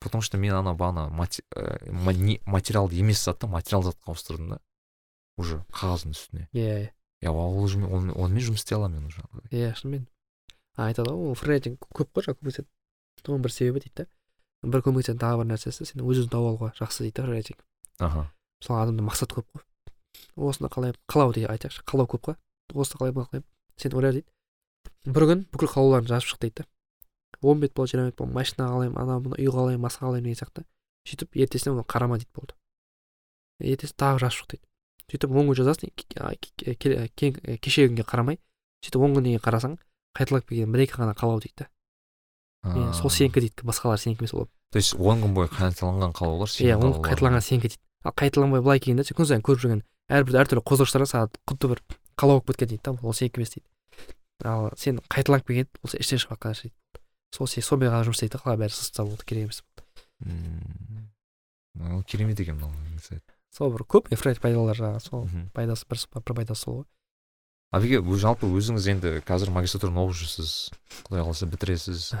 потому что мен ана бағана мати- ә, не- материалды емес затты материал затқа ауыстырдым да. Уже қағаздың үстіне. Иә иә иә ол уже мен- онымен жұмыс істей аламын мен уже. Иә шынымен. Айтады ғой ол фрирайтинг көп қой жаңағы көмектеседі оның бір себебі дейді да. Бір көмектесетін тағы бір нәрсесі сен өз өзіңді тауып алуға жақсы дейді да аха. Мысалы адамда мақсат көп қой. Осыны қалай қалау дейді айтайықшы қалау көп қой. Осыны қалай қалаймын сен ойла дейді. Бір күн бүкіл қалауларыңды жазып шық дейді да. Он бет болды жиырма бет болды машина қалаймын ана мына үй қалаймын басқа қалаймын деген сияқты. Сөйтіп ертесіне оны қарама дейді болды. Ертесі тағы жазып шық дейді. Сөйтіп он күн жазасың кешегі күнге қарамай сөйтіп он күннен кейін қарасаң қайталап келген бір екі ғана қалау дейді да. Е, сол сенікі дейді басқалар сенікі емес ол. То есть он күн бойы қайталанған қалаулар иә қалауларың. қайталанған сенікі дейді. Ал қайталанбай былай келгенде сен күн сайын көріп жүрген әрбір әртүрлі қозғағыштар саған құдды бір қалау болып кеткен дейді да ол сенікі емес дейді. Ал сен қайталанып келген ол іштен шығып жатқан нәрсе дейді. Сол сен сонымен ғана жұмыс істейді да қалай бәрі сызса болды керек емес ол керемет екен мынау сол бір көп эфрайт пайдалар жаңағы сол пайдасы бір бір пайдасы сол ғой. Әбеке өз- жалпы өзіңіз енді қазір магистратураны оқып жүрсіз құдай қаласа бітіресіз.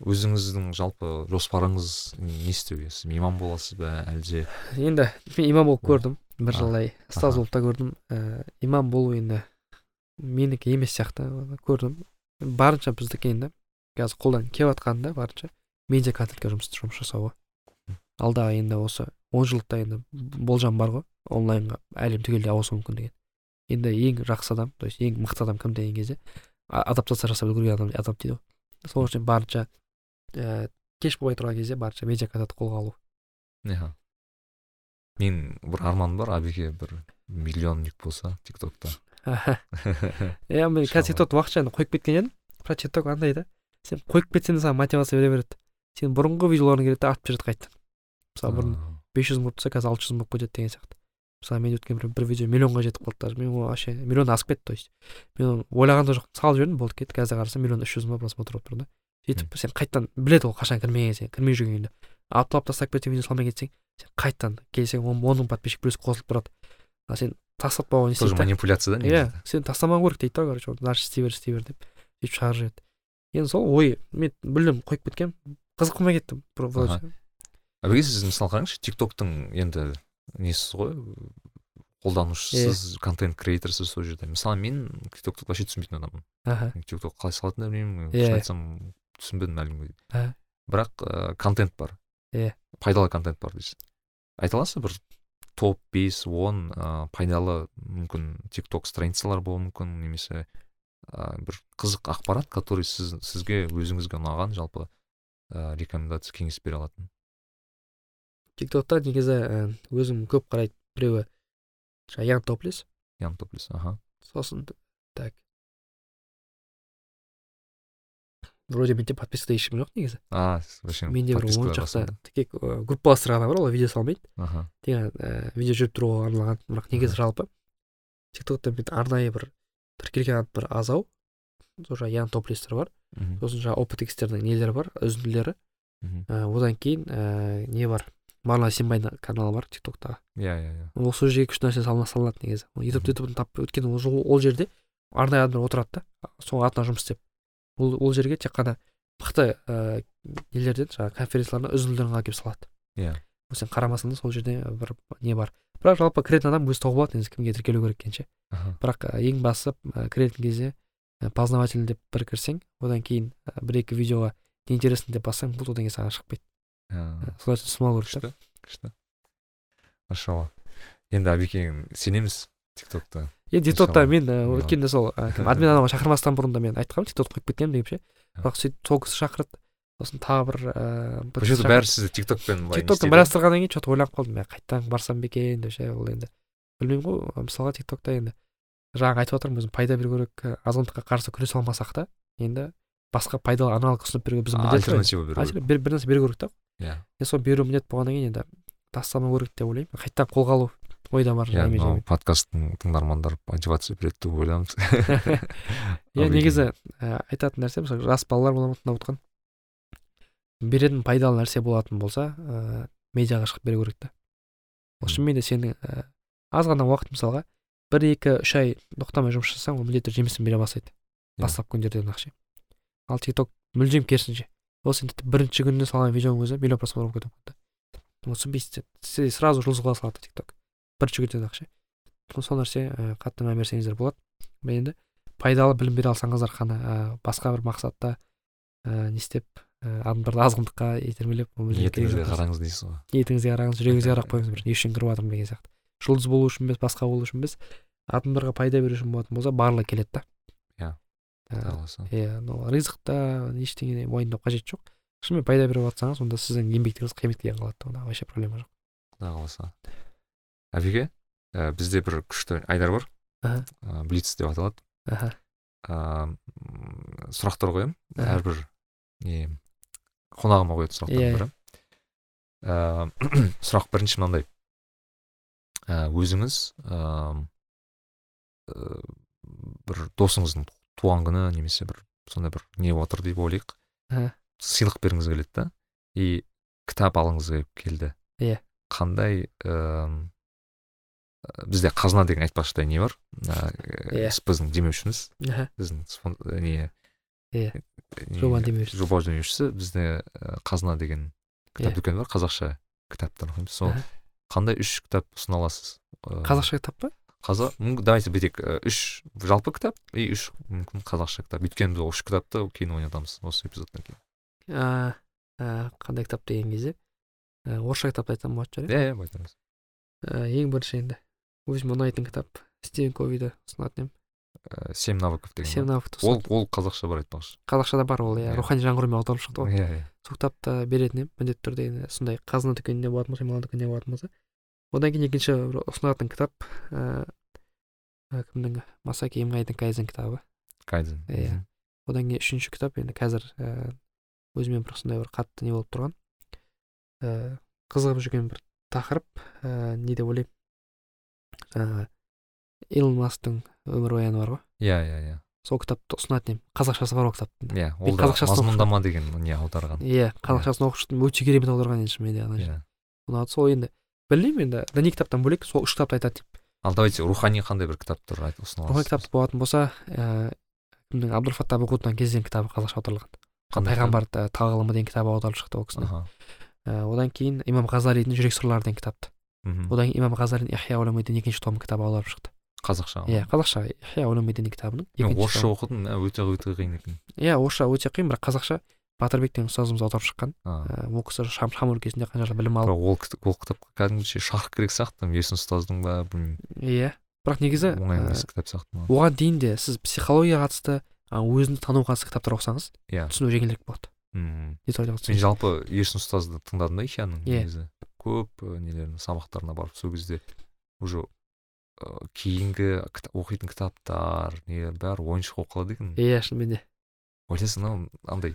Өзіңіздің жалпы жоспарыңыз не істеуге? Сіз имам боласыз ба әлде? Енді мен имам болып көрдім. Бір жылдай ұстаз болып та көрдім. Ііі имам болу енді менікі емес сияқты көрдім. Барынша біздікі енді. Қазір қолдан келіп жатқаны да барынша. Медиа контентке жұмыс жұмыс жасау ғой алдағы енді осы он жылдықта енді болжам бар ғой. Онлайнға әлем түгелдей ауысуы мүмкін деген. Енді ең жақсы адам то есть ең мықты адам кім деген кезде адаптация жасап үлгерген адам адам дейді ғой. Сол үшін барынша ііі кеш болмай тұрған кезде барынша медиа контентті қолға алу Аха. мен бір арманым бар абиге бір миллионник болса тик токта иә мен қазір тиктокты уақытша енді қойып кеткен едім бірақ тикток андай да. Сен қойып кетсең де саған мотивация бере береді сен бұрынғы видеоларың келеді да артып жібереді қайтадан. Мысалы бұрын бес жүз мың болып тұрса қазір алты жүз мың болып кетеді деген сияқты. Мысалы мен өткен бір, видео миллионға жетіп қалды даже. Мен вообще миллионнан асып кетті то есть. Мен оны ойлаған да жоқпын. Салып жібердім болды кетті. Қазір қарасам миллион үш жүз мың просмотр болып тұр да. Сөйтіп сен қайтадан біледі ол қашан кірмегенін сен кірмей жүргеніңді. Апталап тастап кетсең видео салмай кетсең сен қайтадан келсең он мың подписчик плюс қосылып тұрады. А сен тастатпауға не тоже істейді манипуляция да иә сен тастамау керек дейді да короче дальше істей бер істей бер деп сөйтіп шығарып жібереді енді сол ой мен мүлдем қойып кеткенмін қызық болмай кетті әбеке сіз мысалы қараңызшы тик токтың енді несіз ғой қолданушысыз контент креаторсыз сол жерде. Мысалы мен тик токты вообще түсінбейтін адаммын. Аха. Тик ток қалай салатынын да білмеймін шын айтсам түсінбедім әлі күнге. Дейін Ә. бірақ ыыы контент бар. Иә. пайдалы контент бар дейсіз айта аласыз бір топ бес он ыыы пайдалы мүмкін тик ток страницалар болуы мүмкін немесе ыыы бір қызық ақпарат который сіз сізге өзіңізге ұнаған жалпы ыыы рекомендация кеңес бере алатын. Тик токта негізі өзім көп қарайды біреуі жаңағы ян топлес ян топлес аха. Сосын так. Вроде менде подпискада ешкім жоқ негізі а вообще менде бір подпискалар он шақты тек группаластар ғана бар олар видео салмайды аха тек видео жүріп тұруға арналған бірақ негізі жалпы тик токта мен арнайы бір тіркелген бір аз ау сол жаңағы ян топлестер бар сосын жаңағы опыт икстердің нелері бар үзінділері мхм. одан кейін ііі не бар марла сенбайдың каналы бар тик токтағы иә иә иә ол сол жерге күшті нәрсе салына салынады негізі ютуб ютубын тап өйткені ол жерде арнайы адамдар отырады да? Соның атынан жұмыс істеп ол ол жерге тек қана мықты ііі нелерден жаңағы конференциялардан үзінділерін алып келіп салады. Иә. ол сен қарамасаң да сол жерде бір не бар. Бірақ жалпы кіретін адам өзі тауып алады негізі кімге тіркелу керек екенше аха. Бірақ і, ең бастысы і, кіретін кезде познавательный деп бір кірсең одан кейін бір екі видеоға неинтересно деп бассаң бұл одан кейін саған шықпайды. Ә, солай тұсынбау керек та. күшті. Күшті машалла. Енді әбеке сенеміз тик токта енді Иншалла. мен өткенде сол. Админ адамға шақырмастан бұрын да мен айтқанмын тиктокты қойып кетемін деп ше. Бірақ сөйтіп сол кісі шақырды. Сосын тағы бір ііі бұл жерде бәрі сізді тик токпен былай істейді. біраз кейін че то ойланып қалдым. Мен қайтадан барсам ба екен деп ше ол енді. Білмеймін ғой мысалға тиктокта енді. Жаңағы айтып жатырмын өзім пайда беру керек азғындыққа қарсы күресе алмасақ та енді басқа пайдалы аналог ұсынып беруге біздің міндет альтернатива беру керек. Бір, нәрсе беру керек та. Иә. Соны беру міндет болғаннан кейін енді тастамау керек деп ойлаймын. Қайтадан қолға алу. Ойда бар иә мынау подкасттың тыңдармандары мотивация береді деп ойлаймыз иә негізі і, айтатын нәрсе мысалы жас балалар бола ма тыңдап отқан. Беретін пайдалы нәрсе болатын болса ыыы медиаға шығып беру керек та. Ол шынымен де сенің і, аз ғана уақыт мысалға бір екі үш ай тоқтамай жұмыс жасасаң ол міндетті түрде жемісін бере бастайды. Иә. бастапқы күндерден ақша ал тик ток мүлдем керісінше. Ол сен тіпті бірінші күнде салған видеоның өзі миллион просмотр болып кетуі мүмкін да. Түсінбейсіз сен сразу жұлдызға салады тик бірінші күнден ақша. Сол нәрсе і, қатты мән берсеңіздер болады енді пайдалы білім бере алсаңыздар ғана ә, басқа бір мақсатта ә, не істеп ә, адамдарды азғындыққа итермелеп ниетіңізге жоқ. қараңыз дейсіз ғой. Ниетіңізге қараңыз жүрегіңізге қарап қойыңыз бір не үшін кіріп жатырмын деген сияқты. Жұлдыз болу үшін емес басқа болу үшін емес адамдарға пайда беру үшін болатын болса барлығы келеді да. Иә. Ә, Құдай қаласа. иә ну ризықта ештеңе уайымдау қажет жоқ. Шынымен пайда беріп жатсаңыз онда сіздің еңбектеріңіз қиямет келген қалады онда вообще проблема жоқ. Құдай қаласа әбеке ә, бізде бір күшті айдар бар. Ә, блиц деп аталады. Аха ә, сұрақтар қоямын. Әрбір не қонағыма қоятын сұрақтардың Иә, бірі. Ә, сұрақ бірінші мынандай. Ә, өзіңіз ә, бір досыңыздың туған күні немесе бір сондай бір не отыр деп ойлайық. Сыйлық бергіңіз келеді да. И кітап алғыңыз келді. Иә. қандай ыыы бізде қазына деген айтпақшыдай не бар? Мына Иә. біздің демеушіміз біздің не Иә. не- Жоба демеушісі. жоба демеушісі. Бізде қазына деген кітап Иә. дүкені бар. Қазақша кітаптар оқимыз сол қандай үш кітап ұсына аласыз? Қазақша кітап па? қазақ мүмкін давайте бүйтейік ә, үш жалпы кітап и үш мүмкін қазақша кітап. Өйткені біз үш кітапты кейін ойнатамыз осы эпизодтан кейін. Қандай кітап деген кезде? Орысша кітапты айтсам болатын шығар иә? Иә иә ең бірінші енді. Өзіме ұнайтын кітап стивен ковиді ұсынатын едім Ә, семь навыков деген семь навыкты ол ол қазақша бар айтпақшы қазақшада бар ол иә Иә. рухани жаңғырумен аударылып шықты ғой иә иә сол кітапты беретін едім міндетті түрде енді сондай қазына дүкенінде болатын болса иман дүкенінде болатын болса. Одан кейін екінші бір ұсынатын кітап ііі кімнің масаки имгайдың кайзен кітабы. Кайдзен Иә. Одан кейін үшінші кітап енді қазір ііі өзіме бір сондай бір қатты не болып тұрған. Ііі қызығып жүрген бір тақырып ііі не деп ойлаймын. Жаңағы илон масктың өмірбаяны бар ғой. Иә иә иә. Сол кітапты ұсынатын едім қазақшасы бар ол кітаптың иә ол да мазмұндама деген не аударған. Иә қазақшасын оқып шықтым. Өте керемет аударған енді шынымен де иә. ұнады сол енді. Білмеймін енді. Діни кітаптан бөлек сол үш кітапты айтады деп. Ал давайте рухани қандай бір кітаптар ұсына рухани кітап болатын болса ііі кімнің? Абдулфаттах бухутан кезден кітабы қазақша аударылған. Қандай пайғамбар та- тағылымы деген кітабы аударылып шықты ол кісінің. Одан кейін имам ғазалидің жүрек сырлары деген кітапты. Мхм. одан кейін имам ғазалидің ихя улумидин екінші томы кітабы аударылып шықты. Қазақша иә қазақша ихя улумидин кітабының орысша оқыдым ә, өте өте қиын екен. Иә орысша өте қиын бірақ қазақша батырбек деген ұстазымыз аударып шыққан. Ііі ол кісі шам шам өлкесінде қанша жыл білім алып. Ол ол кітапқа кәдімгіше шарх керек сияқты есін ұстаздың ба білмеймін. Иә бірақ негізі оңай ііі, емес кітап сияқты оған дейін де сіз психологияға қатысты өзіңді тануға қатысты кітаптар оқысаңыз иә. түсіну жеңілірек болады. Мм. мен жалпы ерсін ұстазды тыңдадым да ихяның Иә. негізі. Көп ә, нелерін сабақтарына барып сол кезде уже ә, кейінгі оқитын кітаптар не бәрі ойыншық болып қалады екен. Иә шынымен де. Ойлайсың мынау андай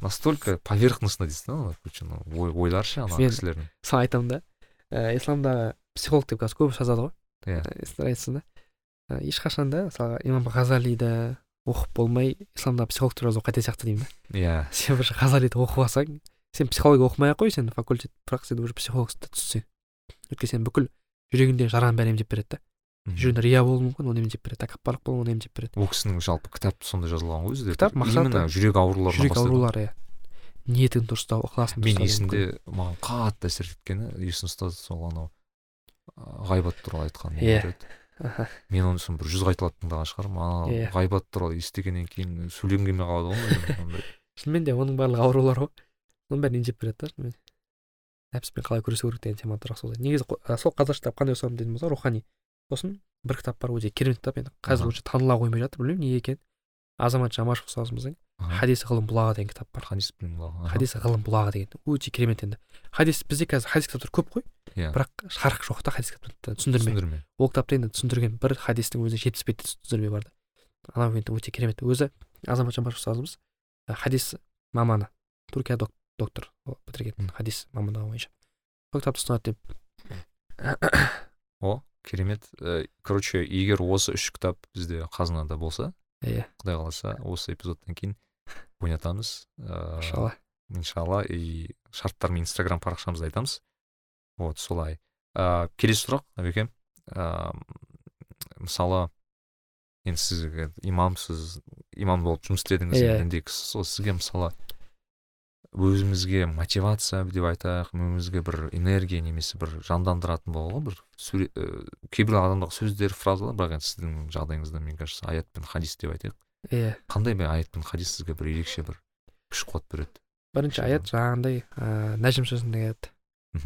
настолько поверхностно дейсің да ана короче ой ойлары ше ана Мен- кісілердің. мысалы айтамын да. Ііі исламдағы психолог деп қазір көп жазады ғой. Иә. Айтсың да. Ә, ешқашан да мысалға имам ғазалиді оқып болмай исламдағы психологтар жазу қате сияқты деймін да. Иә. Сен бір ғазалиді оқып алсаң сен психология оқымай ақ қой сен факультет бірақ сен уже психологты түсінсең өйткені сен бүкіл жүрегіңде жараның бәрін емдеп береді да. Жүрегіңде рия болуы мүмкін оны емдеп береді тәкаппарлық болуы оны емдеп береді. Ол кісінің жалпы кітап сондай жазылған ғой өзі Кітап мақсаты- жүрек ауруларынан жүрек аурулары иә. Ниетіңді дұрыстау ықыласыңды мен есімде маған қатты әсер еткені есін ұстаз сол анау ғайбат туралы айтқан Иә. мен оны соны бір жүз қайталап тыңдаған шығармын. Ана Иә. ғайбат туралы естігеннен кейін сөйлегім келмей қалады ғой. Шынымен де оның барлығы аурулар ғой. Соның бәрін емдеп береді да шынымен нәпіспен қалай күресу керек деген тема тұрақ сол негізі ә, сол қазақша кітап қандай ұсынамын дейтін болса рухани. Сосын бір кітап бар өте керемет кітап енді қазір уже таныла қоймай жатыр білмеймін неге екенін. Азамат жамашев ұстазымыздың хадис ғылым бұлағы деген кітап бар. Хадис білім. Аха. хадис ғылым бұлағы деген өте керемет енді. Хадис бізде қазір хадис кітаптар көп қой иә. бірақ шарх жоқ та хадис кітаптарда түсіндірме түсіндірме ол кітапта енді түсіндірген бір хадистің өзіне жетпіс бетте түсіндірме бар да анау енді өте керемет. Өзі азамат жамашев ұстазымыз хадис маманы түркия доктор бітірген хадис мамандығы бойынша. Сол кітапты ұсынады деп. О керемет. Ә, короче егер осы үш кітап бізде қазынада болса иә құдай қаласа осы эпизодтан кейін ойнатамыз. Ыыы иншалла. иншалла. И шарттармен инстаграм парақшамызда айтамыз. Вот солай. Ә, келесі сұрақ әбеке ә, мысалы енді сіз имамсыз имам болып жұмыс істедіңіз Иә. енді ендігі сол сізге мысалы өзімізге мотивация деп айтайық өзімізге бір энергия немесе бір жандандыратын болады ғой бір сурет ә, кейбір адамдағы сөздер фразалар бірақ енді сіздің жағдайыңызда мне кажется аят пен хадис деп айтайық. Иә. Қандай бір аят пен хадис сізге бір ерекше бір күш қуат береді? Бірінші аят жаңағындай ыыы нәжім сөзінде аят.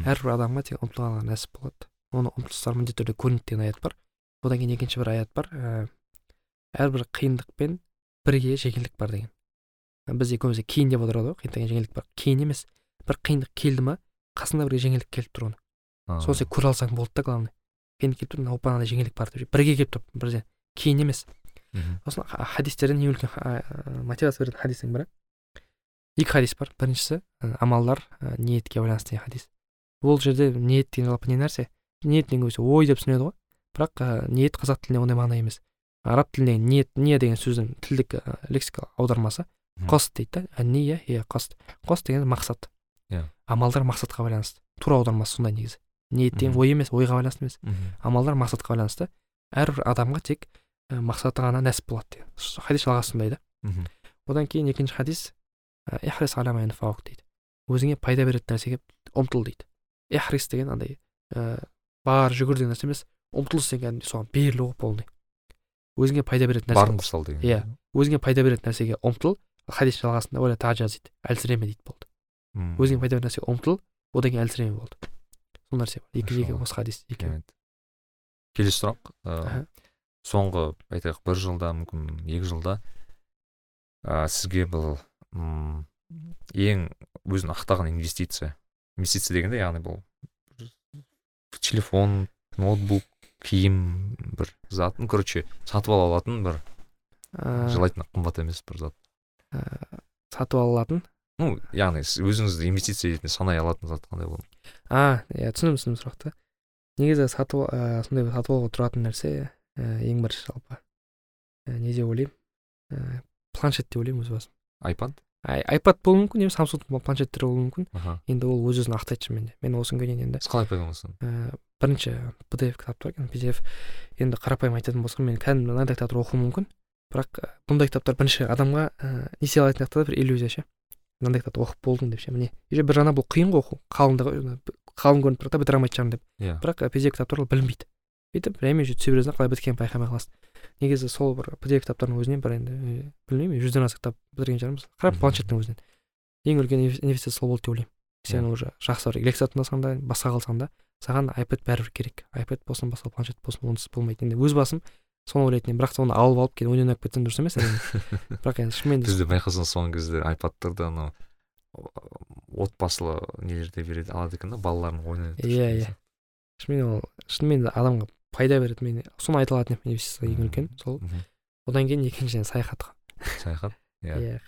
Әрбір адамға тек ұмтылғанға нәсіп болады оның ұмтылыстары міндетті түрде көрінеді деген аят бар. Одан кейін екінші бір аят бар ііі әрбір қиындықпен бірге жеңілдік бар деген. Бізде көбінесе кейін деп аударады ғой. Қиындық жеңілдік бар. Кейін емес бір қиындық келді ма қасында бірге жеңілдік келіп тұр оны. Соны сен көре алсаң болды да главное қиындық келіп тұр опа мынандай жеңілдік бар деп бірге келіп тұр бірден. Кейін емес. Сосын ха- хадистерден ең үлкен мотивация беретін хадистің бірі. Екі хадис бар. Біріншісі амалдар ниетке байланысты деген хадис. Ол жерде ниет деген жалпы не нәрсе? Ниет деген көбісі ой деп түсінеді ғой. Бірақ ә, ниет қазақ тілінде ондай мағына емес. Араб тілінде ниет ния деген сөздің тілдік ә, лексика аудармасы Қост дейді да ния иә? Қост қост деген мақсат. Иә. амалдар мақсатқа байланысты. Тура аудармасы сондай негізі. Ниет деген ой емес ойға байланысты емес. Амалдар мақсатқа байланысты. Әрбір адамға тек ә, мақсаты ғана нәсіп болады деген. Хадис жалғасы сондай да. Одан кейін екінші хадис ихрис дейді. Өзіңе пайда беретін нәрсеге ұмтыл дейді. Ихрис деген андай ә, бар жүгір деген нәрсе емес. Ұмтылыс деген кәдімгідей соған берілу ғой полный өзіңе пайда беретін нәрсе барыңды сал деген Иә. өзіңе пайда беретін нәрсеге ұмтыл. Хадис жалғасында оля тажаз дейді әлсіреме дейді болды. Өзіңе пайда беретін нәрсеге ұмтыл одан кейін әлсіреме болды. Сол нәрсе бар. Екі екі осы хадис екеуі. Келесі сұрақ ыыы соңғы айтайық бір жылда мүмкін екі жылда ә, сізге бұл м, ең өзін ақтаған инвестиция инвестиция дегенде яғни бұл телефон ноутбук киім бір зат ну короче сатып ала алатын бір ә, жылайтын қымбат емес бір зат. Ә, сатып ала алатын. Ну яғни сіз өзіңізді инвестиция ретінде санай алатын зат қандай болады а иә түсіндім түсіндім сұрақты. Негізі сатып ә, сондай сатып алуға тұратын нәрсе ә, ең бірінші жалпы ә, не деп ойлаймын? Ә, планшет деп ойлаймын өз басым. айпад ай айпад болуы мүмкін немесе самсунг планшеттер болуы мүмкін. Аха. Енді ол өз өзін ақтайды шынымен де мен осы күнге дейін енді. Сіз қалай пайдаланасыз ә, бірінші pdf кітаптар екен pdf. Енді қарапайым айтатын болсақ мен кәдімгі мынандай кітаптар оқуым мүмкін. Бірақ ә, бұндай кітаптар бірінші адамға ә, несие алатын сияқты да бір иллюзия ше. Мынандай кітапты оқып болдың деп ше. Міне уже бір жағынан бұл қиын ғой оқу қалыңдығы қалың көрініп тұрады да бітіре алмайтын шығармын деп. Иә. Бірақ pdf кітаптар ол білінбейді. Бүйтіп реально же түсе бересің да қалай біткенін байқамай қаласың. Негізі сол бір pdf кітаптардың өзінен бір енді білмеймін жүзден аса кітап бітірген шығармыз қарап планшеттің өзінен. Ең үлкен инвес- инвестиция сол болды деп ойлаймын. Сен Иә. уже жақсы бір лекция тыңдасаң да басқа қалсаң да саған iPad бәрібір керек. iPad болсын басқа планшет болсын онсыз болмайды енді өз басым соны ойлайтын едім. бірақ соны алып алып кейін ойнап кетсем дұрыс емес әрине. бірақ енді шынымен де бізде байқасаң соңғы кезде айпадтарды анау отбасылы нелерде береді алады екен да балаларын ойнайды Иә, иә. шынымен ол шынымен де адамға пайда береді мен соны айта алатын едім инвестиция ең үлкен сол. Одан кейін екіншіден саяхатқа. Саяхат? Иә.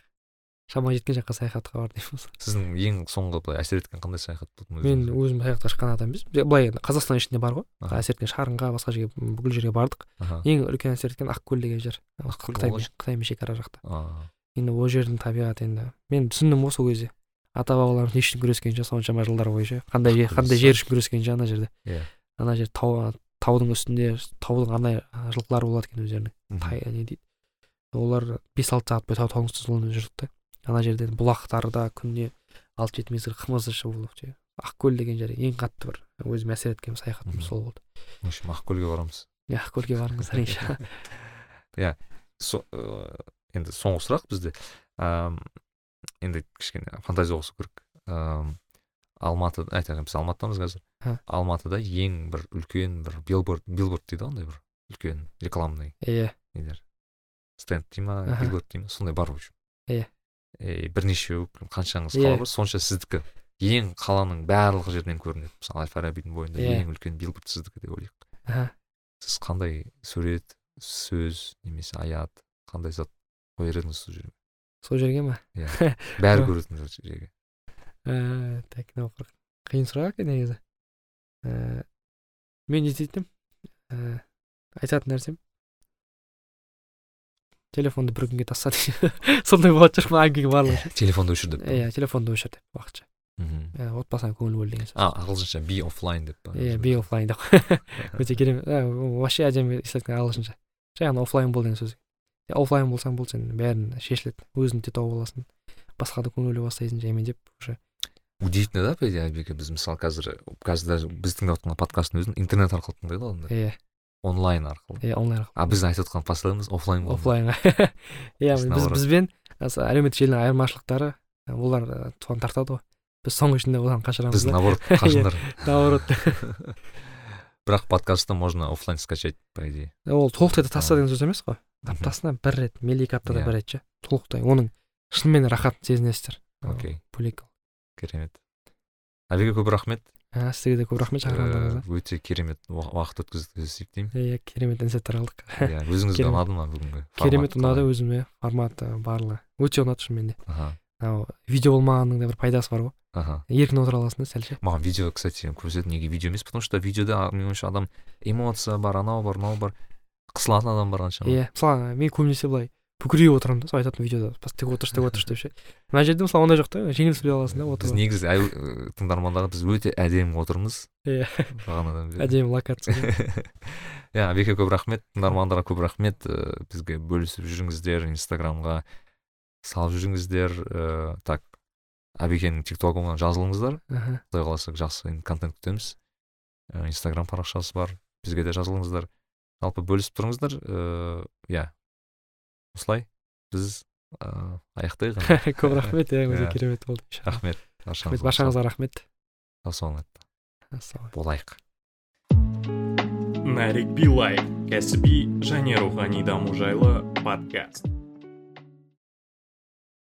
Шамаң жеткен жаққа саяхатқа бар деймін сіздің ең соңғы былай әсер еткен қандай саяхат болды мен өзім саяхатқа шыққан адам емеспін. Былай енді қазақстан ішінде бар ғой. Аха. әсер еткен шарынға басқа жерге бүкіл жерге бардық. Аха. Ең үлкен әсер еткен ақкөл деген жер. Қытаймен шекара жақта. Енді ол жердің табиғаты енді. Мен түсіндім ғой сол кезде. Ата бабаларымыз не үшін күрескен ше соншама жылдар бойы ше. Қандай жер қандай жер үшін күрескен ше ана жерде. Иә. ана жер тау таудың үстінде таудың қандай а, жылқылары болады екен өздерінің. Не дейді? Олар бес алты сағат бойы тау таудың үстінде жүрдік та ана жерден бұлақтарда күніне алты жеті мезгіл қымыз ішіп ше ақкөл деген жер ең қатты бір. Өзіме әсер еткен саяхатым сол болды. В общем ақкөлге барамыз. Иә ақкөлге барыңыздар э, енді соңғы сұрақ бізде. Ам, енді кішкене фантазия қосу керек. Алматы айтайық біз алматыдамыз қазір. Алматыда ең бір үлкен бір билборд билборд дейді ғой бір үлкен рекламный иә нелер. Стенд дей ма билборд дей ма сондай бар в общем. Иә. И бірнешеу қаншаңыз Иә. қала бар сонша сіздікі. Ең қаланың барлық жерінен көрінеді. Мысалы әл фарабидің бойында Иә. ең үлкен билборд сіздікі деп ойлайық. Аха. сіз қандай сурет сөз немесе аят қандай зат қояр едіңіз сол жерге? Сол жерге ма бәрі Жоқ. көретін жерге. Ііі так мынау қиын сұрақ екен негізі. Ііі мен не істейтін едім ііі айтатын нәрсем? Телефонды бір күнге таста сондай болатын шығар ма әңгімеге барлығы. Телефонды өшір деп иә телефонды өшір деп уақытша. Мхм. отбасыңа көңіл бөл деген сөз. А ағылшынша be offline деп па? Иә би офлайн деп. Өте керемет. Вообще әдемі естілетін ағылшынша. Жай ғана офлайн бол деген сөз. Офлайн болсаң болды сен бәрін шешіледі. Өзің де тауып аласың. Басқада көңіл бөле бастайсың жаймен деп уже. Удивительно да по идее біз мысалы қазір қазір даже біз тыңдап отырған подкасттың өзін интернет арқылы тыңдайды ғой адамдар. Иә онлайн арқылы. Иә онлайн арқылы. А біз айтып отқан посланымыз офлайн ғой офлайнға иә Біз бізбен әлеуметтік желінің айырмашылықтары олар соған тартады ғой. Біз соның ішінде одан қашырамыз біз наоборот қашындар наоборот. Бірақ подкастты можно офлайн скачать по идее. Ол толықтай да таста деген сөз емес қой. Аптасына бір рет мейлі екі аптада Иә. бір рет ше. Толықтай. Оның шынымен рахатын сезінесіздер. Окей. Бөлек керемет. Әбеке көп рахмет. Ә, сізге де көп рахмет шақырғандарыңызға Э, өте керемет уа- уақыт өткіздік деп есептеймін иә керемет инсайттар алдық. Иә өзіңізге ұнады ма бүгінгі керемет ұнады өзіме форматы барлығы. Өте ұнады шынымен де. Аха. Мынау видео болмағанның да бір пайдасы бар ғой. Аха. Еркін отыра аласың да сәл ше. Маған видео кстати көрсетеді неге видео емес потому что видеода а, менің ойымша адам эмоция бар анау бар мынау бар. Қысылатын адам бар қаншама иә мысалы мен көбінесе былай бүкірейіп отырамын да сол айтатын видеода. Бас тік отыршы тік отыршы деп ше. Мына жерде мысалы ондай жоқ та жеңіл сөйлей аласың да біз отырып негізі әу- ә, тыңдармандарға біз өте әдемі отырмыз. Иә. Бағанадан бері. Әдемі локация. Иә әбеке көп рахмет. Тыңдармандарға көп рахмет. Бізге бөлісіп жүріңіздер инстаграмға салып жүріңіздер. Ә, так әбекенің тиктогына жазылыңыздар. Аха. құдай қаласа жақсы контент күтеміз. Инстаграм парақшасы бар бізге де жазылыңыздар. Жалпы бөлісіп тұрыңыздар. Ыыы иә осылай біз ыыы аяқтайық көп рахмет иә өте Иә. керемет болды. Рахмет рахмет баршаңызға рахмет. Сау саламат ассалаумағалейкум болайық. Нарик билай кәсіби және рухани даму жайлы подкаст.